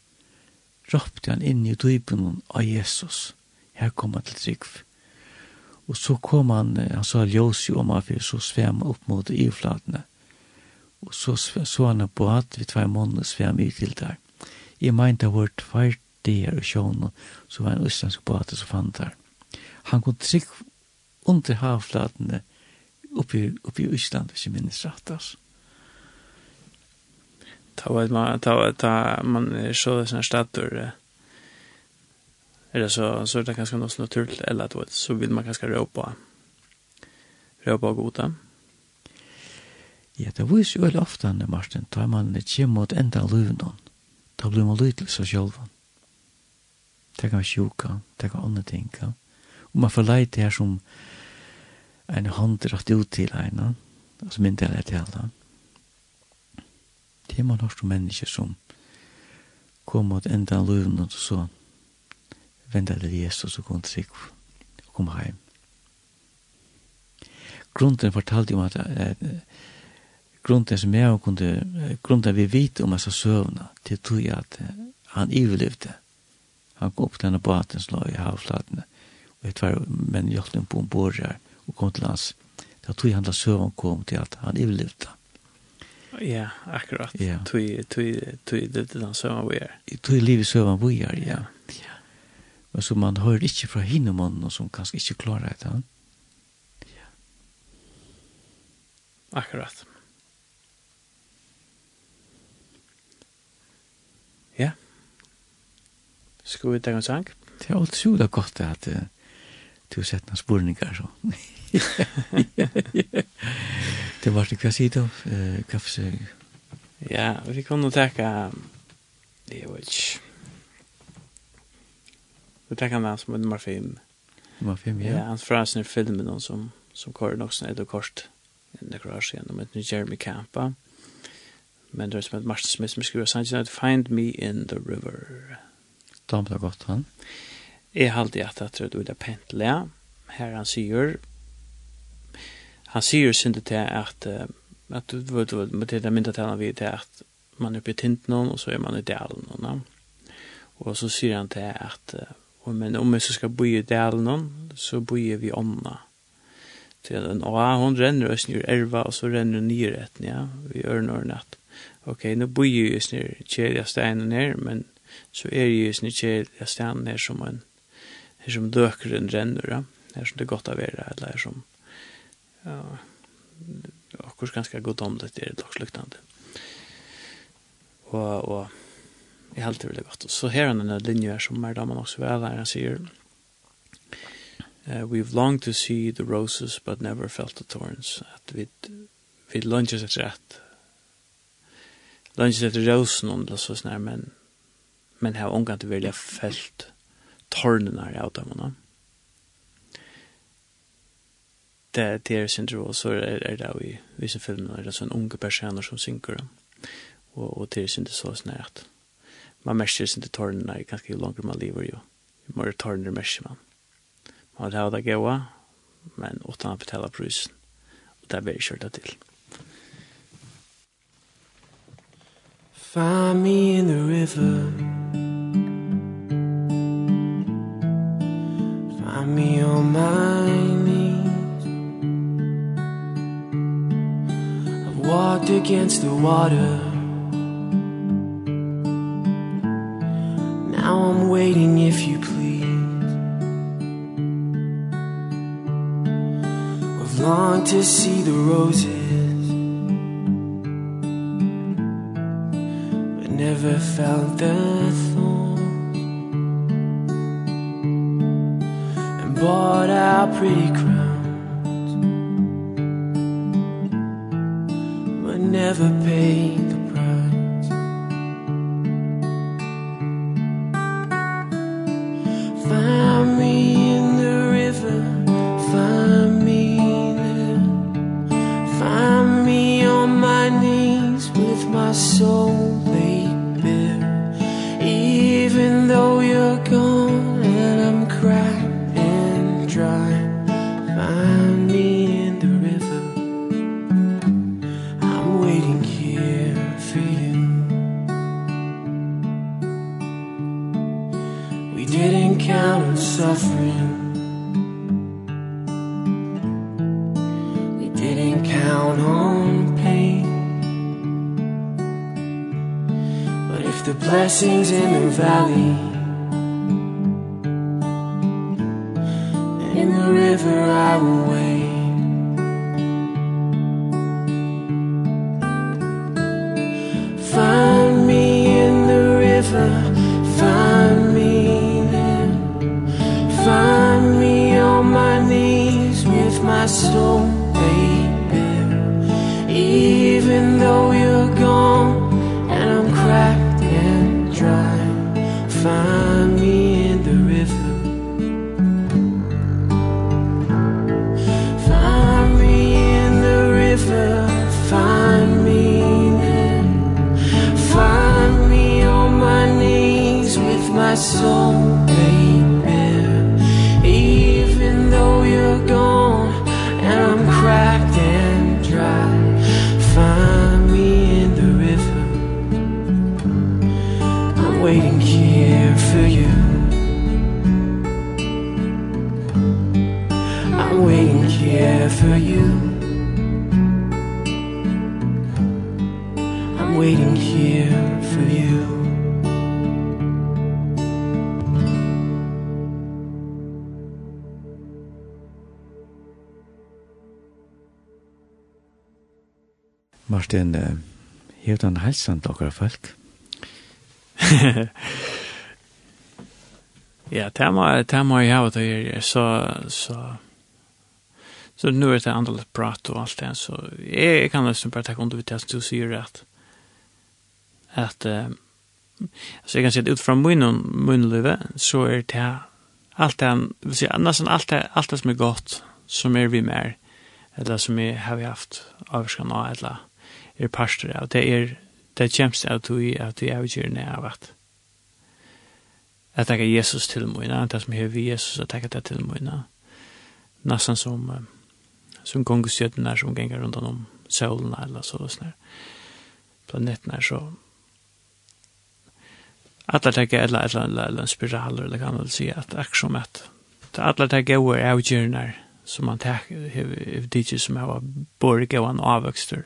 råpte han inn i dypen av Jesus. Her kom han til trygg. Og så kom han, han sa ljøs han fyrir så svem opp mot ivflatene. Og så så han på at vi tvei måneder svem i til der. Jeg mente det var tvert der og sjånen, så var en østlandsk båt som fann der. Han kom trygg under havflatene oppi, oppi Ísland, hvis jeg minnes rett, altså. Ta var man ta ta man så det såna stator eller så så är det kanske något naturligt eller att så vill man kanske ropa ropa goda. Ja, det var jo veldig ofte, Anne Martin da man det mot enda løven noen. Da blir man lite seg selv. Det kan være sjuka, det kan være andre ting. Ja. Og man förlejt det her som en hånd rett ut til en, altså myndig er til alle. Det er man også mennesker som kom mot enda av løven, og så vendet til Jesus og kom trygg og kom hjem. Grunden fortalte om at eh, grunden som jeg kunne, grunden vi vet om disse søvnene, det tror jeg at han iverlevde. Han kom opp til denne baten som lå i havflatene, og jeg tver menn hjelpte på en her og kom til hans. Det var tog han da søvn kom til at han ivelevde. Ja, akkurat. Ja. Tog levde den søvn vi er. Tog livet søvn vi er, ja. ja. Men så man hører ikke fra hinne som kanskje ikke klarer det. Ja. Akkurat. Ja. Skal vi ta en sang? Det er alt så godt at uh, du har sett noen spurninger så. Det var det kvasi då. Eh kaffe. Ja, vi kan nog tacka det var ju. Vi tackar med som nummer 5. Nummer 5, ja. Ja, hans frasen i filmen då som som kör också är då kort. i Det garage igen med Jeremy Campa. Men det är som att Martin Smith som skriver sannsynligt Find me in the river. Damta gott han. Jeg halte at jeg tror det er le. Her han sier, han sier synd til at at du vet du med det mynda til han til at man er på tint noen og så er man i delen noen og så sier han til at og, men om vi skal bo i delen noen så bo vi ånda til den og hun renner oss nyr erva og så renner hun nyr etten ja vi gjør ørner natt. Ok nå bo i oss nyr kjelja steinen her men så er jo oss nyr kjelja steinen her som en her som døkeren renner ja. Her som det er godt av være, eller her som ja, akkurat ganske godt om det er lagsluktende. Og, og jeg helt det veldig godt. Så her er en linje her som er da man også vel her, han sier, uh, we've longed to see the roses, but never felt the thorns. At vi, vi lunches etter rett, Lunches etter rosen om det, så sånn men, men har omgang til veldig felt tornen där av dem, og det, det er syndrom, og så er, er det i visse filmer, er det sånn unge personer som synker, og, og det er syndrom så snart. Man merker syndrom tårnene ganske jo langere man lever jo. Man er tårnene merker man. Man har det gøy, men utan han betaler prisen. Og det er bare kjørt til. Find me in the river Find me on my walked against the water. Now I'm waiting if you please. I've longed to see the roses. But never felt the thorns. And bought out pretty crowns. never paid valley. helsan til folk? ja, det må, det må jeg ha det her, så, så, så nu er det andelig prat og alt det, så jeg, jeg kan nesten bare takke under det som du sier at, at, uh, altså jeg kan si at ut fra munnen, munnlivet, så er det alt det, vil si, nesten alt det, alt det som er godt, som er vi mer, eller som jeg har vi haft avskan av, eller er parster av, det er det kjemst av tog at vi avgjørende av at at jeg Jesus til mine, det som hever Jesus, at jeg det til mine, nesten som som gongestjøtene som ganger rundt om solen eller så og sånn planeten er så alla tega eller eller eller eller spiraler eller kan man säga att action att alla tega är outjournar som man tar if det som har borg gå en avväxter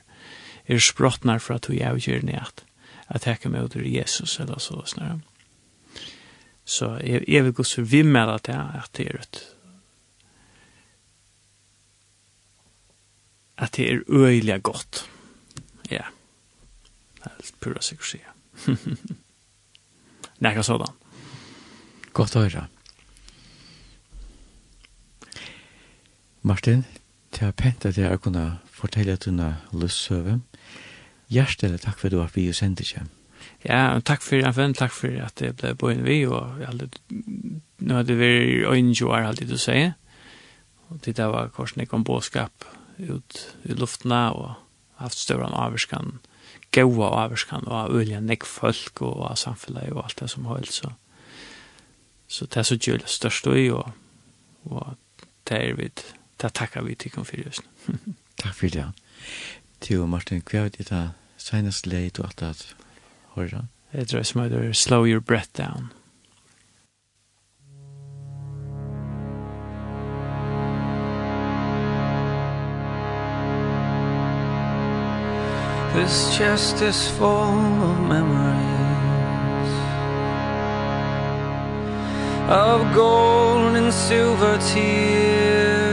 er sprottnar fra tog jeg gjør ni at at jeg med ut Jesus eller så snarere. Så jeg, jeg vil gå så vi med at jeg at det er et at det er øyelig godt. Ja. Det er helt pura sikkert sier. Nei, hva sådan? Godt å høre. Martin, det er pent at jeg kunne fortelle at du har løssøve. Hjertelig takk for at du har vi og sendte. Ja, takk for en venn, takk for at jeg ble boende vi, og jeg hadde, nå hadde vi øynene jo er alltid du sier. Og det var korsen jeg kom båskap ut i luftene, og haft større avvarskan, gaua avvarskan, og ølja nekk folk, og av samfunnet, og alt det som holdt, så. Så det er så gjølig størst i, og, og det er vi, det takkar vi til kom fyrir just. Takk for det, ja. Tio Martin, hva er det da senest leid du alt at høyra? Jeg tror jeg som heter Slow Your Breath Down. This chest is full of memories Of gold and silver tears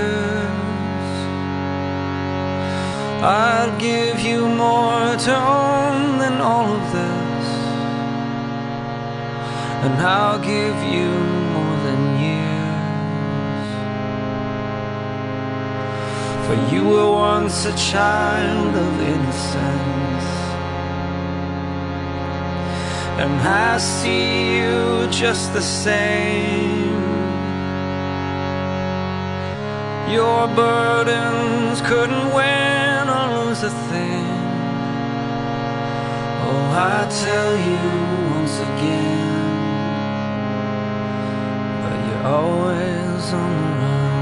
I'd give you more to own than all of this. And I'll give you more than years. For you were once a child of innocence. And I see you just the same. Your burdens couldn't win or lose a thing. Oh, I tell you once again But you're always on the run.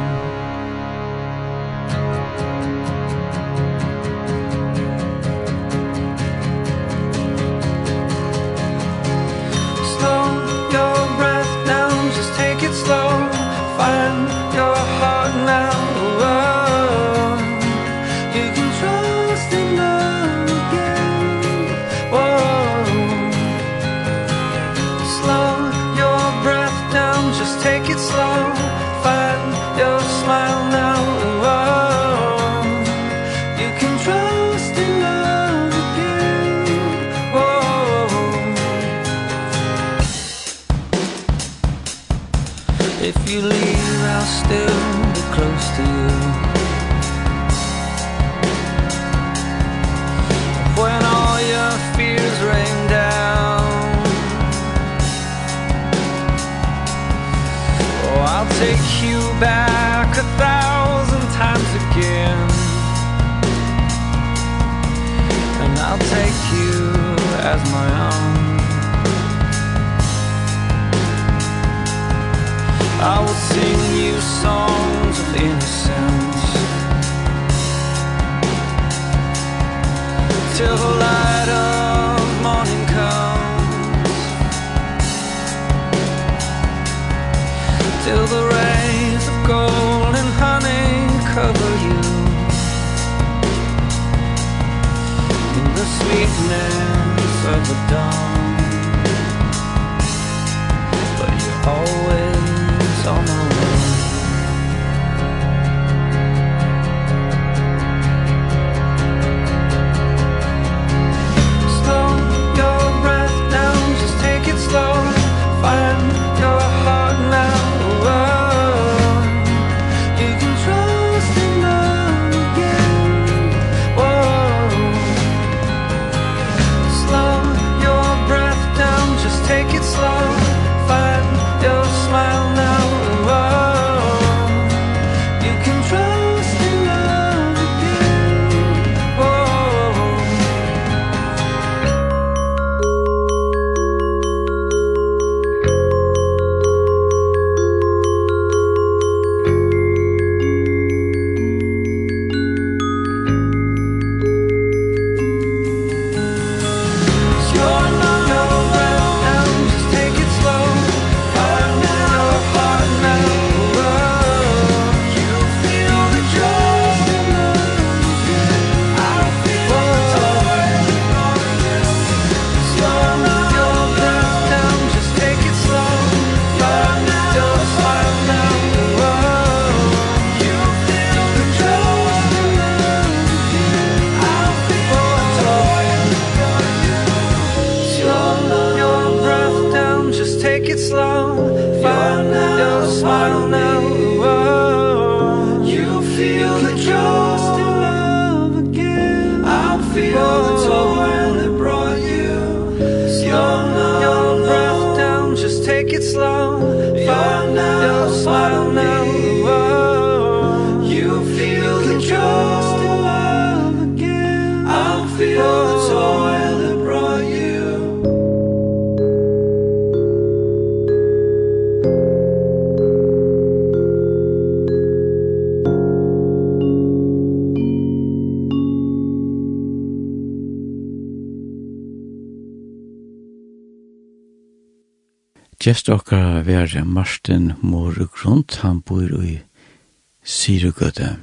till the light of morning comes Till the rays of gold and honey cover you. In the sweetness of the dawn. Gjest okkar være Martin Moregrund, han bor i Sirugøte.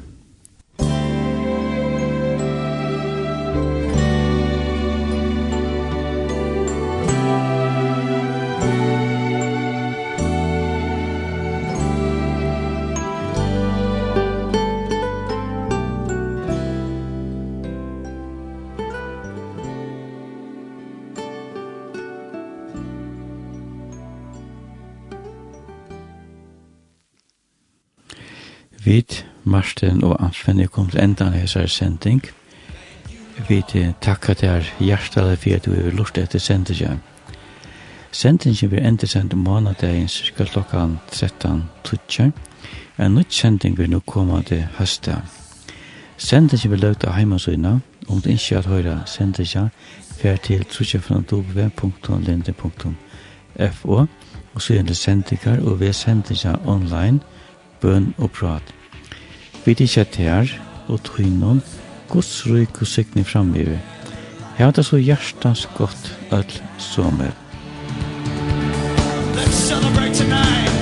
fann jeg kom til endan hans her sending. Vi takkar til hjertelig for at du er lurt etter sendingen. Sendingen blir enda sendt månadagen cirka klokkan 13.20. En nytt sending vil nå komme til høsta. Sendingen blir løgt av heimasøyna. Om du ikke har høyra sendingen, fer til www.linde.fo og så gjør det sendingar og vi er online, bøn og prat kviti kjettar og tøynum Guds ryk og sikning framvive. Her er så hjertans godt öll sommer. Let's celebrate tonight.